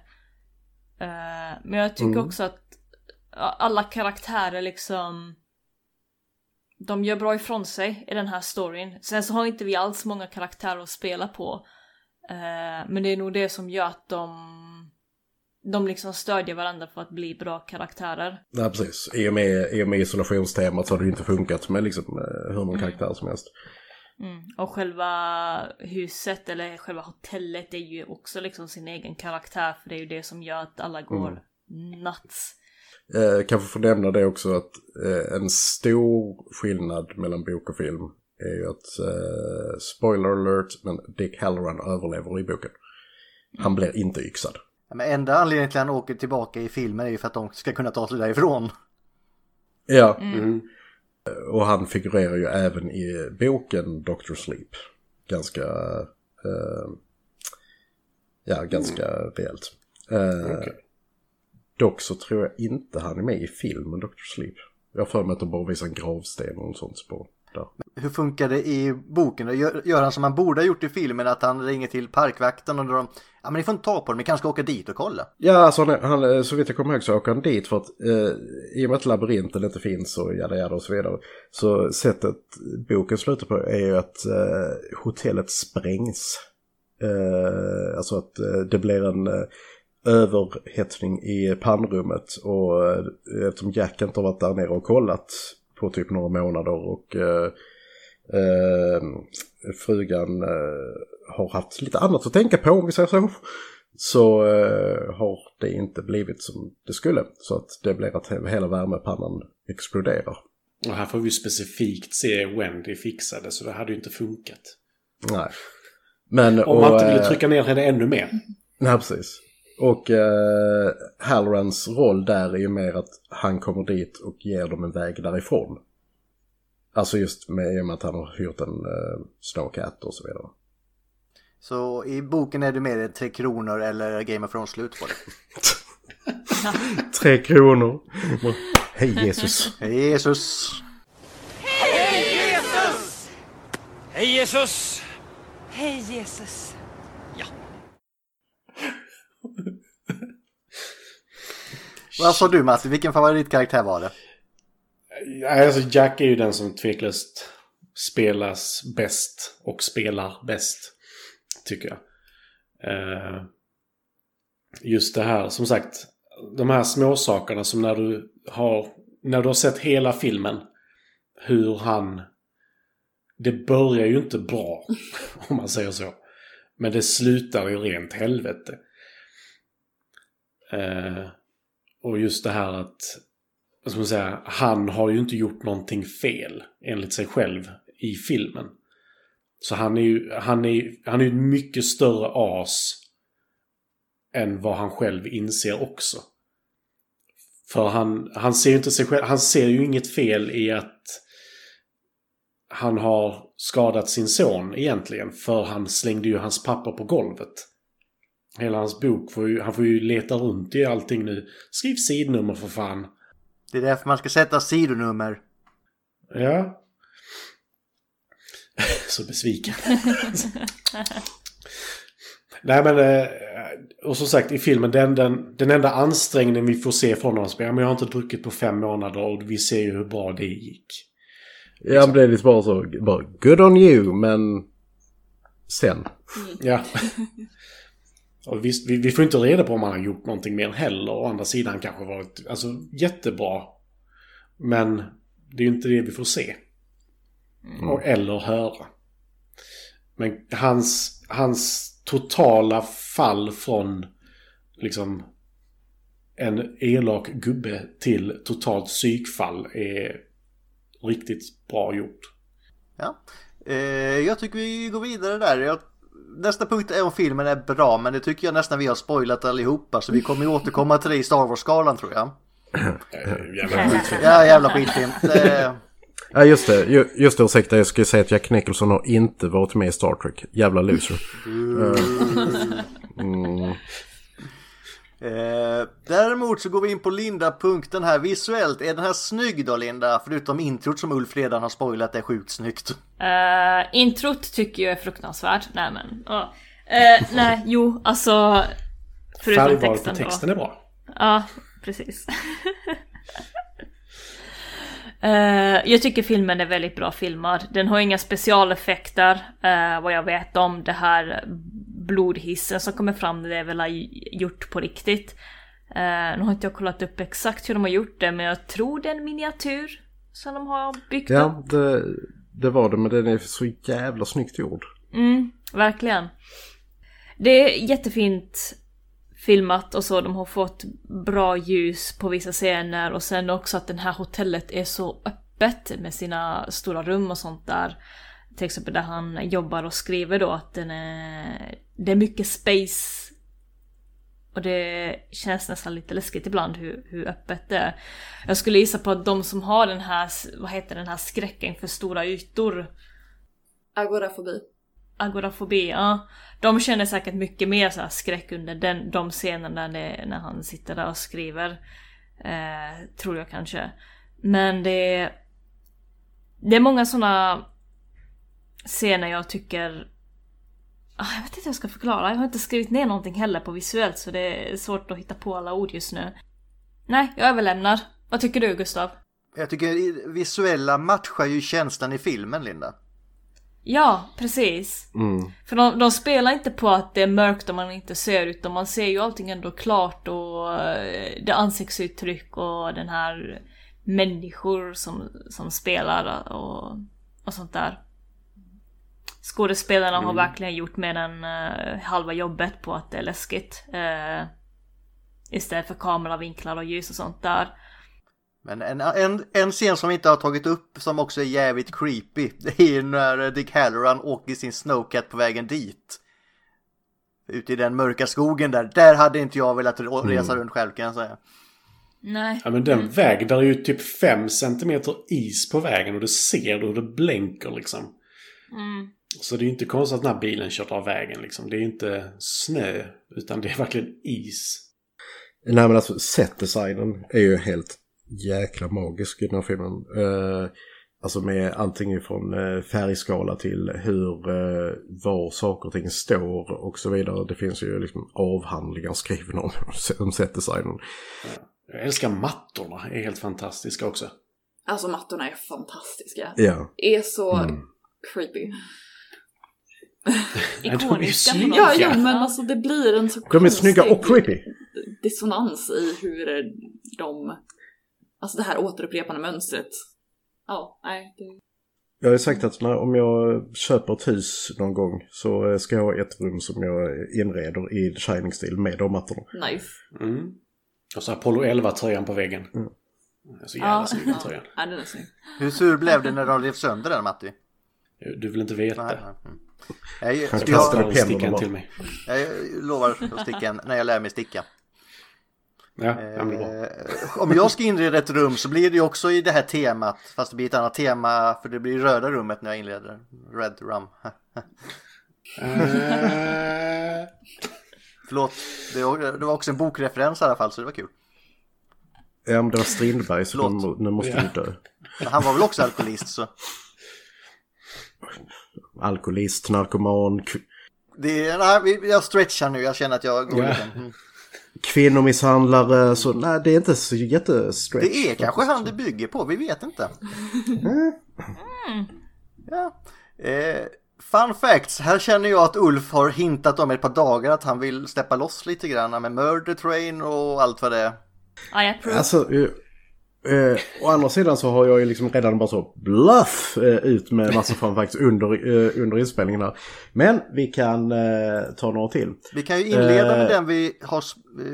Eh, men jag tycker Mm. också att alla karaktärer liksom de gör bra ifrån sig i den här storyn. Sen så har inte vi alls många karaktärer att spela på. Eh, men det är nog det som gör att de de liksom stödjer varandra för att bli bra karaktärer. Nej, precis. I och, med, I och med isolationstemat så har det inte funkat med liksom eh, hur många karaktärer som helst. Mm. Och själva huset eller själva hotellet är ju också liksom sin egen karaktär för det är ju det som gör att alla går nuts. Eh, kanske får nämna det också att eh, en stor skillnad mellan bok och film är ju att, eh, spoiler alert, men Dick Halloran överlever i boken. Han blir inte yxad. Ja, Men enda anledningen till att han åker tillbaka i filmen är ju för att de ska kunna ta sig därifrån. Ja, Mm. och han figurerar ju även i boken Doctor Sleep. Ganska, eh, ja ganska rejält. Eh, Okej. Dock så tror jag inte han är med i filmen Doctor Sleep. Jag har för mig att de bara visar en gravsten och något sånt på där. Hur funkar det i boken? Då Gör, gör han som han borde ha gjort i filmen att han ringer till parkvakten och de Ja men ni får inte ta på dem, ni kanske ska åka dit och kolla. Ja, alltså han, han, så vitt jag kommer ihåg så åker han dit för att eh, i och med att labyrinten inte finns och jada jada och så vidare. Så sättet boken slutar på är ju att eh, hotellet sprängs. Eh, alltså att eh, det blir en eh, överhettning i pannrummet och eh, eftersom Jack inte har varit där nere och kollat på typ några månader och eh, eh, frugan eh, har haft lite annat att tänka på om vi säger så. Så har det inte blivit som det skulle. Så att det blir att he- hela värmepannan exploderar. Och här får vi specifikt se Wendy fixade så det hade ju inte funkat. Nej. Men, Om man inte ville trycka ner henne ännu mer. Nej, precis. Och eh, Hallorans roll där är ju mer att han kommer dit och ger dem en väg därifrån. Alltså just med, i och med att han har hyrt en eh, Snowcat och så vidare. Så i boken är det mer Tre Kronor eller Game of Thrones slut på det. Tre kronor. Hej Jesus. Hej Jesus! Hej Jesus! Hej Jesus. Vad sa du Matti, vilken favoritkaraktär var det? Alltså Jack är ju den som tveklöst spelas bäst och spelar bäst. Tycker jag. Eh, just det här, som sagt. De här småsakerna som när du har, när du har sett hela filmen. Hur han... Det börjar ju inte bra, om man säger så. Men det slutar i rent helvete. Eh, och just det här att vad ska man säga, han har ju inte gjort någonting fel enligt sig själv i filmen. Så han är ju han är, han är ju ett mycket större as än vad han själv inser också. För han, han ser ju inte sig själv, han ser ju inget fel i att han har skadat sin son egentligen. För han slängde ju hans pappa på golvet. Hela hans bok, får ju, han får ju leta runt i allting nu. Skriv sidnummer för fan. Det är därför man ska sätta sidonummer. Ja. Så besviken. Nej men, eh, och som sagt i filmen, den, den, den enda ansträngningen vi får se från honom är men jag har inte druckit på fem månader och vi ser ju hur bra det gick. Ja, men det är lite bara så, bara good on you, men sen. Ja. Och visst, vi, vi får inte reda på om han har gjort någonting mer heller. Å andra sidan kanske varit alltså, jättebra. Men det är ju inte det vi får se. Och, eller höra. Men hans, hans totala fall från liksom en elak gubbe till totalt psykfall är riktigt bra gjort. Ja. Eh, jag tycker vi går vidare där. Jag, nästa punkt är om filmen är bra, men det tycker jag nästan vi har spoilat allihopa. Så vi kommer ju återkomma till det i Star Wars-skalan tror jag. Eh, Jävla skitfilm. Ja, jävla skitfilm. Det, Ja, just det. Ju- Just det, ursäkta. Jag skulle säga att Jack Nicholson har inte varit med i Star Trek. Jävla loser. Mm. Eh, däremot så går vi in på Linda-punkten här. Visuellt, är den här snygg då Linda? Förutom introt som Ulf redan har spoilat är sjukt snyggt. Uh, introt tycker jag är fruktansvärt. Nej men, ja. Eh, nej, jo, alltså... Förutom Färgval på texten, texten då. är bra. Ja, precis. Eh, jag tycker filmen är väldigt bra filmad. Den har inga specialeffekter, eh, vad jag vet om. Det här blodhissen som kommer fram, det är väl gjort på riktigt. Eh, nu har inte jag kollat upp exakt hur de har gjort det, men jag tror det är en miniatyr som de har byggt upp. Ja, det, det var det, men den är så jävla snyggt gjord. Mm, verkligen. Det är jättefint filmat och så. De har fått bra ljus på vissa scener och sen också att det här hotellet är så öppet med sina stora rum och sånt där. Till exempel där han jobbar och skriver då att den är, det är mycket space. Och det känns nästan lite läskigt ibland hur, hur öppet det är. Jag skulle gissa på att de som har den här, vad heter den här skräcken för stora ytor. Agorafobi. Agorafobi, ja. De känner säkert mycket mer så skräck under den, de scenerna när, när han sitter där och skriver. Eh, tror jag kanske. Men det... Det är många såna scener jag tycker... Ah, Jag vet inte hur jag ska förklara. Jag har inte skrivit ner någonting heller på visuellt så det är svårt att hitta på alla ord just nu. Nej, jag överlämnar. Vad tycker du Gustav? Jag tycker visuella matchar ju känslan i filmen, Linda. Ja, precis. För de, de spelar inte på att det är mörkt och man inte ser utan man ser ju allting ändå klart och eh, det ansiktsuttryck och den här människor som, som spelar och, och sånt där. Skådespelarna har verkligen gjort mer än eh, halva jobbet på att det är läskigt. Uh, istället för kameravinklar och ljus och sånt där. Men en, en, en scen som vi inte har tagit upp som också är jävligt creepy. Det är ju när Dick Halloran åker sin Snowcat på vägen dit. Ute i den mörka skogen där. Där hade inte jag velat resa runt själv kan jag säga. Nej. Ja men den vägen, där är ju typ 5 centimeter is på vägen och du ser hur det blänker liksom. Mm. Så det är ju inte konstigt att den här bilen kört av vägen liksom. Det är ju inte snö, utan det är verkligen is. Nej men alltså setdesignen är ju helt jäkla magisk i den här filmen. Eh, alltså med allting ifrån eh, färgskala till hur, eh, var saker och ting står och så vidare. Det finns ju liksom avhandlingar skrivna om, om setdesignen. Jag älskar mattorna, är helt fantastiska också. Alltså mattorna är fantastiska. Ja. Är så Mm. creepy. Nej, de är ju Ikoniska på något. Ja, jo, men alltså det blir en så De är snygga och creepy. dissonans i hur de... Alltså det här återupprepande mönstret. Ja, nej. Det... Jag har ju sagt att när, om jag köper ett hus någon gång så ska jag ha ett rum som jag inreder i Shining-stil med de mattorna. Nice. Mm. Och så Apollo 11-tröjan på väggen. Mm. Så jävla snygg den tröjan. Ja, den är snygg. Hur sur blev det när de rev sönder den Matti? Du vill inte veta. Nej, nej. Mm. Jag, jag, jag, en bara. till mig. jag lovar att sticka en när jag lär mig sticka. Ja. Eh, om jag ska inreda ett rum så blir det ju också i det här temat. Fast det blir ett annat tema för det blir röda rummet när jag inleder. Red rum. Eh, Förlåt, det var, också en bokreferens i alla fall så det var kul. Ja men det var Strindberg så nu, måste du dö. Men han var väl också alkoholist så. Alkoholist, narkoman, Det är, nej, jag stretchar nu, jag känner att jag går Ja. lite. Mm. kvinnomisshandlare. Så nej det är inte så jättestretch. Det är kanske han det bygger på, vi vet inte. Ja. Eh, fun facts, här känner jag att Ulf har hintat om ett par dagar att han vill släppa loss lite grann med Murder Train och allt vad det är. I approve. Alltså, eh, å andra sidan så har jag ju liksom redan bara så bluff eh, ut med massa fun facts under, eh, under inspelningen här. Men vi kan eh, ta några till. Vi kan ju inleda med Eh. den vi har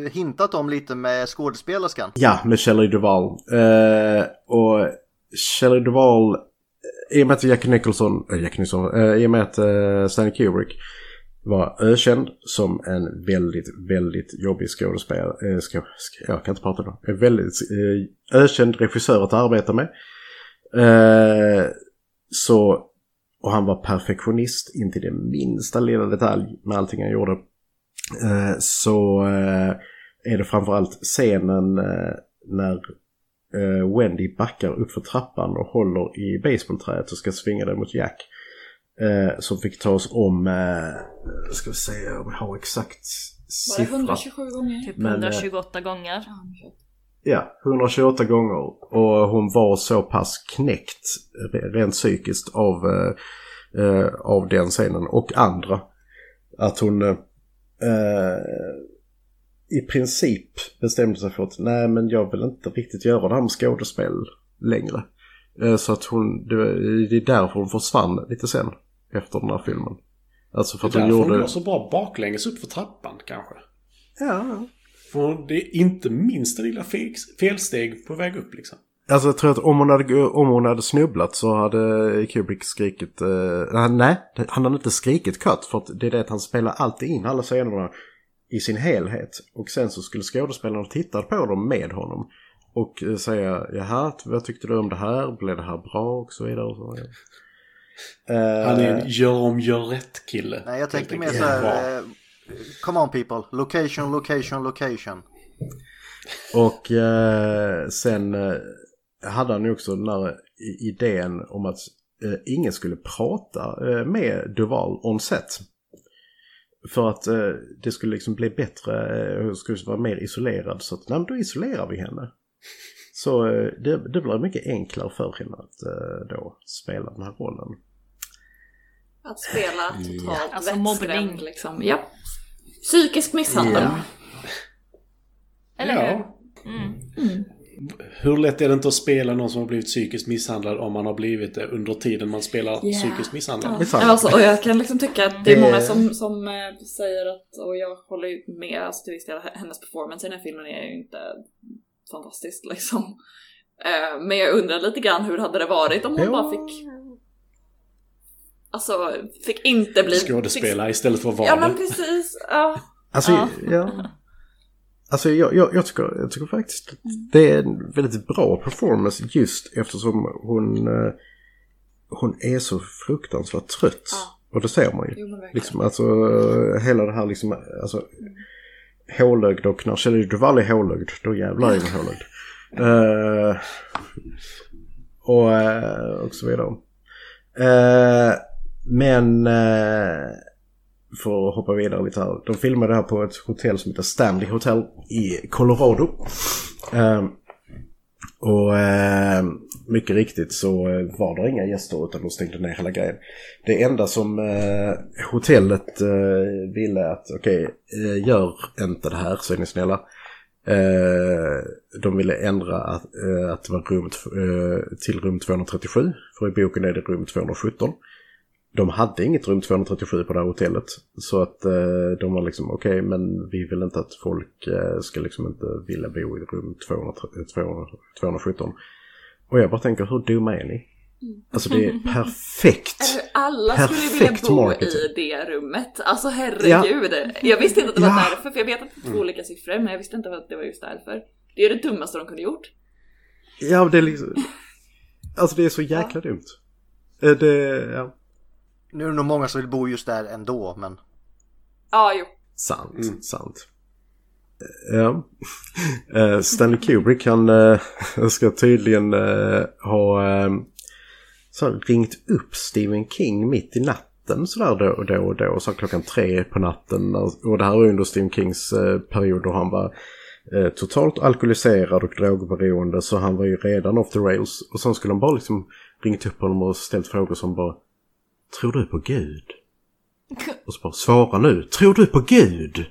eh, hintat om lite med skådespelerskan. Ja, med Shelley Duvall. Eh, och Shelley Duvall, i och med att Jack Nicholson, äh, Jack Nicholson, i och med att Stanley Kubrick var ökänd som en väldigt, väldigt jobbig skådespelare. Eh, skå, jag kan inte prata då. En väldigt eh, ökänd regissör att arbeta med. Eh, så, och han var perfektionist in till det minsta lilla detalj med allting han gjorde. Eh, så eh, är det framförallt scenen eh, när eh, Wendy backar upp för trappan och håller i baseballträet och ska svinga det mot Jack. Eh, som fick ta oss om, eh, ska vi se om jag har exakt Var det siffra. 127 gånger? Typ men, eh, 128 gånger. Ja, 128 gånger. Och hon var så pass knäckt re- rent psykiskt av, eh, eh, av den scenen och andra. Att hon, eh, eh, i princip bestämde sig för att nej men jag vill inte riktigt göra det här med skådespel längre. Eh, så att hon, det, det är därför hon försvann lite sen efter den här filmen. Alltså för att hon därför hon gjorde... går så bra baklänges upp för trappan kanske. Ja, För det är inte minsta lilla fel, felsteg på väg upp liksom. Alltså jag tror att om hon hade, om hon hade snubblat så hade Kubrick skrikit... Eh, nej, han hade inte skrikit cut för att det är det att han spelar alltid in alla scenerna i sin helhet. Och sen så skulle skådespelarna titta på dem med honom. Och eh, säga, jaha, vad tyckte du om det här? Blev det här bra? Och så vidare. Och så vidare. Eh, Han är en gör om gör rätt kille. Nej, jag tänker mer så här. Eh, come on people, location, location, location. Och eh, sen eh, hade han ju också den här i- idén om att eh, ingen skulle prata eh, med Duval on set. För att eh, det skulle liksom bli bättre, eh, hon skulle vara mer isolerad. Så att nej, men då isolerar vi henne. Så eh, det, det blir mycket enklare för henne att eh, då spela den här rollen. Att spela totalt Alltså vettskrämd, mobbning. liksom. Ja. Psykisk misshandel. Ja. Eller Ja. hur? Mm. Hur lätt är det inte att spela någon som har blivit psykiskt misshandlad om man har blivit det under tiden man spelar Ja. psykiskt misshandlad? Misshandel. Alltså, och jag kan liksom tycka att det är många som, som eh, säger att, och jag håller ju med, alltså till viss del, hennes performance i den här filmen är ju inte fantastisk liksom. Eh, Men jag undrar lite grann hur hade det varit om hon Ja. bara fick Alltså, fick inte bli... Skådespela istället för att Fick, vara ja men precis, ja. Alltså, Ja. ja. Alltså jag, jag, jag, tycker, jag tycker faktiskt att det är en väldigt bra performance just eftersom hon, eh, hon är så fruktansvärt trött. Ja. Och det ser man ju. Jo. Liksom, alltså hela det här liksom, alltså hålögd och när Shelley Duvall är hålögd, då jävlar är hon hålögd. Eh, och, eh, och så vidare. Eh, men eh, för att hoppa vidare lite här. De filmade det här på ett hotell som heter Stanley Hotel i Colorado. Eh, och eh, mycket riktigt så var det inga gäster utan de stängde ner hela grejen. Det enda som eh, hotellet eh, ville att okej, okay, gör inte det här så är ni snälla. Eh, de ville ändra att, eh, att det var rum, eh, till rum 237. För i boken är det rum 217. De hade inget rum 237 på det här hotellet. Så att eh, de var liksom okej men vi vill inte att folk eh, ska liksom inte vilja bo i rum 200, 200, 217. Och jag bara tänker hur dumma är ni? Alltså det är perfekt. Alla skulle vilja Perfekt bo marketing. i det rummet. Alltså herregud. Jag visste inte att det var Ja. därför, för jag vet att det är två olika siffror, men jag visste inte att det var just därför. Det är det dummaste de kunde gjort. Ja det är liksom... Alltså det är så jäkla dumt. Eh, Det, ja. Nu är det nog många som vill bo just där ändå, men Ja, jo. Sant, sant. Ja. Eh, Stanley Kubrick han eh, ska tydligen eh, ha eh, så ringt upp Stephen King mitt i natten sådär då och då och då. Så klockan tre på natten. Och det här var under Stephen Kings eh, period då han var eh, totalt alkoholiserad och drogberoende. Så han var ju redan off the rails. Och sen skulle han bara liksom ringt upp honom och ställt frågor som bara Tror du på Gud? Och så bara svara nu. Tror du på Gud?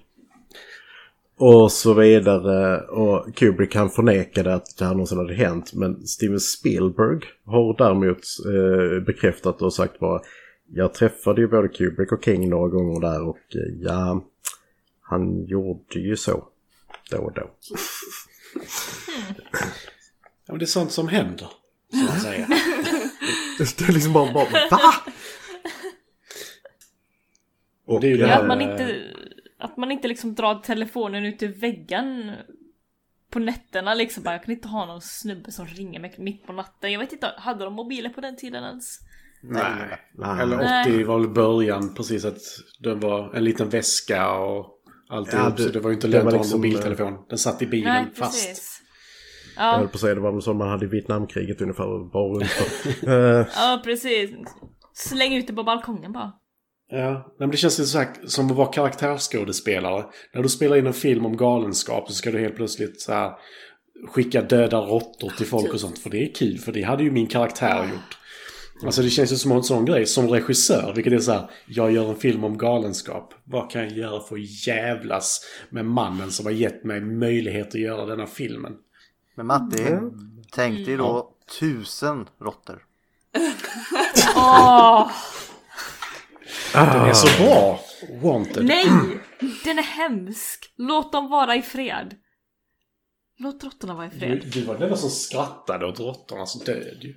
Och så vidare. Och Kubrick han förnekade att det här någonsin hade hänt. Men Steven Spielberg har däremot eh, bekräftat och sagt bara Jag träffade ju både Kubrick och King några gånger där och eh, ja, han gjorde ju så. Då och då. Ja, men det är sånt som händer. Så att säga. Det är liksom bara, bara va? Och, Det är ju det Ja, här- att man inte, att man inte liksom drar telefonen ut i väggen på nätterna liksom. Bara, jag kan inte ha någon snubbe som ringer mig mitt på natten. Jag vet inte, hade de mobiler på den tiden ens? nej. Nej. Eller Nej. 80 var väl början precis att den var en liten väska och alltihop. Ja, det- så det var ju inte det lönt att ha en liksom, mobiltelefon. Den satt i bilen Nej, fast. precis. Jag Ja, höll på att säga det var väl så man hade i Vietnamkriget ungefär. Bara runt. Eh, ja, precis. Släng ut det på balkongen bara. Ja, men det känns lite så här, som att vara karaktärsskådespelare. När du spelar in en film om galenskap så ska du helt plötsligt så här, skicka döda råttor till folk och sånt. För det är kul, för det hade ju min karaktär gjort. Alltså det känns ju som en sån grej som regissör, vilket är så här, jag gör en film om galenskap. Vad kan jag göra för att jävlas med mannen som har gett mig möjlighet att göra denna filmen? Men Matti, tänk dig då tusen råttor. Åh, Den är så bra! Wanted. nej! Den är hemsk. Låt dem vara i fred. Låt råttorna vara i Du, fred. du var den enda som skrattade åt råttornas död ju.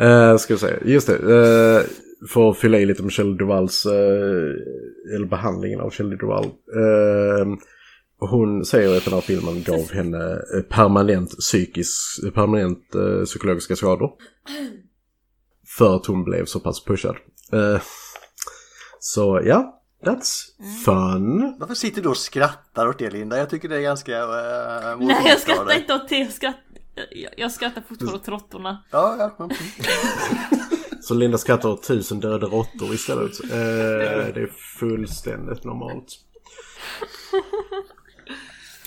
Uh, ska vi säga, just det. eh, för att fylla i lite med Shelley Duvalls, eh, eller behandlingen av Shelley Duvall. Eh, hon säger att den här filmen gav henne permanent psykisk, permanent eh, psykologiska skador. För att hon blev så pass pushad. Eh, så ja, that's fun. Varför sitter du och skrattar åt det Linda? Jag tycker det är ganska... Uh, Nej, jag skrattar inte åt det. Jag skrattar, jag, jag skrattar fortfarande åt råttorna. Ja, ja. mm. Så Linda skrattar åt tusen döda råttor istället. Eh, det är fullständigt normalt.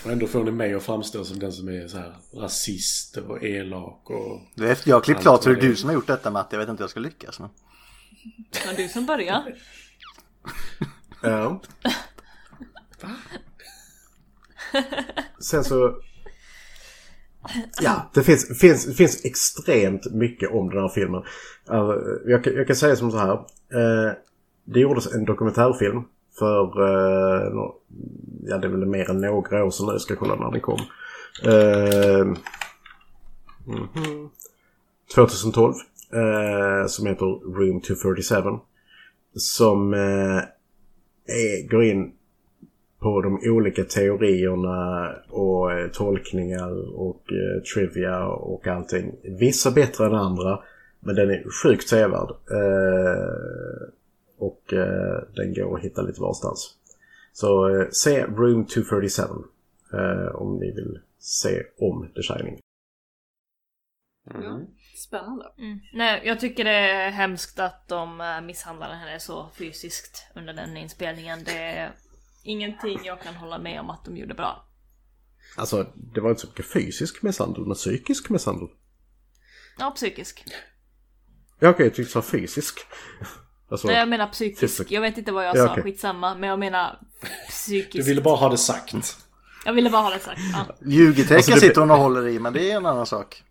Och ändå får ni mig att framstå som den som är så här rasist och elak och... Jag har klippt klart så är det du som har gjort detta Matti. Jag vet inte hur jag ska lyckas. Men... Det var du som började. Ja. Sen så... Ja, det finns, finns, det finns extremt mycket om den här filmen. Uh, jag, kan- jag kan säga som så här. eh, det gjordes en dokumentärfilm för, eh, ja det är väl mer än några år sedan nu, jag ska kolla när den kom. Eh, mhm. 2012. eh, som heter Room 237. Som eh, är, går in på de olika teorierna och eh, tolkningar och eh, trivia och allting. Vissa bättre än andra, men den är sjukt sevärd. Eh, och eh, den går att hitta lite varstans. Så eh, se Room 237 eh, om ni vill se om The Shining. Ja, spännande. Mm. Nej, jag tycker det är hemskt att de eh, misshandlade henne så fysiskt under den inspelningen. Det är ingenting jag kan hålla med om att de gjorde bra. Alltså, det var inte så mycket fysisk misshandel, men psykisk misshandel. Ja, psykisk. Ja, okej, jag tyckte du sa fysisk. Alltså, Nej, jag menar psykisk. Fysisk. Jag vet inte vad jag Ja, sa, okej. skitsamma. Men jag menar Du psykisk. ville bara ha det sagt. Jag ville bara ha det sagt. Ja. Ljugtecken Alltså, det- sitter hon och håller i, men det är en annan sak.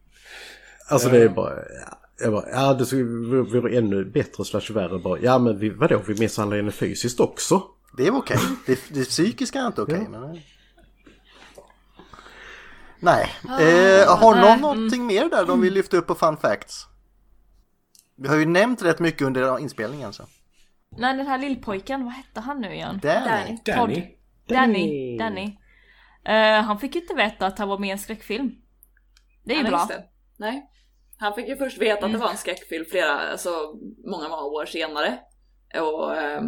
Alltså det är bara... ja, Jag bara, ja det vore ännu bättre slash värre bara. Ja men vi, vadå, vi misshandlar henne fysiskt också. Det är okej. Det, det psykiska är inte okej. men... Nej. Eh, har någon nej, någonting mer där de vill lyfta upp på fun facts? Vi har ju nämnt rätt mycket under inspelningen så. Nej, den här lillpojken, vad hette han nu igen? Danny. Todd. Danny. Danny. Danny. Eh, han fick ju inte veta att han var med i en skräckfilm. Det är ju bra. det. Nej. Han fick ju först veta att det var en skräckfilm flera, alltså många, många år senare. Och, ehm,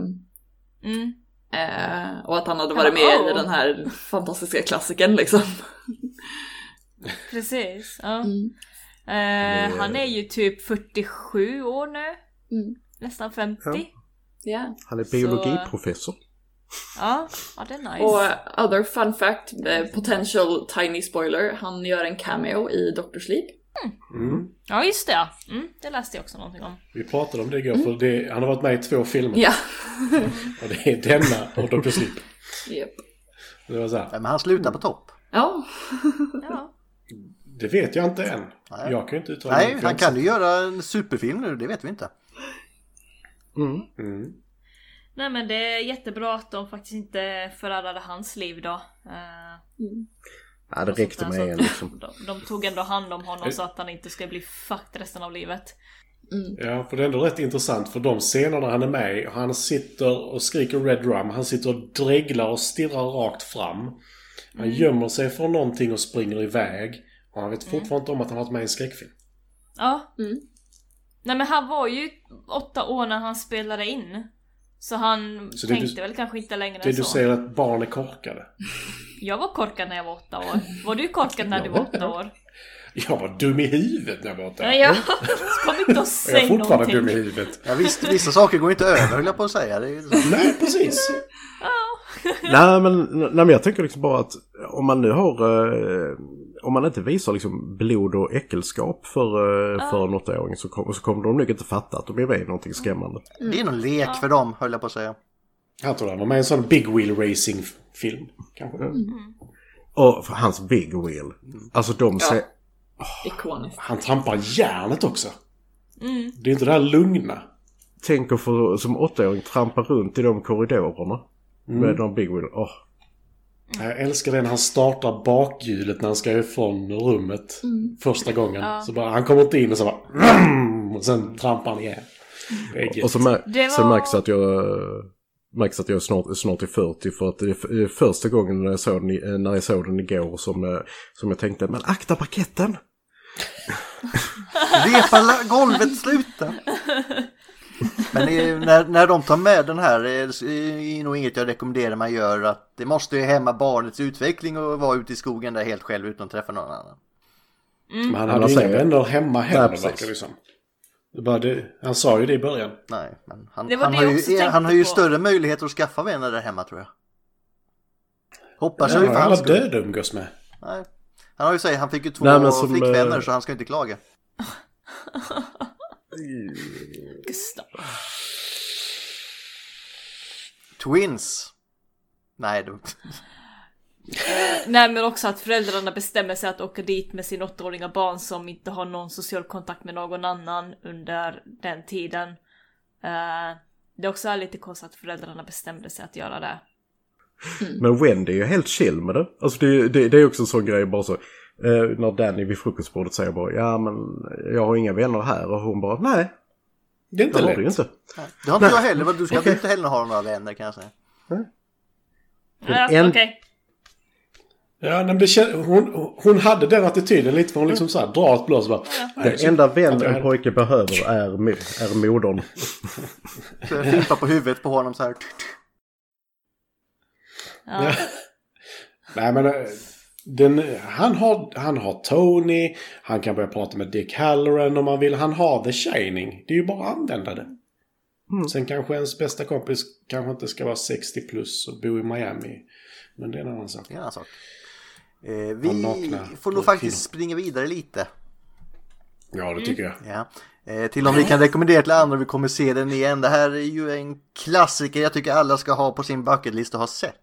Mm. eh, och att han hade varit med i "Oh." den här fantastiska klassikern liksom. Precis. Ja. Mm. Eh, han är ju typ 47 år nu. Mm. Nästan 50. Ja. Ja, Ja. Han är biologiprofessor. ja, det är nice. Och other fun fact, potential tiny spoiler, han gör en cameo i Dr. Sleep. Mm. Ja, just det. Mm, det läste jag också någonting om. Vi pratade om det igår, för det, han har varit med i två filmer. Ja. Och det är denna och Dr. Sleep. Japp. Det var så här, Men han slutar på topp. Ja. Ja. det vet jag inte än. Nej. Jag kan ju inte uttala Nej, han kan ju göra en superfilm nu, det vet vi inte. Mm. Mm. Nej men det är jättebra att de faktiskt inte förärade hans liv då. Eh, Ja, det räckte med en liksom. De, de tog ändå hand om honom så att han inte ska bli fucked resten av livet. Ja, för det är ändå rätt intressant för de scenerna han är med i, han sitter och skriker Red Rum, han sitter och dreglar och stirrar rakt fram. Han Mm. gömmer sig från någonting och springer iväg. Och han vet Mm. fortfarande inte om att han har varit med i en skräckfilm. Ja. Mm. Nej men han var ju åtta år när han spelade in. Så han Så det tänkte du- väl kanske inte längre Det än du så. säger att barn är korkade. Jag var korkad när jag var åtta år. Var du korkad när du var åtta år? Jag var dum i huvudet när jag var åtta. Nej, jag kom inte och Jag är säg fortfarande någonting. dum i huvudet. Ja, visst, vissa saker går inte över höll jag på att säga. Nej, precis. nej, men, nej men jag tänker liksom bara att om man nu har... eh, om man inte visar liksom blod och äckelskap för, eh, för en åttaåring så, kom, så kommer de nog inte fatta att de är med i någonting skrämmande. Det är någon lek för dem, höll jag på att säga. Jag tror han var med i en sån Big Wheel Racing-film. Kanske. Och för hans Big Wheel. Alltså de ser... Ikoniskt. Han trampar järnet också. Det är inte det här lugna. Tänk att få som åttaåring trampa runt i de korridorerna. Med de Big Wheel. Åh, Jag älskar det när han startar bakhjulet när han ska ifrån rummet första gången. Så bara, han kommer inte in och så bara... Och sen trampar han igen. Gött. Och så, mär, Det var- så märks att jag... Märks att jag är snart, snart är 40 för att det är första gången när jag såg den, när jag såg den igår som, eh, som jag tänkte men akta parketten! Repa golvet, sluta! Men när, när de tar med den här, eh, det är nog inget jag rekommenderar man gör. Att det måste ju hämma barnets utveckling och vara ute i skogen där helt själv utan att träffa någon annan. Men han hade ju inga vänner hemma heller verkar det som. Det, han sa ju det i början. Nej, men han, han har, ju, han har ju större möjligheter att skaffa vänner där hemma tror jag. Hoppas jag ju för hans skull. döda umgås med. Nej. Han har ju sagt, han fick ju två Nej, flickvänner eh, så han ska inte klaga. Gustav. Twins. Nej, det... Nej men också att föräldrarna bestämmer sig att åka dit med sin åttaåriga barn som inte har någon social kontakt med någon annan under den tiden. Eh, det är också lite konstigt att föräldrarna bestämde sig att göra det. Men Wendy är ju helt chill med det. Alltså det, det, det är också en sån grej bara så. Eh, när Danny vid frukostbordet säger bara ja men jag har inga vänner här och hon bara nej. Det är inte Det har lätt. du ju inte. Det har inte jag heller. Du ska inte heller ha några vänner kan jag säga. Ja, en- okej. Ja, nej, men det hon, hon hade den attityden lite för hon liksom så här drar ett blås bara... Nej, Den enda vän en pojke behöver är, är modern. Så jag fimpar på huvudet på honom så här. Ja. Nej men eh, den, han, har, han har Tony, han kan börja prata med Dick Halloran om man vill. Han har The Shining. Det är ju bara att använda det. Sen kanske ens bästa kompis kanske inte ska vara 60 plus och bo i Miami. Men det är en annan sak. Annan sak. Eh, vi får nog faktiskt springa vidare lite. Ja, det tycker jag. Ja. Eh, till om vi kan rekommendera till andra vi kommer se den igen. Det här är ju en klassiker jag tycker alla ska ha på sin bucketlist och ha sett.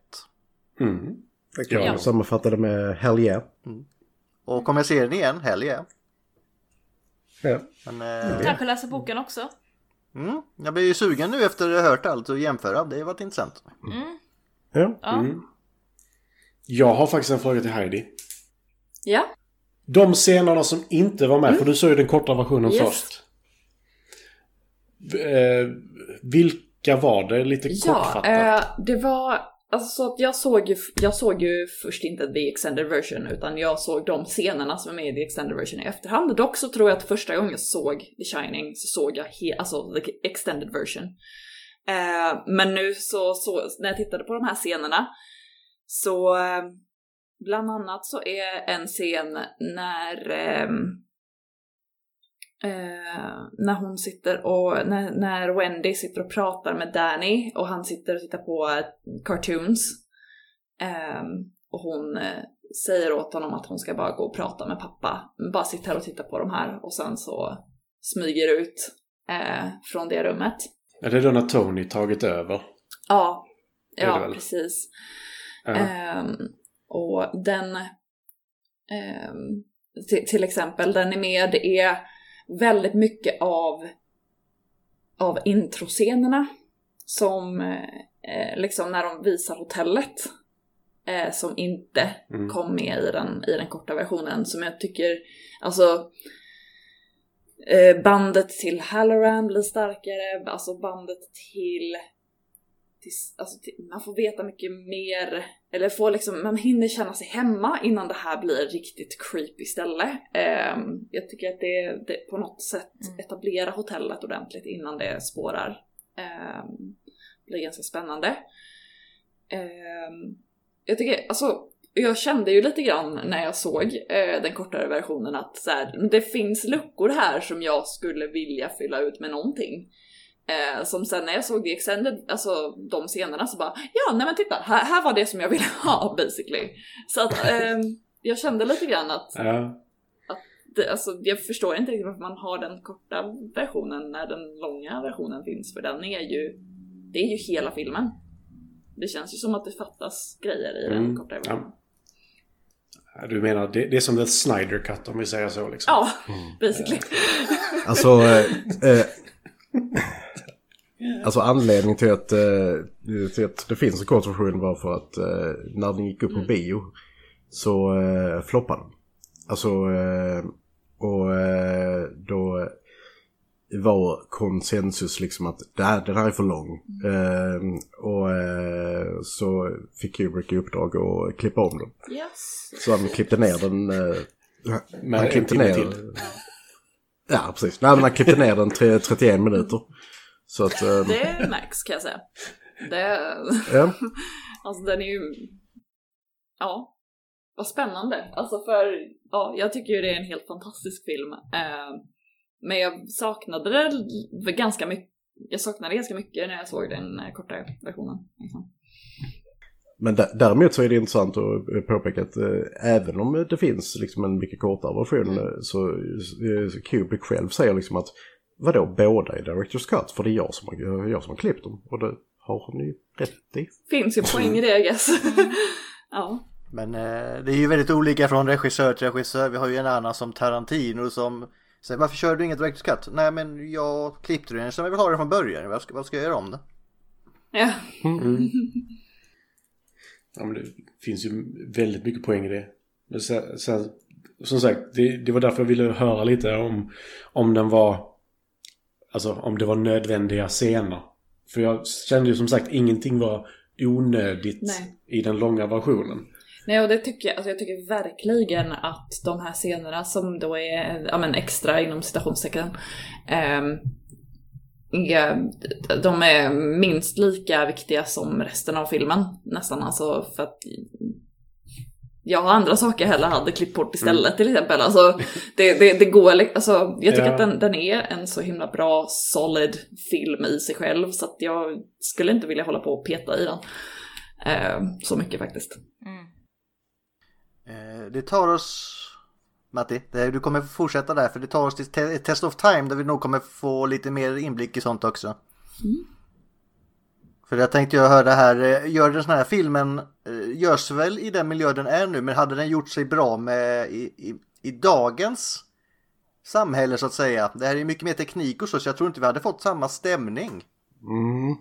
Mm. Jag Ja. sammanfattade med Hell yeah. Och kommer jag se den igen? Hell yeah. Ja. Men, eh, Kanske läsa boken också. mm, jag blir ju sugen nu efter att ha hört allt och jämföra. Det har varit intressant. Ja. Ja. Jag har faktiskt en fråga till Heidi. Ja. De scenerna som inte var med, för du såg ju den korta versionen Yes. först. Eh, vilka var det? Lite Ja, kortfattat. eh, det var alltså så att jag såg ju, jag såg ju först inte the extended version utan jag såg de scenerna som är med i the extended version i efterhand. Dock så tror jag att första gången jag såg The Shining så såg jag he, alltså the extended version. Eh, men nu så, så, när jag tittade på de här scenerna så eh, bland annat så är en scen när ehm, Eh, när hon sitter och, när, när Wendy sitter och pratar med Danny och han sitter och tittar på eh, cartoons. Ehm, och hon eh, säger åt honom att hon ska bara gå och prata med pappa. Bara sitta här och titta på de här och sen så smyger ut eh, från det rummet. Är det då när Tony tagit över? Ja, ja precis. Ja. Ehm, och den, till, till exempel, den är med, det är väldigt mycket av, av introscenerna som eh, liksom när de visar hotellet eh, som inte Mm. kom med i den, i den korta versionen som jag tycker, alltså eh, bandet till Halloran blir starkare, alltså bandet till till, alltså till, man får veta mycket mer, eller får liksom, man hinner känna sig hemma innan det här blir riktigt creepy ställe. Ehm, jag tycker att det, det på något sätt etablerar hotellet ordentligt innan det spårar. Um, blir ganska spännande. Ehm, jag tycker, alltså, jag kände ju lite grann när jag såg eh, den kortare versionen att så här, det finns luckor här som jag skulle vilja fylla ut med någonting. Eh, som sen när jag såg The Extended, alltså de scenerna så bara ja nej men titta, här, här var det som jag ville ha basically. Så att ehm, jag kände lite grann att Ja. det, alltså, jag förstår inte riktigt varför man har den korta versionen när den långa versionen finns, för den är ju, det är ju hela filmen. Det känns ju som att det fattas grejer i den Mm, korta versionen. Ja, Du menar, det, det är som The Snyder Cut om vi säger så liksom? Ja, basically. Alltså, eh, eh, alltså anledningen till att, eh, till att det finns en kort version var för att eh, när den gick upp på bio så eh, floppade den. Alltså, eh, och eh, då var konsensus liksom att det här, den här är för lång. Eh, och eh, så fick Kubrick i uppdrag att klippa om den. Yes. Så han klippte ner den. Eh, Med han klippte ner till. Ja, precis. Nej, men han klippte ner den till 31 minuter. Så att... eh, Det märks kan jag säga. Det, ja. alltså den är ju, ja, vad spännande. Alltså för, ja, jag tycker ju det är en helt fantastisk film. Eh, men jag saknade det ganska mycket. Jag saknade ganska mycket när jag såg den eh, korta versionen. Liksom. Men dä- däremot så är det intressant att påpeka att eh, även om det finns liksom en mycket kortare version eh, så eh, Kubrick själv säger liksom att vadå båda är Director's Cut? För det är jag som har, jag som har klippt dem. Och det har han ju rätt i. Finns ju poäng i det I guess. ja. Men eh, det är ju väldigt olika från regissör till regissör. Vi har ju en annan som Tarantino som säger varför kör du inget direct cut? Nej men jag klippte den så jag vill ha den från början. Vad ska, vad ska jag göra om det? ja. Ja, men det finns ju väldigt mycket poäng i det. Men sen, sen, som sagt, det, det var därför jag ville höra lite om, om den var... Alltså om det var nödvändiga scener. För jag kände ju som sagt ingenting var onödigt Nej. i den långa versionen. Nej, och det tycker jag, alltså jag tycker verkligen att de här scenerna som då är ja, men extra inom citationstecken, är- de är minst lika viktiga som resten av filmen nästan alltså för att jag har andra saker jag hellre hade klippt bort istället till exempel. Alltså, det, det, det går, alltså, jag tycker Ja. att den, den är en så himla bra, solid film i sig själv så att jag skulle inte vilja hålla på och peta i den. Eh, så mycket faktiskt. Eh, det tar oss Matti, du kommer fortsätta där för det tar oss till te- Test of Time där vi nog kommer få lite mer inblick i sånt också. För jag tänkte jag höra här, eh, gör den här filmen, eh, görs väl i den miljö den är nu, men hade den gjort sig bra med i, i, i dagens samhälle så att säga? Det här är mycket mer teknik och så, så jag tror inte vi hade fått samma stämning. Mm.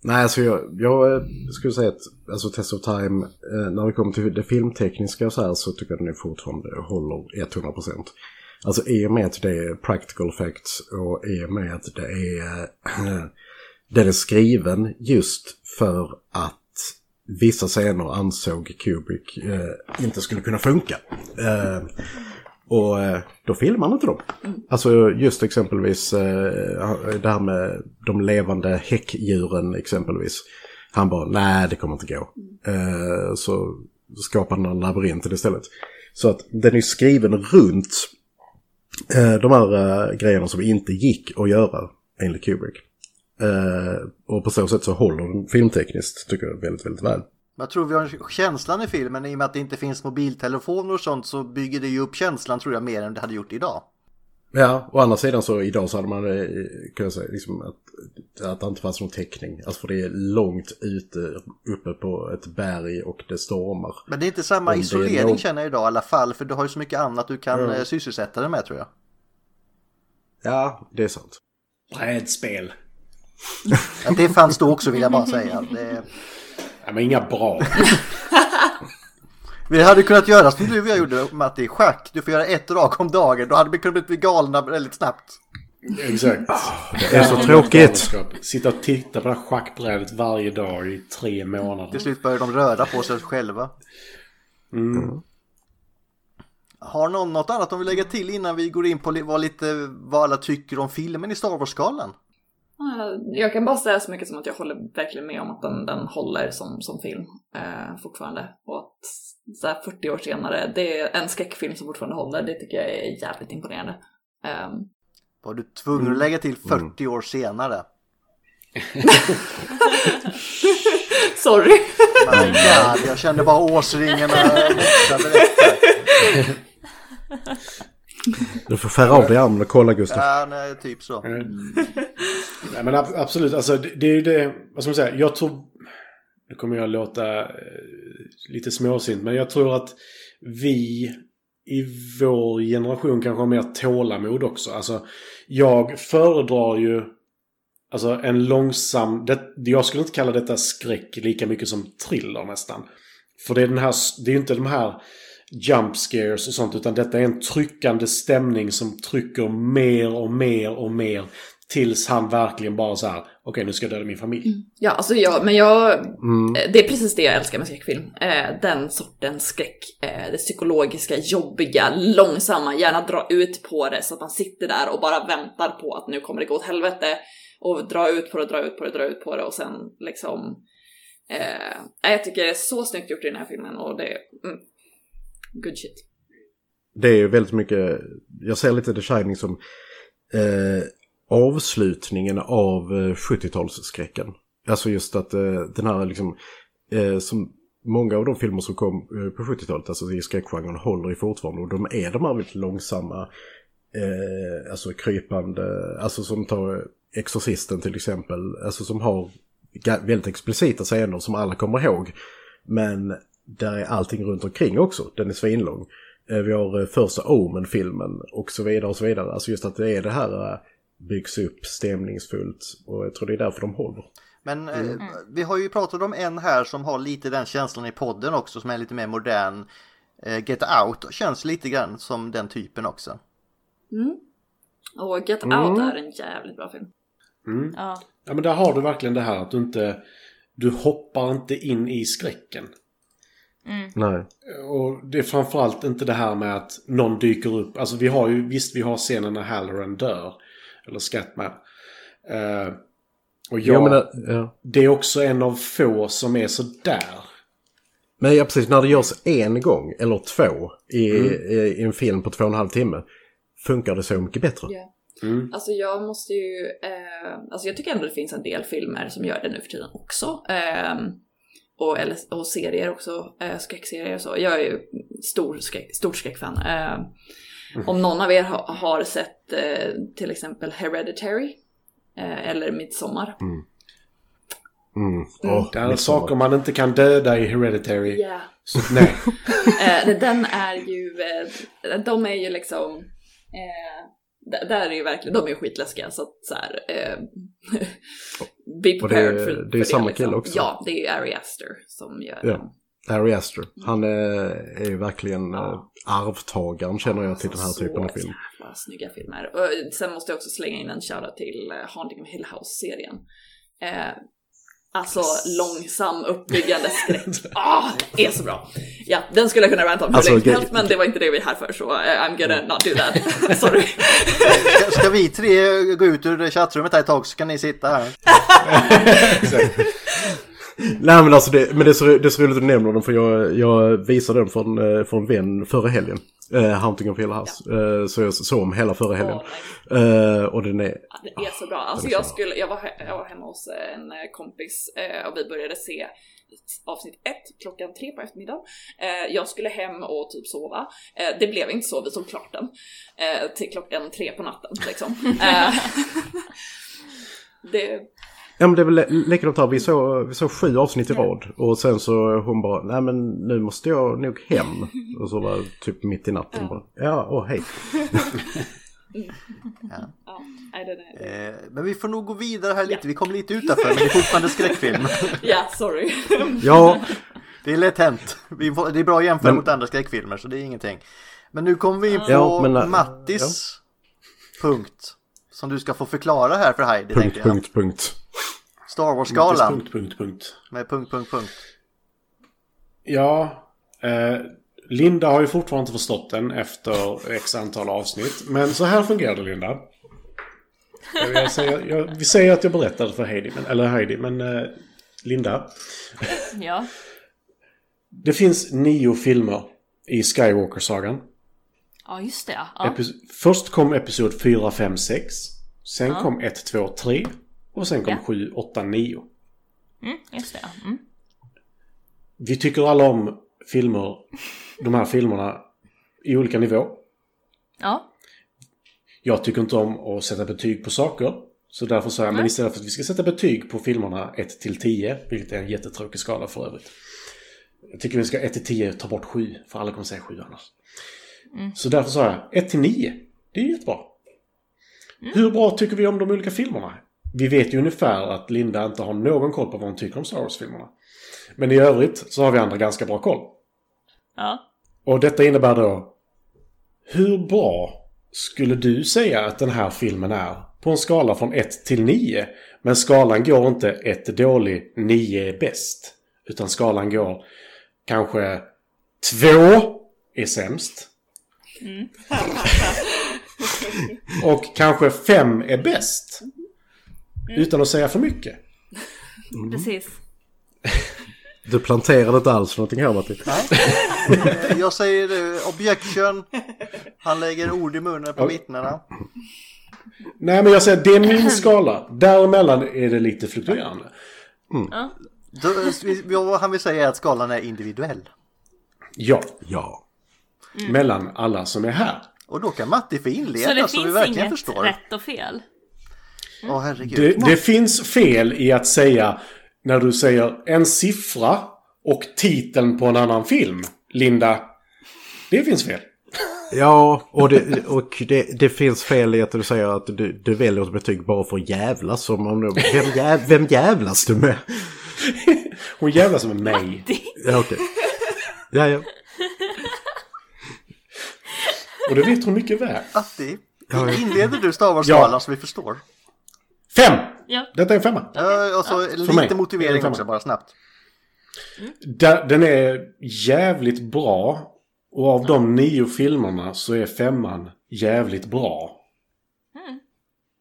Nej, alltså jag, jag eh, skulle säga att alltså Test of Time, eh, när det kommer till det filmtekniska och så här så tycker jag den är fortfarande håller 100%. Alltså i och med att det är practical effects och i och med att det är, den är skriven just för att vissa scener ansåg Kubrick eh, inte skulle kunna funka. Eh, och eh, då filmar han inte dem. Alltså just exempelvis eh, det här med de levande häckdjuren exempelvis. Han bara, nej det kommer inte gå. Eh, så skapade han labyrinten istället. Så att den är skriven runt eh, de här eh, grejerna som inte gick att göra enligt Kubrick. Eh, och på så sätt så håller den filmtekniskt tycker jag väldigt, väldigt väl. Jag tror vi har känslan i filmen i och med att det inte finns mobiltelefoner och sånt så bygger det ju upp känslan tror jag mer än det hade gjort idag. Ja, å andra sidan så idag så hade man eh, kunnat säga liksom att, att det inte fanns någon täckning. Alltså för det är långt ute uppe på ett berg och det stormar. Men det är inte samma Om isolering någon- känner jag idag i alla fall för du har ju så mycket annat du kan eh, sysselsätta dig med tror jag. Ja, det är sant. Brädspel. Ja, det fanns då också vill jag bara säga. Det... Ja, men inga bra. Vi hade kunnat göra som du och jag gjorde Matti, schack. Du får göra ett drag om dagen. Då hade vi kunnat bli galna väldigt snabbt. Exakt. Det är så tråkigt. Sitta och titta på det här schackbrädet varje dag i tre månader. Till slut börjar de röra på sig själva. Mm. Har någon något annat de vill lägga till innan vi går in på vad, lite, vad alla tycker om filmen i Star Wars-skalan? Eh, Jag kan bara säga så mycket som att jag håller verkligen med om att den, den håller som, som film eh, fortfarande. Och att så här 40 år senare, det är en skräckfilm som fortfarande håller. Det tycker jag är jävligt imponerande. Ehm, Var du tvungen att lägga till 40 år senare? sorry! My God, jag kände bara direkt. där. Du får skära av dig armen och kolla Gustav. Ja, nej, typ så. Nej, men ab- absolut, alltså det, det är ju det, vad ska man säga, jag tror, nu kommer jag låta eh, lite småsint, men jag tror att vi i vår generation kanske har mer tålamod också. Alltså, jag föredrar ju alltså en långsam, det, jag skulle inte kalla detta skräck lika mycket som thriller nästan. För det är den här, det är ju inte de här jump scares och sånt, utan detta är en tryckande stämning som trycker mer och mer och mer tills han verkligen bara så här, okej nu ska jag döda min familj. Ja, alltså jag, men jag, Mm. eh, det är precis det jag älskar med skräckfilm. Eh, den sortens skräck. Eh, det psykologiska, jobbiga, långsamma, gärna dra ut på det så att man sitter där och bara väntar på att nu kommer det gå åt helvete. Och dra ut på det, dra ut på det, dra ut på det och sen liksom... Eh, jag tycker det är så snyggt gjort i den här filmen och det. Mm, good shit. Det är ju väldigt mycket, jag ser lite The Shining som eh, avslutningen av eh, 70-talsskräcken. Alltså just att eh, den här liksom, eh, som många av de filmer som kom eh, på 70-talet, alltså i skräckgenren, håller i fortfarande. Och de är de här väldigt långsamma, eh, alltså krypande, alltså som tar Exorcisten till exempel, alltså som har väldigt explicita scener som alla kommer ihåg. Men där är allting runt omkring också, den är svinlång. Eh, Vi har eh, första Omen-filmen och så vidare och så vidare. Alltså just att det är det här eh, byggs upp stämningsfullt och jag tror det är därför de håller. Men eh, vi har ju pratat om en här som har lite den känslan i podden också som är lite mer modern. Eh, Get Out känns lite grann som den typen också. Och Get Mm. Out är en jävligt bra film. Ja. Ja men där har du verkligen det här att du inte, du hoppar inte in i skräcken. Nej. Och det är framförallt inte det här med att någon dyker upp. Alltså vi har ju, visst vi har scenen när Halloran dör. Eller Scatman. Eh, och jag, Jag menar, ja. det är också en av få som är så där. Men ja, precis, när det görs en gång eller två i, i, i en film på två och en halv timme funkar det så mycket bättre. Ja. Alltså jag måste ju, eh, alltså jag tycker ändå det finns en del filmer som gör det nu för tiden också. Ehm, och, eller, och serier också, eh, skräckserier och så. Jag är ju stor skräck, stort skräckfan. Eh, Om någon av er ha, har sett eh, till exempel Hereditary eh, eller Midsommar. Mm. Åh, Det är midsommar. saker man inte kan döda i Hereditary. Ja. Så, nej. Eh, den är ju, eh, de är ju liksom, eh, där är ju verkligen, de är ju skitläskiga så att så här, eh, be Och det- prepared för det är samma liksom. kille också. Ja, det är ju Ari Aster som gör Ja. den. Harry Astor. Han är, är ju verkligen eh, arvtagaren känner jag till den här typen av film. jävla snygga filmer. Och sen måste jag också slänga in en shoutout till eh, Haunting of Hill House-serien. Eh, alltså långsam uppbyggande skräck. Ah, är så bra! Ja, den skulle jag kunna ranta om hur Alltså, länge som helst, men det var inte det vi är här för så eh, I'm gonna not do that. Sorry. Ska, ska vi tre gå ut ur chattrummet här ett tag så kan ni sitta här. Nej men alltså det, men det är så, det är så roligt att du nämner den för jag, jag visade den eh, för en vän förra helgen. Uh, Hunting of Hill House. Eh, så jag såg om hela förra helgen. Åh, Eh, och den är... Ja, Det är så bra. Alltså är jag, så skulle, jag, var, jag var hemma hos en kompis och vi började se avsnitt ett klockan tre på eftermiddagen. Jag skulle hem och typ sova. Det blev inte så, vi såg klart den. Till klockan tre på natten liksom. Det, Ja men det är väl likadant här, vi såg, vi såg sju avsnitt i rad. Och sen så hon bara, nej men nu måste jag nog hem. Och så var det typ mitt i natten bara, ja, åh hej. ja, Eh, men vi får nog gå vidare här lite. Vi kom lite utanför men det är fortfarande skräckfilm. ja, sorry. Ja, Det är lätt hänt. Vi får, det är bra att jämföra Men- mot andra skräckfilmer så det är ingenting. Men nu kommer vi in på Ja, men, äh, Mattis punkt. Som du ska få förklara här för Heidi punkt, punkt, punkt. Star Wars-skalan Punkt, punkt, punkt. med punkt, punkt, punkt. Ja, eh, Linda har ju fortfarande inte förstått den efter x antal avsnitt. Men så här fungerar det Linda. Jag, säger, jag, vi säger att jag berättade för Heidi, men, eller Heidi, men eh, Linda. Ja. Det finns nio filmer i Skywalker-sagan. Ja, just det. Ja. Epis- Först kom episod 4, 5, 6. Sen kom 1, 2, 3. Och sen kom Ja. 7, 8, 9. Mm, just det. Mm. vi tycker alla om filmer, de här filmerna i olika nivå. Ja. Jag tycker inte om att sätta betyg på saker. Så därför sa jag, men istället för att vi ska sätta betyg på filmerna 1 till 10, vilket är en jättetråkig skala för övrigt. Jag tycker vi ska 1 till 10 ta bort 7, för alla kommer säga 7 annars. Så därför sa jag 1 till 9. Det är jättebra. Hur bra tycker vi om de olika filmerna? Vi vet ju ungefär att Linda inte har någon koll på vad hon tycker om Star Wars-filmerna. Men i övrigt så har vi andra ganska bra koll. Ja. Och detta innebär då... Hur bra skulle du säga att den här filmen är på en skala från 1 till 9? Men skalan går inte 1 är dålig, 9 är bäst. Utan skalan går kanske 2 är sämst. Och kanske 5 är bäst. Utan att säga för mycket. Precis. Du planterade inte alls någonting här Matti. Jag säger eh, objection. Han lägger ord i munnen på vittnena. Nej men jag säger det är min skala. Däremellan är det lite fluktuerande. Då, vi- vad han vill säga är att skalan är individuell. Ja, Ja. mellan alla som är här. Och då kan Matti få Så inleda det så vi finns verkligen inget förstår. rätt och fel. Åh herregud. Det, det finns fel i att säga när du säger en siffra och titeln på en annan film. Linda, det finns fel. Ja, och, det, och det, det finns fel i att du säger att du, du väljer ett betyg bara för att jävlas. Som om du, vem, jäv, vem jävlas du med? Hon jävlar som är mig. Ja, okej. Ja, ja. Och det vet hon mycket väl. Matti, inleder du Star Wars-skalan så vi förstår? Fem! Ja. Detta är en femma. Ja, och så lite motivering också, bara snabbt. Da- Den är jävligt bra. Och av de nio filmerna så är femman jävligt bra.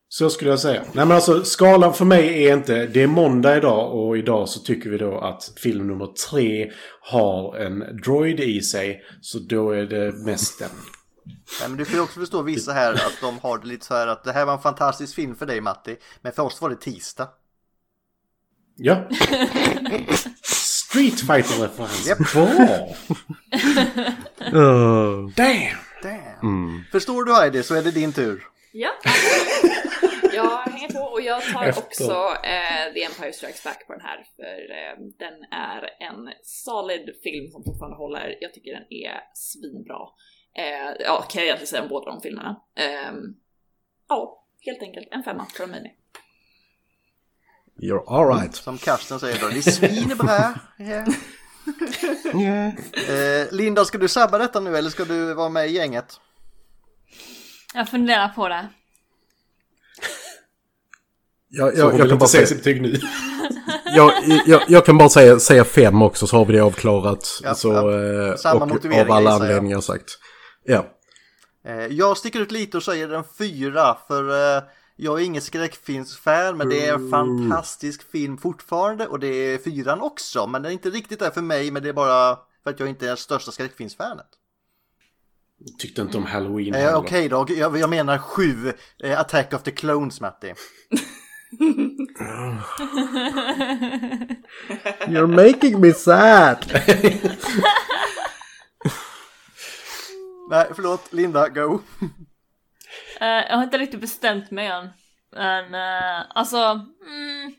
Så skulle jag säga. Nej men alltså skalan för mig är inte... Det är måndag idag och idag så tycker vi då att film nummer tre har en droid i sig. Så då är det mest den. Nej, men du får ju också förstå vissa här att de har det lite så här att det här var en fantastisk film för dig Matti. Men för oss var det tisdag. Ja. Street Fighter-referens. Japp. Bra! Uh, Damn! Damn. Förstår du Heidi så är det din tur. Ja. Jag hänger på och jag tar Efter. också eh, The Empire Strikes Back på den här för eh, den är en solid film som fortfarande håller. Jag tycker den är svinbra. Eh, ja, kan jag egentligen säga om båda de filmerna. Eh, ja, helt enkelt en femma från mig. you're alright. Som Karsten säger då, det är svinbra. Yeah. Eh, Linda, ska du sabba detta nu eller ska du vara med i gänget? Jag funderar på det. Jag, jag, jag, kan bara säga säga, sitt betyg nu. jag, jag, jag kan bara säga, säga fem också så har vi det avklarat. Ja, så, ja. eh, Samma och motivering, av alla anledningar sagt. Ja. Eh, jag sticker ut lite och säger en fyra för eh, jag är ingen skräckfilmsfan men det är en fantastisk film fortfarande och det är fyran också. Men den är inte riktigt där för mig men det är bara för att jag inte är den största skräckfilmsfanet. Tyckte inte om Halloween Eh. Okej då, jag, jag menar sju. Eh, Attack of the Clones Matti. You're making me sad. Nej förlåt, Linda, go. Eh, jag har inte riktigt bestämt mig än. Men eh, alltså, mm,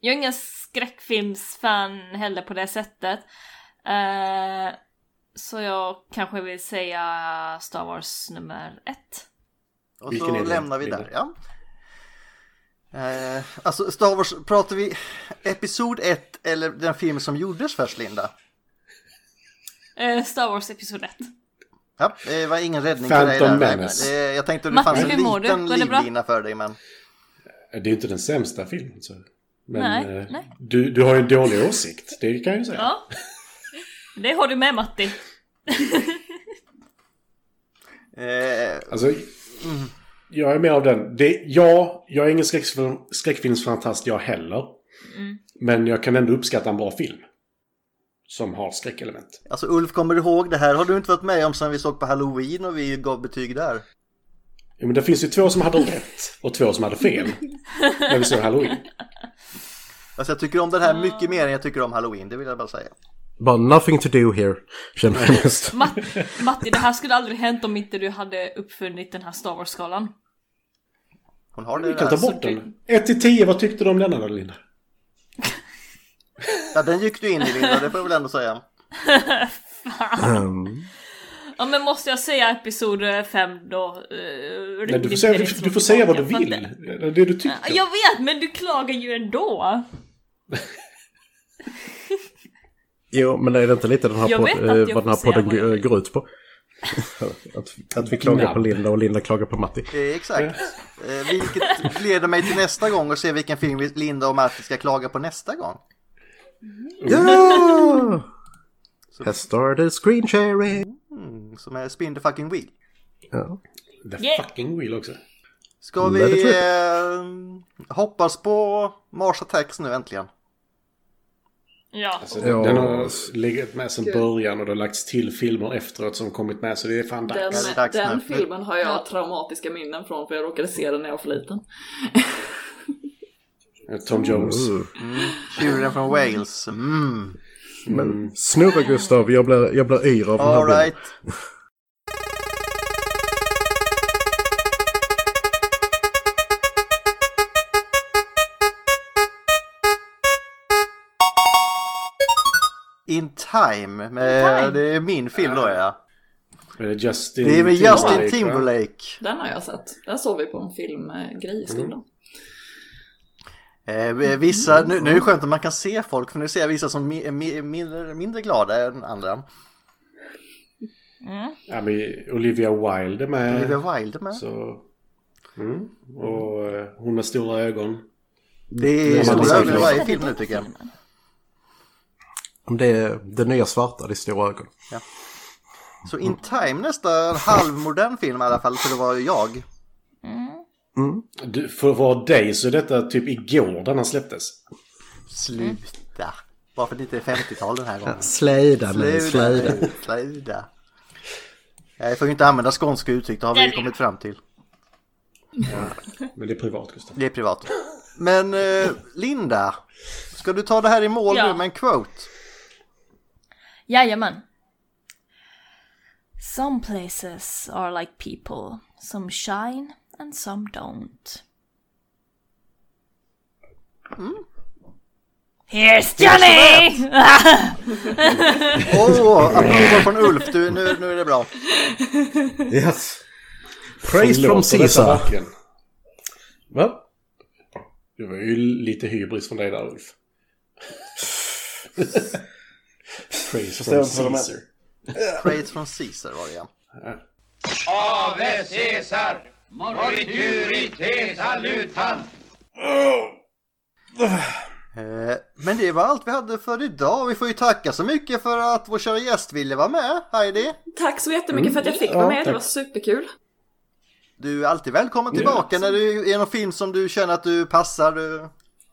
jag är ingen skräckfilmsfan heller på det sättet. Eh, så jag kanske vill säga Star Wars nummer ett. Och Vilken så lämnar vi där, ja. Eh, alltså Star Wars, pratar vi Episod 1 eller den film som gjordes först Linda? Eh, Star Wars Episod 1. Ja, det var ingen räddning Phantom för dig där. Menace. Jag tänkte att det Matti, fanns en liten livlina för dig men... Det är inte den sämsta filmen. Så. Men Nej, eh, nej. Du, du har ju en dålig åsikt. Det kan jag ju säga. Ja. Det har du med Matti. Eh, Alltså, jag är med av den. Det, ja, jag är ingen skräckfilm, skräckfilmsfantast jag heller. Men jag kan ändå uppskatta en bra film. Som har skräckelement. alltså Ulf, kommer du ihåg det här? Har du inte varit med om sen vi såg på Halloween och vi gav betyg där? Ja, men det finns ju två som hade rätt och två som hade fel. när vi såg Halloween. Alltså jag tycker om den här mycket mer än jag tycker om Halloween, det vill jag bara säga. Bara nothing to do here. Känner jag mest. Matt, Matti, det här skulle aldrig hänt om inte du hade uppfunnit den här Star Wars-skalan. Hon har det Vi kan ta där. bort den. 1 till 10, vad tyckte du om denna då Linda? Ja, den gick du in i Linda, det får jag väl ändå säga. Mm. Ja men måste jag säga episod 5 då? Uh, Nej, du får säga, du, du får säga vad du vill. Det du tycker. Jag vet, men du klagar ju ändå. Jo, men är det inte lite den här, Jag podd, vet att eh, jag vad den här podden går ut på? att, att vi klagar på. Linda och Linda klagar på Matti. Eh, exakt. Eh, vilket leder mig till nästa gång och se vilken film Linda och Matti ska klaga på nästa gång. Ja! Has started screen sharing. Mm, som är Spin the fucking wheel. Ja. The Yeah. fucking wheel också. Ska vi eh, hoppas på Mars Attacks nu äntligen? Ja. Alltså, Ja. Den har legat med sedan början och det har lagts till filmer efteråt som kommit med så det är fan Den, dags. Den nu. filmen har jag traumatiska minnen från för jag råkade se den när jag var för liten. Tom Jones. Uh. Children from Wales. Mm. Men snurra Gustav, jag blir, jag blir yr av den här All bilden. right. In Time. Med, Time. Det är min film då ja. Justin Det är med Timberlake, Justin va? Timberlake. Den har jag sett. Den såg vi på en filmgrej i skolan. Eh, vissa, nu, nu är det skönt att man kan se folk för nu ser jag vissa som mi, mi, mindre, mindre glada än andra. Ja, men Olivia Wilde är med. Olivia Wilde med. Så... Mm. Och eh, hon med stora ögon. Det är är stora ögon i varje film nu tycker jag. Om Det är det nya svarta, det är stora ögon. Så In Time nästa halvmodern film i alla fall för det var jag. Du, för att vara dig så är detta typ igår den här släpptes. Sluta. Bara för att det inte är 50-tal den här gången. Slöjda nu, slöjda. Sluta. Jag får ju inte använda skånska uttryck, det har vi kommit fram till. Men det är privat Gustav. Det är privat. Men eh, Linda, ska du ta det här i mål Ja. nu med en quote? Jajamän. Some places are like people. Some shine and some don't. Here's Johnny! Åh, oh, applåder från Ulf, du, nu, nu är det bra. Yes. Praise from Caesar. Va? Det var ju lite hybris från dig där Ulf. Praise from. Caesar. Praise från Caesar var det ja. Ave Caesar! Morituri salutan! Eh, Men det var allt vi hade för idag. Vi får ju tacka så mycket för att vår kära gäst ville vara med, Heidi. Tack så jättemycket för att jag fick vara med, det var superkul. Du är alltid välkommen tillbaka när det är någon film som du känner att du passar. Du...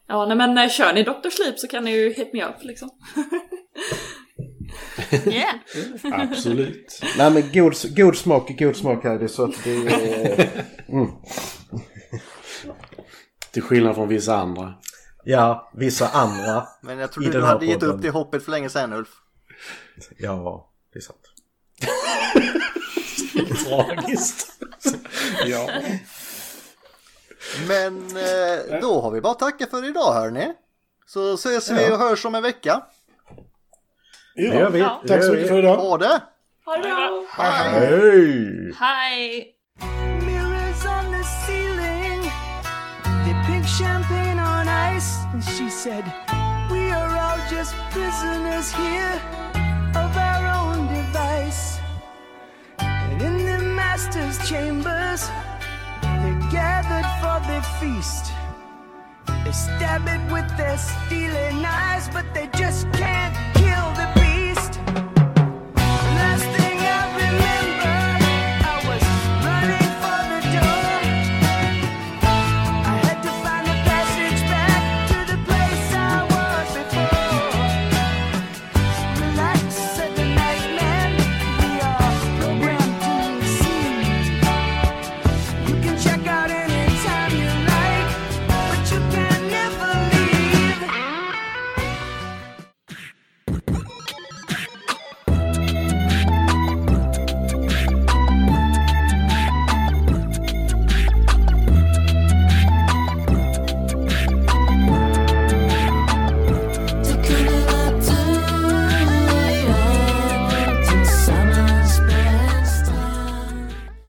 Ja, nej, men eh, kör ni Dr. Sleep så kan ni ju hit me up liksom. Yeah. Absolut. Nej men god, god smak är god smak här. Det är så att det är... Till skillnad från vissa andra. Ja, vissa andra. Men jag den du hade gett upp det hoppet för länge sedan Ulf. Ja, det är sant. Tragiskt. ja. Men eh, då har vi bara tackat för idag hörni. Så ses vi och hörs om en vecka. Ja. Det gör vi. Ja. Tack så mycket för idag. Ha det! Ha det bra! Hej! Hi! Mirrors on the ceiling, they pink champagne on ice. And she said, We are all just prisoners here of our own device. And in the master's chambers, they're gathered for their feast. They stab it with their steely knives, but they